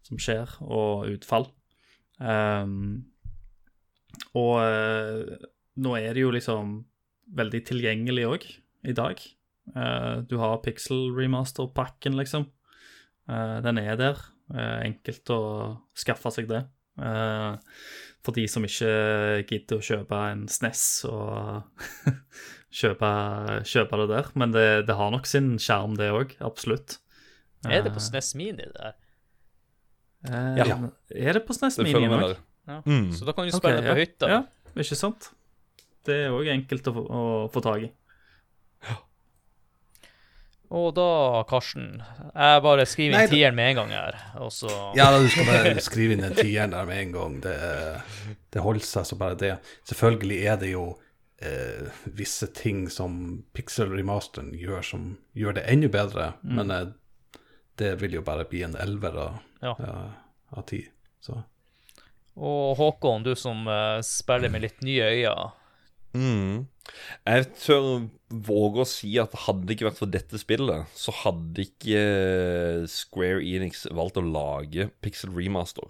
som skjer, og utfall. Um, og uh, nå er det jo liksom veldig tilgjengelig òg, i dag. Uh, du har Pixel Remaster-pakken, liksom. Uh, den er der. Enkelt å skaffe seg det. For de som ikke gidder å kjøpe en SNES og [LAUGHS] kjøpe, kjøpe det der. Men det, det har nok sin sjarm, det òg. Absolutt. Er det på SNES Mini, det der? Eh, Ja. Er det på SNES Det Mini òg? Ja. Mm. Så da kan du spille spille på ja. hytta. Ja, ikke sant? Det er òg enkelt å, få- å få tak i. Og da, Karsten, jeg bare skriver inn tieren med en gang her, og så Ja, du skal bare skrive inn den tieren der med en gang. Det, det holder seg så bare det. Selvfølgelig er det jo eh, visse ting som Pixel Remasteren gjør som gjør det enda bedre, men eh, det vil jo bare bli en elver av, Ja. av ti. Så Og Håkon, du som eh, spiller med litt nye øyne. Mm. Jeg tør våge å si at hadde det ikke vært for dette spillet, så hadde ikke eh, Square Enix valgt å lage Pixel Remaster.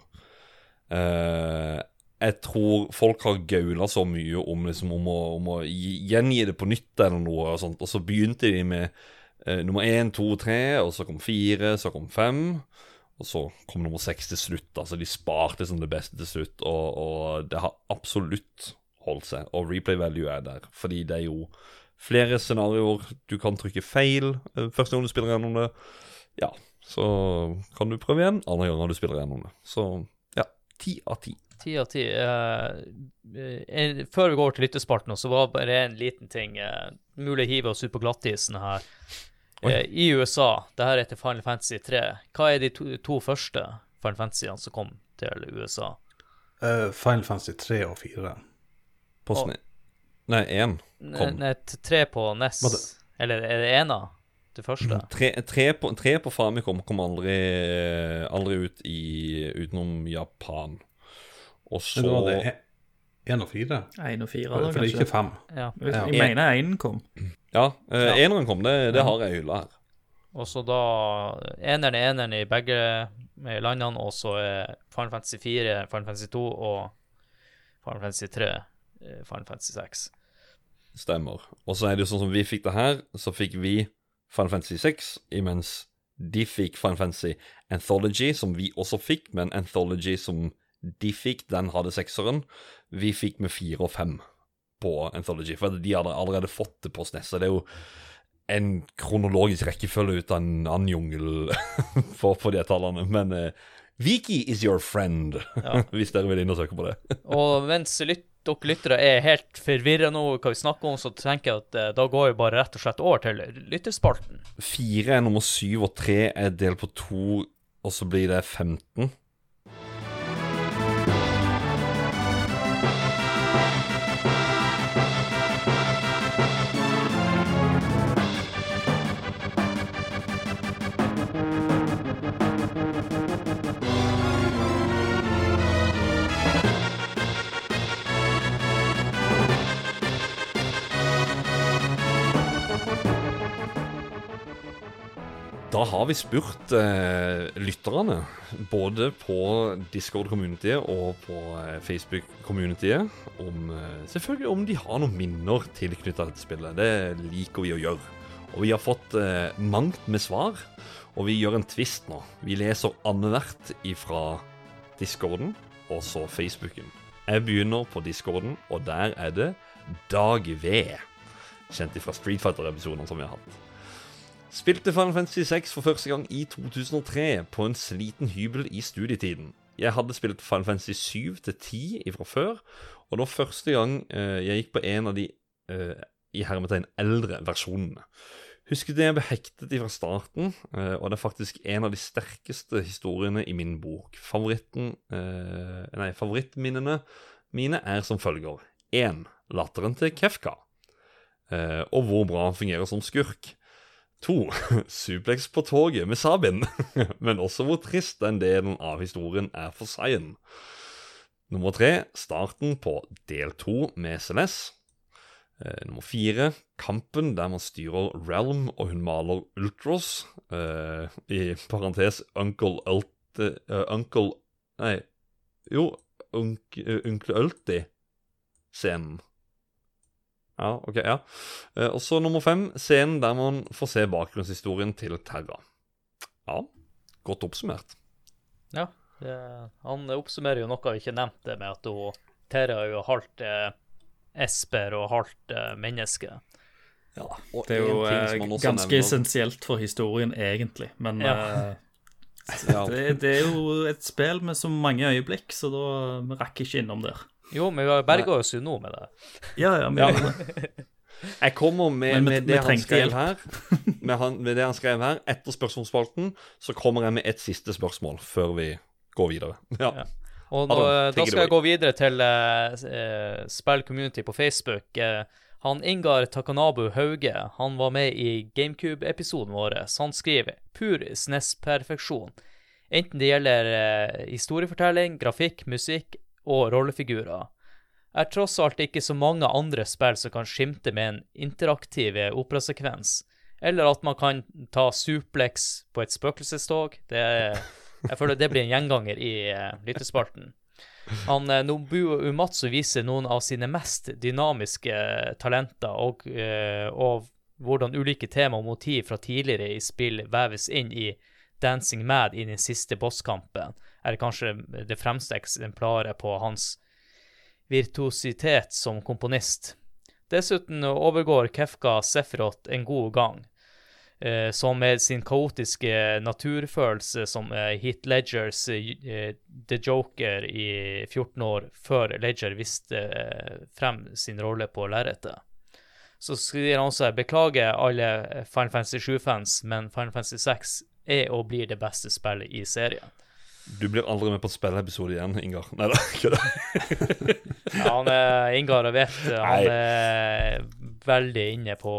Eh, jeg tror folk har gaula så mye om, liksom, om, å, om å gjengi det på nytt eller noe, og sånt, og så begynte de med eh, nummer én, to, tre, og så kom fire, så kom fem. Og så kom nummer seks til slutt. Altså De sparte som det beste til slutt, og, og det har absolutt holdt seg. Og replay value er der, fordi det er jo flere scenarioer. Du kan trykke feil eh, første gang du spiller gjennom det. Ja, så kan du prøve igjen andre ganger du spiller gjennom det. Så ja, ti av ti. Ti av ti. Eh, før vi går til lyttespalten, så var det bare en liten ting. Uh, mulig å hive oss ut på glattisen her. Eh, I USA, det her heter Final Fantasy 3. Hva er de to, to første Final Fantasyene som kom til USA? Uh, Final Fantasy 3 og 4. På Og- sne... Nei, 1 Kom. Nei, t- tre på NES. Det? Eller er det ena? Det første? Tre, tre, på, tre på Famicom kom aldri, aldri ut i, utenom Japan. Og så Men da var det 1 og 4? Én og fire, For det er ikke fem. 5. Ja. Jeg, Ja. jeg mener én kom. Ja, eh, eneren kom. Det, det har jeg hylla her. Og så da Eneren er eneren i begge landene, og så er Final Fantasy 4, Final Fantasy 2 og Final Fantasy 3, eh, Final Fantasy 6. Stemmer. Og så er det jo sånn som vi fikk det her, så fikk vi Final Fantasy 6, imens de fikk Final Fantasy Anthology, som vi også fikk, men Anthology som de fikk, den hadde sekseren. Vi fikk med fire og fem på Anthology, for de hadde allerede fått det på SNES. Så det er jo en kronologisk rekkefølge ut av en annen jungel [LAUGHS] for, for de tallene. Men eh, Viki is your friend, Ja. [LAUGHS] hvis dere vil inn og søke på det. [LAUGHS] Og mens lytt, dere lyttere er helt forvirra nå hva vi snakker om, så tenker jeg at eh, da går vi bare rett og slett over til lytterspalten. Fire er nummer syv, og tre er delt på to, og så blir det 15. Da har vi spurt eh, lytterne, både på Discord-communityet og på eh, Facebook-communityet, om eh, selvfølgelig om de har noen minner tilknyttet dette spillet. Det liker vi å gjøre. Og vi har fått eh, mangt med svar, og vi gjør en twist nå. Vi leser annethvert ifra Discorden og så Facebooken. Jeg begynner på Discorden, og der er det Dag V. Kjent ifra Street Fighter-episodene som vi har hatt. Spilte Final Fantasy 6 for første gang i 2003 på en sliten hybel i studietiden. Jeg hadde spilt Final Fantasy 7 til 10 fra før, og det var første gang eh, jeg gikk på en av de eh, i hermetegn eldre versjonene. Husket jeg ble hektet fra starten, eh, og det er faktisk en av de sterkeste historiene i min bok. Nei, favorittminnene mine er som følger. 1. Latteren til Kefka, og hvor bra han fungerer som skurk. To, [LAUGHS] suplex på toget med Sabin, [LAUGHS] men også hvor trist den delen av historien er for Zayen. Nummer 3. starten på del 2 med SLS. Eh, nummer 4. kampen der man styrer Realm og hun maler Ultros. Eh, I parentes Uncle Ult... eh, Uncle Nei, jo, Onkel Ulti-scenen. Ja, OK. ja. Eh, og så nummer fem, scenen der man får se bakgrunnshistorien til Terra. Ja, godt oppsummert. Ja. Det, han oppsummerer jo noe vi ikke nevnte, med at hun, Terra er jo halvt eh, esper og halvt eh, menneske. Ja, og Det er jo eh, ganske nevner- essensielt for historien, egentlig. Men Ja. eh, [LAUGHS] det, det er jo et spill med så mange øyeblikk, så da vi rakk ikke innom der. Jo, men vi berga oss jo nå med det. Ja, ja, men... Ja. Jeg kommer med, Men med det han skrev her. [LAUGHS] Med, han, med det han skrev her Etter spørsmålsspalten så kommer jeg med et siste spørsmål før vi går videre. [LAUGHS] Ja. Ja. Og nå, Adam, da skal jeg gå videre til uh, uh, Spill Community på Facebook. Uh, han Ingar Takanabu Hauge han var med i GameCube-episoden vår. Han skriver 'pur SNES-perfeksjon'. Enten det gjelder uh, historiefortelling, grafikk, musikk og rollefigurer. Er tross alt ikke så mange andre spill som kan skimte med en interaktiv operasekvens. Eller at man kan ta suplex på et spøkelsestog. Det jeg føler det blir en gjenganger i uh, lyttespalten. Han eh, Nobuo Umatsu viser noen av sine mest dynamiske talenter, og, eh, og hvordan ulike tema og motiv fra tidligere i spill veves inn i Dancing Mad i den siste bosskampen, er kanskje det fremste eksemplaret på hans virtuositet som komponist. Dessuten overgår Kefka Sefrot en god gang eh, som med sin kaotiske naturfølelse som eh, Heath Ledgers eh, The Joker i 14 år før Ledger viste eh, frem sin rolle på lerretet. Så skriver han også beklager alle Final Fantasy 7-fans, men Final Fantasy 6 er og blir det beste spillet i serien. Du blir aldri med på et spilleepisode igjen, Ingar. Nei da, [LAUGHS] kødda. Ja, han er Ingar, og vet Nei. han er veldig inne på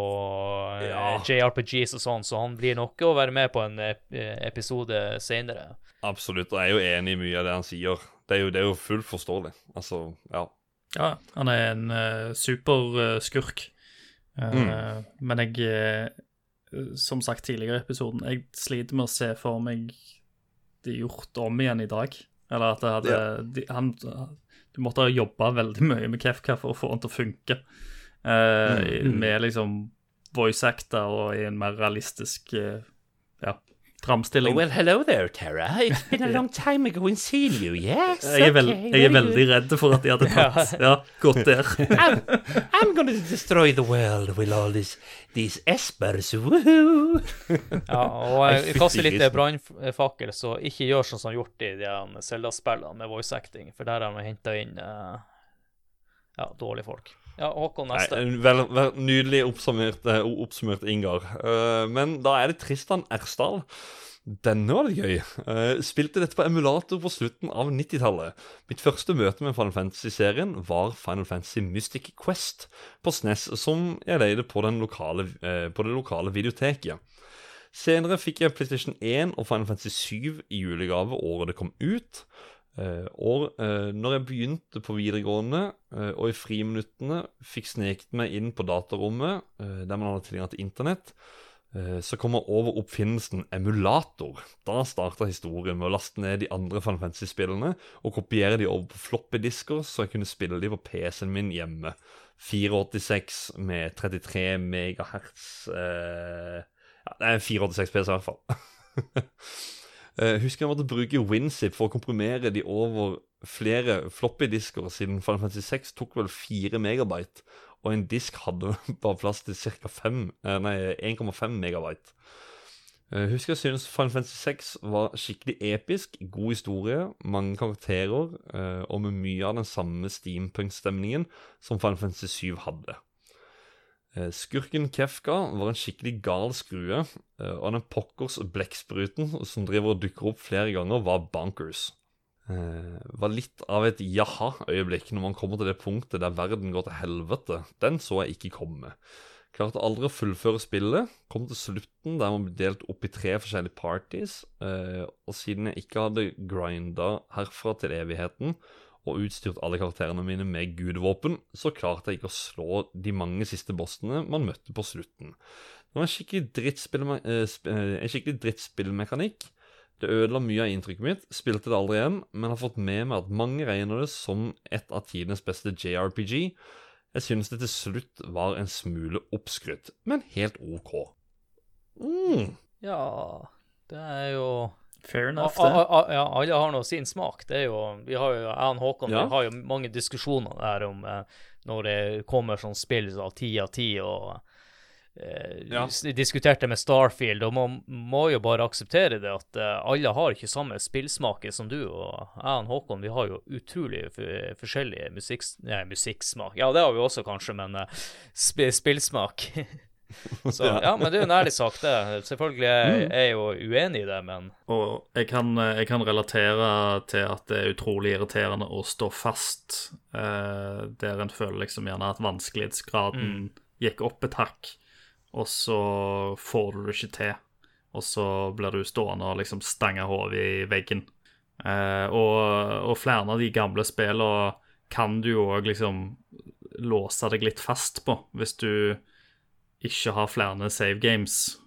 eh, Ja. JRPGs og sånn, så han blir nok å være med på en episode senere. Absolutt, og jeg er jo enig i mye av det han sier. Det er jo, det er jo fullt forståelig. Altså, ja. Ja, han er en uh, superskurk. Uh, Men jeg, eh, som sagt tidligere i episoden, jeg sliter med å se for meg det gjort om igjen i dag. Eller at hadde de, han, Du måtte ha jobba veldig mye med Kefka for å få han til å funke. Eh, Med liksom voice actor og i en mer realistisk eh, ja, framstilling. hello there, Tara. It's been a [LAUGHS] long time ago in seeing you, yes? jeg er, vel, jeg er veldig redd for at de hadde [LAUGHS] tatt Ja, gått der. [LAUGHS] I'm, I'm gonna destroy the world with all this, these espers, woohoo! Ja, og jeg kaster litt grisen. brannfakkel, så ikke gjør sånn som gjort i de her Zelda-spillene med voice acting, for der har han henta inn uh, ja, dårlige folk. Ja, Håkon Nei, neste. en vel, vel, nydelig oppsummert, eh, oppsummert Ingar. Uh, men da er det Tristan Ersdal. Denne var det gøy. Uh, spilte dette på emulator på slutten av 90-tallet. Mitt første møte med Final Fantasy-serien var Final Fantasy Mystic Quest på SNES, som jeg leide på, den lokale, uh, på det lokale videoteket. Senere fikk jeg PlayStation 1 og Final Fantasy 7 i julegave året det kom ut. Eh, og eh, når jeg begynte på videregående, eh, og i friminuttene fikk sneket meg inn på datarommet, der man hadde tilgang til internett, så kom jeg over oppfinnelsen emulator. Da starta historien med å laste ned de andre Final Fantasy-spillene og kopiere de over på floppy-disker, så jeg kunne spille de på PC-en min hjemme. 486 med 33 megahertz eh, ja, Det er en 486 PC i hvert fall. [LAUGHS] Eh, husker jeg måtte bruke WinZip for å komprimere de over flere floppy-disker, siden Final Fantasy 6 tok vel 4 megabyte, og en disk hadde [LAUGHS] bare plass til ca. 1,5 megabyte. Eh, husker jeg synes Final Fantasy 6 var skikkelig episk, god historie, mange karakterer, eh, og med mye av den samme steampunk-stemningen som Final Fantasy 7 hadde. Eh, Skurken Kefka var en skikkelig gal skrue, eh, og den pokkers blekkspruten som driver og dukker opp flere ganger, var bonkers. Det var litt av et jaha-øyeblikk når man kommer til det punktet der verden går til helvete. Den så jeg ikke komme. Klarte aldri å fullføre spillet. Kom til slutten der man ble delt opp i tre forskjellige parties. Eh, og siden jeg ikke hadde grinda herfra til evigheten, og utstyrt alle karakterene mine med gudvåpen, så klarte jeg ikke å slå de mange siste bossene man møtte på slutten. Det var en skikkelig drittspillme- eh, eh, en skikkelig drittspillmekanikk, Det ødela mye av inntrykket mitt, spilte det aldri igjen, men har fått med meg at mange regner det som et av tidenes beste JRPG. Jeg synes det til slutt var en smule oppskrytt, men helt OK. Mm. Ja, det er jo Fair enough, det. Ja, alle har nå sin smak. Det er jo, vi har jo, jeg og Håkon Ja. vi har jo mange diskusjoner der om eh, når det kommer sånn spill av ti av ti, og eh, Ja. diskuterte med Starfield, og man må jo bare akseptere det at eh, alle har ikke samme spillsmak som du, og jeg og Håkon vi har jo utrolig f forskjellige musikk, nei, musikksmak. Ja, det har vi også kanskje, men eh, sp spillsmak. [LAUGHS] [LAUGHS] Så ja, men det er jo en ærlig sak, det. Selvfølgelig er jeg er jo uenig i det, men Og jeg kan, jeg kan relatere til at det er utrolig irriterende å stå fast, eh, der en føler liksom gjerne at vanskelighetsgraden gikk opp et hakk, og så får du det ikke til. Og så blir du stående og liksom stange hodet i veggen. Eh, og, og flere av de gamle spillene kan du jo òg liksom låse deg litt fast på, hvis du ikke har flere save games.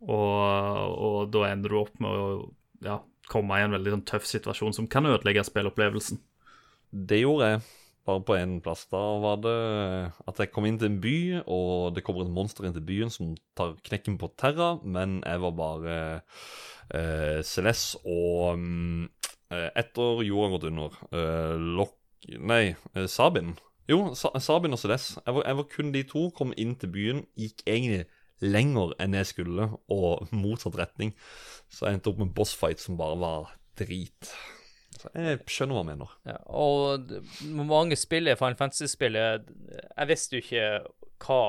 Og, og da ender du opp med å ja, komme i en veldig sånn, tøff situasjon som kan ødelegge spillopplevelsen. Det gjorde jeg, bare på én plass. Da var det at jeg kom inn til en by, og det kommer et monster inn til byen som tar knekken på Terra, men jeg var bare eh, Celeste og mm, eh, Etter jorda gått under eh, Lok... Nei, eh, Sabin. Jo, Sa Sabin og Cedes. Jeg var, jeg var kun de to. Kom inn til byen. Gikk egentlig lenger enn jeg skulle, og motsatt retning. Så jeg endte opp med bossfight som bare var drit. Så jeg skjønner hva han mener. Ja, og d- mange spiller Final Fantasy-spillet Jeg visste jo ikke hva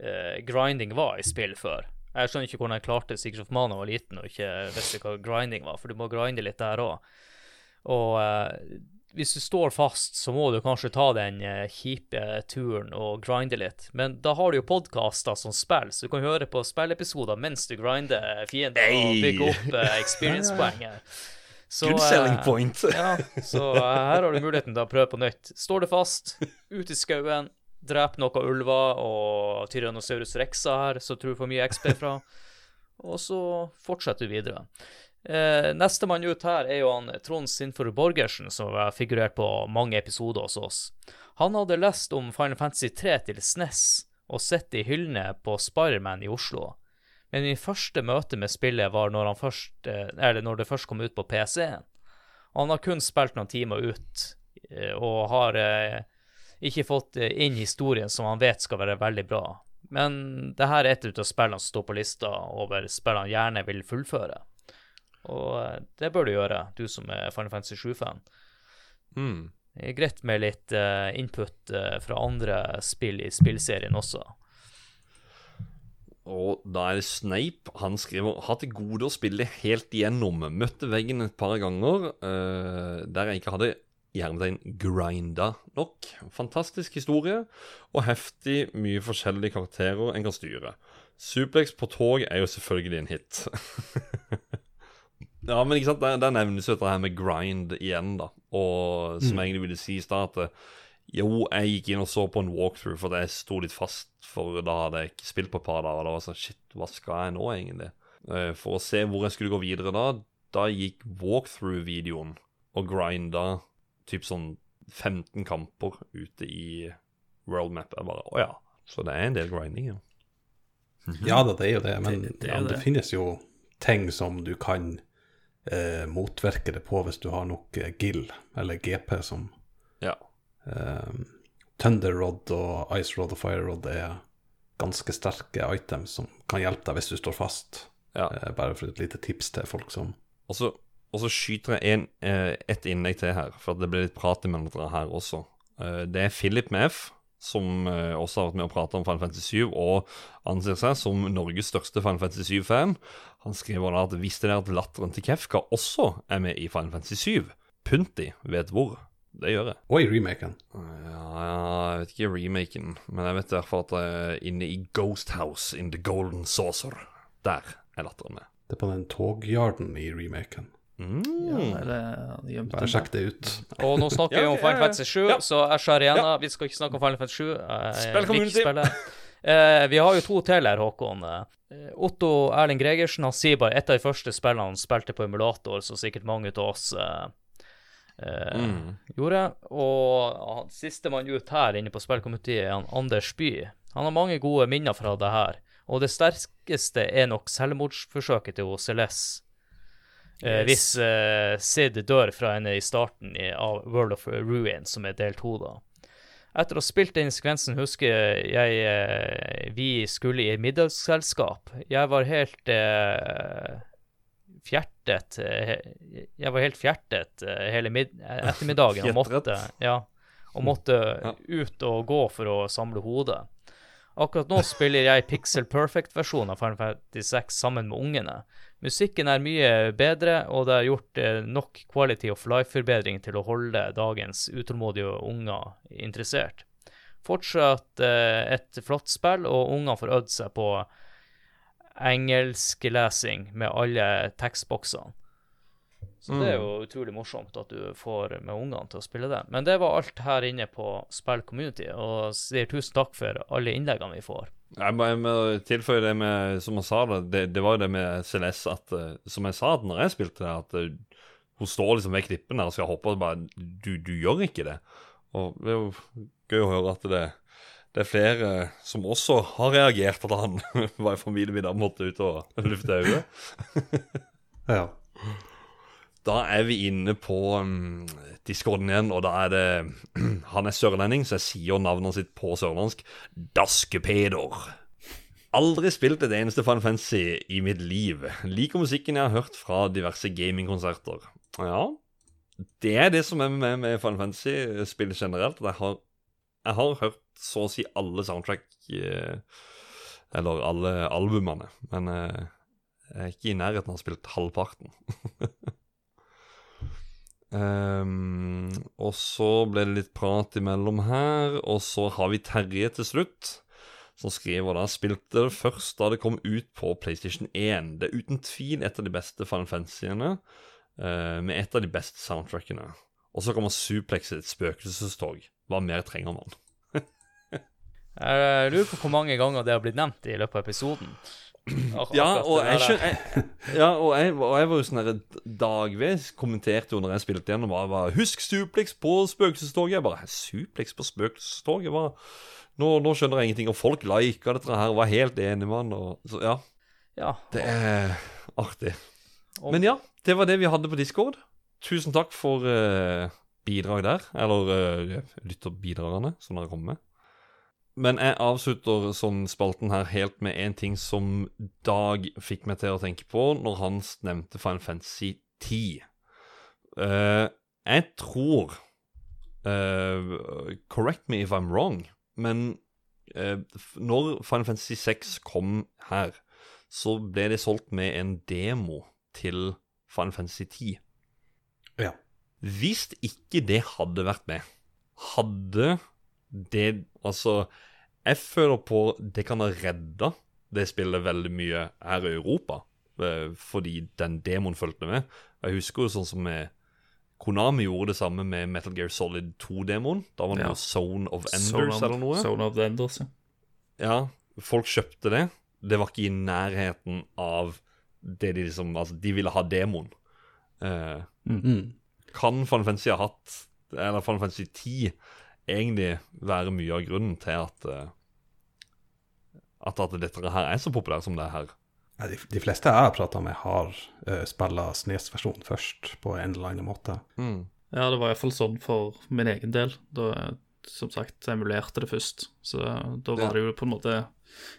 eh, grinding var i spill før. Jeg skjønner ikke hvordan jeg klarte Secret of Mana var liten og ikke visste hva grinding var, for du må grinde litt der òg. Og eh, hvis du står fast, så må du kanskje ta den eh, kjipe turen og grinde litt. Men da har du jo podkaster som spill, så du kan høre på spillepisoder mens du grinder fiender og bygger opp eh, experience-poenget. [LAUGHS] Så, Good selling eh, point. [LAUGHS] ja, så eh, her har du muligheten til å prøve på nytt. Står det fast, ut i skauen, drep noen ulver og Tyrannosaurus rexa her, som tror du får mye XP fra, og så fortsetter du videre. Eh, Nestemann ut her er jo han Trond Sinfor Borgersen, som har figurert på mange episoder hos oss. Han hadde lest om Final Fantasy 3 til SNES og sett i hyllene på Spiderman i Oslo. Men mitt første møte med spillet var når, først, eh, når det først kom ut på PC-en. Han har kun spilt noen timer ut, eh, og har eh, ikke fått inn historien som han vet skal være veldig bra. Men det her er et av spillene som står på lista over spillene han gjerne vil fullføre. Og eh, det bør du gjøre, du som er Final Fantasy 7-fan. Mm. Det er greit med litt uh, input uh, fra andre spill i spillserien også. Og da er det Snape. Han skriver har til gode å spille helt igjennom. Møtte veggen et par ganger uh, der jeg ikke hadde i hermetegn grinda nok. Fantastisk historie, og heftig mye forskjellige karakterer en kan styre. Suplex på tog er jo selvfølgelig en hit. [LAUGHS] ja, men ikke sant, der, der nevnes jo dette her med grind igjen, da. Og som jeg egentlig ville si i stad, at eh, jo, jeg gikk inn og så på en walkthrough fordi jeg sto litt fast, for da hadde jeg ikke spilt på et par dager. Og da var sånn Shit, hva skal jeg nå, egentlig? Eh, For å se hvor jeg skulle gå videre da, da gikk walkthrough-videoen og grinda typ sånn 15 kamper ute i world map. Jeg bare Å ja. Så det er en del grinding, ja. Ja da, det er jo det, men Det- det ja, det, det. finnes jo ting som du kan eh, motvirke det på hvis du har nok eh, GIL, eller GP, som Ja. eh, Thunder Rod og Ice Rod og Fire Rod er ganske sterke items som kan hjelpe deg hvis du står fast. ja. Eh, bare for et lite tips til folk som Og så, og så skyter jeg en, eh, et innlegg til her, for det blir litt prat mellom dere her også. Eh, det er Philip med F, som eh, også har vært med å prate om Final Fantasy 7, og anser seg som Norges største Final Fantasy 7-fan. Han skriver da at visste dere at latteren til Kefka også er med i Final Fantasy 7? Punti vet hvor. Det gjør jeg. Og i remaken. Ja, jeg vet ikke remaken, men jeg vet i hvert fall at jeg er inne i Ghost House in the Golden Saucer. Der er latteren med. Det er på den togyarden i remaken. Mm. Ja, eller Bare sjekk det ut. [LAUGHS] Og nå snakker vi Ja, om Final. Fantasy 7, Ja. så jeg Arena. Vi skal ikke snakke om Final Fantasy 7. Jeg Spill community. Eh, vi har jo to til her, Håkon. Eh, Otto Erling Gregersen han sier bare et av de første spillene han spilte på emulator, så sikkert mange av oss eh, mm. gjorde. Og sistemann ut her inne på spillkomiteen er han Anders By. Han har mange gode minner fra det her. Og det sterkeste er nok selvmordsforsøket til Celeste. Eh, hvis uh, Sid dør fra henne i starten i, av World of Ruin, som er del to, da. Etter å ha spilt den sekvensen husker jeg eh, vi skulle i middagsselskap. Jeg var helt eh, fjertet Jeg var helt fjertet hele mid ettermiddagen og måtte, ja, og måtte ut og gå for å samle hodet. Akkurat nå spiller jeg Pixel Perfect-versjonen av Final Fantasy 6 sammen med ungene. Musikken er mye bedre, og det er gjort eh, nok quality of life-forbedring til å holde dagens utålmodige unger interessert. Fortsatt eh, et flott spill, og ungene får øvd seg på engelsklesing med alle tekstboksene. Så det er jo utrolig morsomt at du får med ungene til å spille det. Men det var alt her inne på Spill Community, og sier tusen takk for alle innleggene vi får. Jeg jeg må tilføye det med Som jeg sa det, det, det var jo det med Celeste at eh, Som jeg sa når jeg spilte det, at eh, hun står liksom ved klippen der og skal hoppe, og bare du, du gjør ikke det. Og det er jo gøy å høre at det, det er flere som også har reagert at han [LAUGHS] var i familiemiddag måtte ut og lufte øyet. Ja. Da er vi inne på um, discorden igjen, og da er det [CLEARS THROAT] Han er sørlending, så jeg sier navnet sitt på sørlandsk. Daskepeder. Aldri spilt et eneste Final Fantasy i mitt liv. Liker musikken jeg har hørt fra diverse gamingkonserter. Ja, det er det som er med, med Final Fantasy-spill generelt. Jeg har, jeg har hørt så å si alle soundtrack eh, Eller alle albumene, men eh, jeg er ikke i nærheten av å ha spilt halvparten. [LAUGHS] Ehm, og så ble det litt prat imellom her, og så har vi Terje til slutt, som skriver da spilte det først da det kom ut på PlayStation 1. Det er uten tvil et av de beste Final Fantasyene, uh, med et av de beste soundtrackene. Og så kommer Suplex et spøkelsestog. Hva mer trenger man? [LAUGHS] Jeg lurer på hvor mange ganger det har blitt nevnt i løpet av episoden. Ja, og jeg, skjønner, jeg, ja, og jeg, og jeg var jo sånn her dagvis kommenterte jo når jeg spilte igjen og bare, bare 'Husk suplex på spøkelsestoget'. Jeg bare 'Suplex på spøkelsestoget'? Hva? Nå, nå skjønner jeg ingenting. Og folk lika dette her og var helt enig med han. Og, så ja, Ja, det er artig. Men ja, det var det vi hadde på Discord. Tusen takk for uh, bidrag der. Eller uh, lytterbidragene som dere kommer med. Men jeg avslutter sånn spalten her helt med en ting som Dag fikk meg til å tenke på når han nevnte Final Fantasy 10. Uh, jeg tror uh, Correct me if I'm wrong, men uh, når Final Fantasy 6 kom her, så ble det solgt med en demo til Final Fantasy 10. ja. Hvis ikke det hadde vært med, hadde det Altså, jeg føler på det kan ha redda det spillet veldig mye her i Europa, eh, fordi den demoen fulgte med. Jeg husker jo sånn som med Konami gjorde det samme med Metal Gear Solid 2-demoen. Da var det Ja. noe Zone of Enders Zone of- eller noe. Zone of the Enders, ja. Ja, folk kjøpte det. Det var ikke i nærheten av det de liksom Altså, de ville ha demoen. Eh, Mm. kan Final Fantasy ha hatt Eller Final Fantasy 10 egentlig være mye av grunnen til at eh, at, at dette her er så populært som det er her. De, de fleste jeg har prata med, har uh, spilla Snes-versjonen først, på en eller annen måte. Ja, det var iallfall sånn for min egen del. Da jeg som sagt emulerte det først. Så da var Ja. det jo på en måte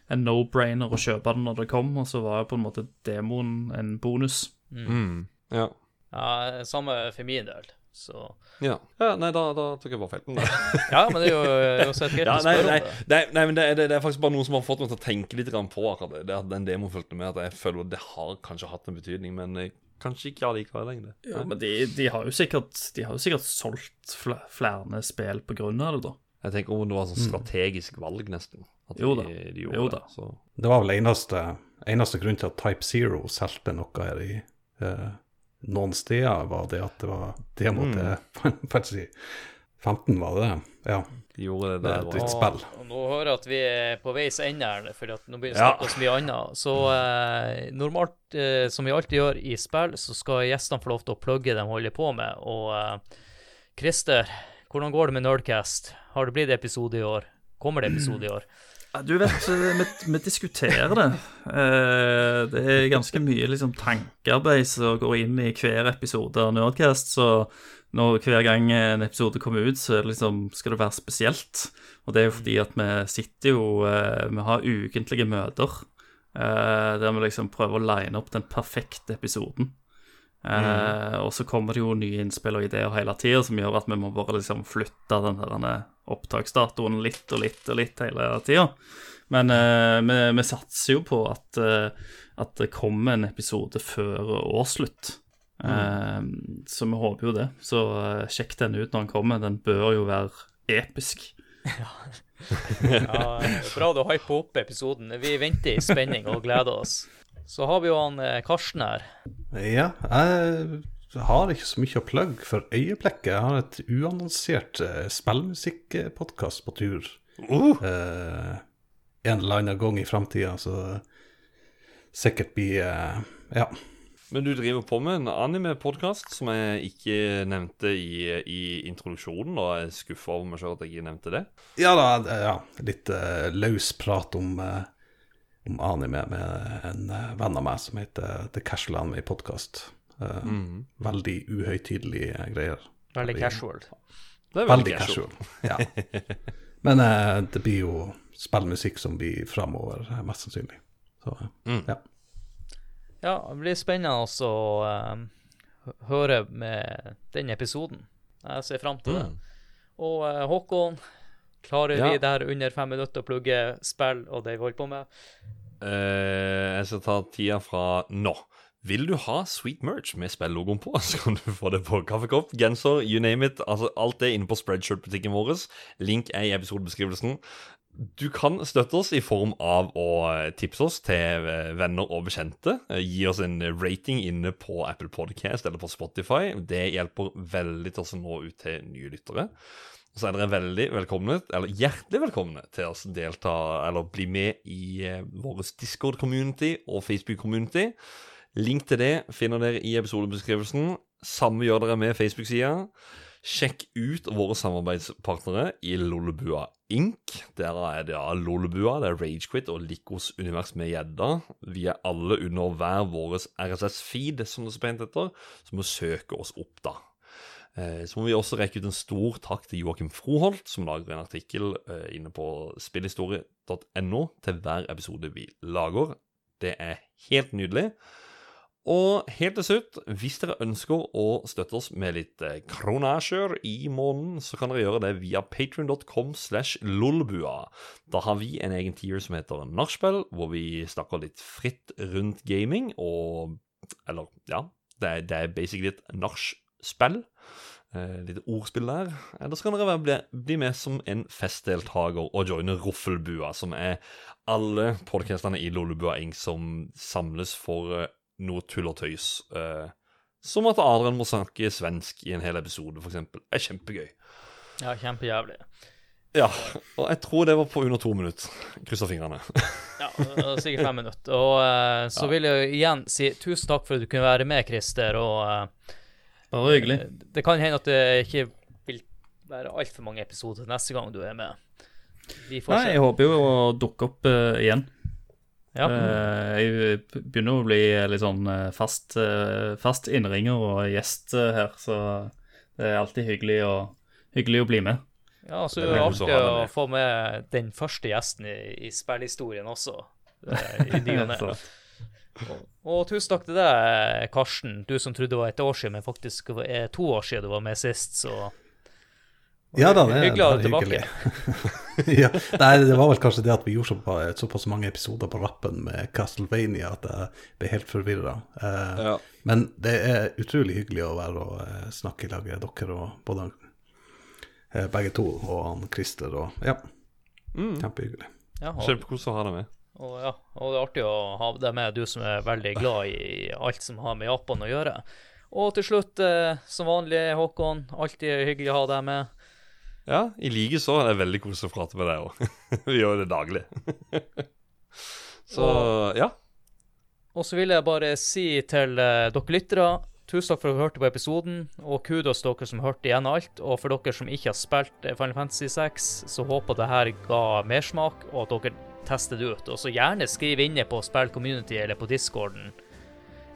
en no-brainer å kjøpe den når det kom, og så var jo på en måte demoen en bonus. Mm. Ja. ja, samme for min del. Så ja. ja. Nei, da, da tok jeg bare feil. [LAUGHS] Ja, men det er jo, det er jo greit ja, å nei, nei, det. nei, nei men det, det, det er faktisk bare noe som har fått meg til å tenke litt på akkurat det. det. At den demoen fulgte med, at jeg føler at det har kanskje hatt en betydning, men jeg, kanskje ikke allikevel lenger. Ja, men de, de har jo sikkert De har jo sikkert solgt fl flere spill på grunn av det, da. Jeg tenker om det var sånn strategisk valg, nesten. At Jo da. de de Jo det. da. Så. Det var vel eneste, eneste grunn til at Type Zero solgte noe her i eh, noen steder, var det at det var demo Mm. faktisk Final 15 var det det? Ja. Gjorde det Det er der. et og- spill. Og nå hører jeg at vi er på veis ende her, for at nå begynner det å Ja. snakke oss mye annet. Så eh, normalt, eh, som vi alltid gjør i spill, så skal gjestene få lov til å plugge de holder på med. Og eh, Christer, hvordan går det med Nerdcast? Har det blitt episode i år? Kommer det episode i [CLEARS THROAT] år? Ja, Du vet, vi, vi diskuterer det. Eh, det er ganske mye liksom, tankearbeid som går inn i hver episode av Nerdcast. Så når hver gang en episode kommer ut, så liksom, skal det være spesielt. Og det er jo fordi at vi sitter jo eh, Vi har ukentlige møter eh, der vi liksom prøver å line opp den perfekte episoden. Eh, og så kommer det jo nye innspill og ideer hele tida som gjør at vi må bare liksom flytte den her opptaksdatoen litt og litt og litt hele tida. Men eh, vi, vi satser jo på at, eh, at det kommer en episode før årsslutt. Eh, så vi håper jo det. Så eh, sjekk den ut når den kommer. Den bør jo være episk. Ja, [LAUGHS] bra du hyper opp episoden. Vi venter i spenning og gleder oss. Så har vi jo han eh, Karsten her. Ja, jeg har ikke så mye å plugge for øyeblikket. Jeg har et uannonsert uh, spillmusikkpodkast på tur. Uh, eh, en eller annen gang i framtida, så sikkert blir eh, Ja. Men du driver på med en anime-podkast som jeg ikke nevnte i, i introduksjonen, og jeg er skuffa over meg sjøl at jeg ikke nevnte det. Ja da, eh, ja, litt uh, løs prat om, eh, om anime med en eh, venn av meg som heter The Casual Anime Podcast. Eh, Veldig uhøytidelige greier. Veldig casual. Det er Veldig casual. Ja. [LAUGHS] Men uh, det blir jo spillmusikk som blir framover, mest sannsynlig. Så Mm. ja. Ja, det blir spennende også å eh, høre med den episoden. Jeg ser fram til det. Og eh, Håkon, klarer Ja. vi der under fem minutter å plugge spill og det vi holder på med? Uh, jeg skal ta tida fra nå. Vil du ha sweet merch med spillogoen på, [LAUGHS] så kan du få det på kaffekopp, genser, you name it. Altså Alt det inne på Spreadshirt-butikken vår. Link er i episodebeskrivelsen. Du kan støtte oss i form av å eh, tipse oss til eh, venner og bekjente. Gi oss en rating inne på Apple Podcast eller på Spotify. Det hjelper veldig til å nå ut til nye lyttere. Så er dere veldig velkomne, eller hjertelig velkomne til å delta eller bli med i eh, vår Discord-community og Facebook-community. Link til det finner dere i episodebeskrivelsen. Samme gjør dere med Facebook-sida. Sjekk ut våre samarbeidspartnere i Lollebua Inc. Der er det ja, Lollebua, det er Ragequit og Likos univers med gjedda. Vi er alle under hver vår RSS-feed, som det så pent heter, så må søke oss opp, da. Eh, Så må vi også rekke ut en stor takk til Joakim Froholt, som lager en artikkel eh, inne på spillhistorie.no til hver episode vi lager. Det er helt nydelig. Og helt til slutt, hvis dere ønsker å støtte oss med litt eh, kronasjer i måneden, så kan dere gjøre det via patrion.com slash lolbua. Da har vi en egen tier som heter Nachspiel, hvor vi snakker litt fritt rundt gaming, og Eller, ja, det er, det er basically et nachspiel. Eh, litt ordspill der. Eller så kan dere bli, bli med som en festdeltaker og joine Roffelbua, som er alle podkastene i Lollebua Inc. som samles for eh, noe tull og tøys. eh, som at Adrian må snakke svensk i en hel episode, f.eks. er kjempegøy. Ja, kjempejævlig. Ja, og jeg tror det var på under to minutter. Krysser fingrene. [LAUGHS] Ja, det sikkert fem minutter. Og eh, så vil jeg igjen si tusen takk for at du kunne være med, Christer. Og eh, Bare hyggelig. det kan hende at det ikke vil være altfor mange episoder neste gang du er med. Vi får Nei, se. jeg håper jo å dukke opp uh, igjen. Ja. Uh, jeg begynner å bli litt sånn eh, fast, uh, fast innringer og gjest eh, her, så det er alltid hyggelig å, hyggelig å bli med. Ja, så Det er å artig å få med den første gjesten i, i spillhistorien også. eh, I ny og ne. [LAUGHS] Og, og tusen takk til deg, Karsten. Du som trodde det var et år siden, men faktisk er to år siden du var med sist, så Ja da, det Hyggelig å ha deg tilbake. [LAUGHS] ja. Nei, det var vel kanskje det at vi gjorde såpass, såpass mange episoder på rappen med Castlevania at jeg ble helt forvirra. Eh, Ja. Men det er utrolig hyggelig å være og eh, snakke i lag med dere og både eh, begge to og han Christer og Ja, Mm. kjempehyggelig. Kjempekos å ha deg med. Og, ja, og det er artig å ha deg med, du som er veldig glad i alt som har med Japan å gjøre. Og til slutt, eh, som vanlig, Håkon, alltid hyggelig å ha deg med. Ja, i like så er det veldig koselig å prate med deg òg. [LAUGHS] Vi gjør det daglig. [LAUGHS] så ja. Og så vil jeg bare si til eh, dere lyttere Tusen takk for at dere hørte på episoden, og kudos til dere som hørte igjen alt. Og for dere som ikke har spilt eh, Final Fantasy 6, så håper det her ga mersmak, og at dere tester det ut. Og så gjerne skriv inne på Spill Community eller på discorden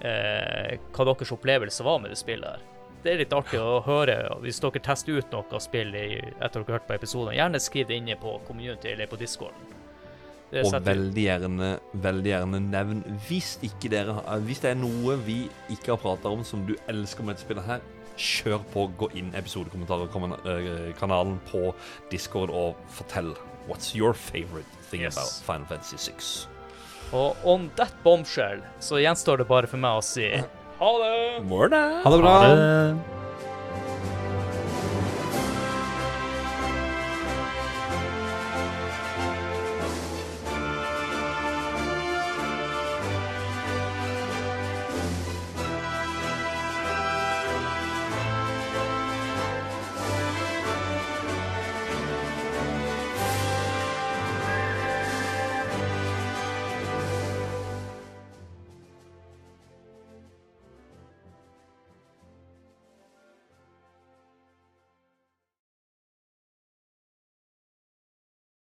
eh, hva deres opplevelse var med det spillet her. Det er litt artig å høre hvis dere tester ut noe spill i, etter dere har hørt på episoden. Gjerne skriv det inne på community eller på discorden. Og veldig gjerne, veldig gjerne nevn hvis ikke dere Hvis det er noe vi ikke har prata om som du elsker med dette spillet her, kjør på, gå inn i episodekommentarkanalen på Discord og fortell What's your favorite thing Yes. about Final Fantasy 6? Og on that bombshell så gjenstår det bare for meg å si ha det! Morning. Ha det bra. Ha det.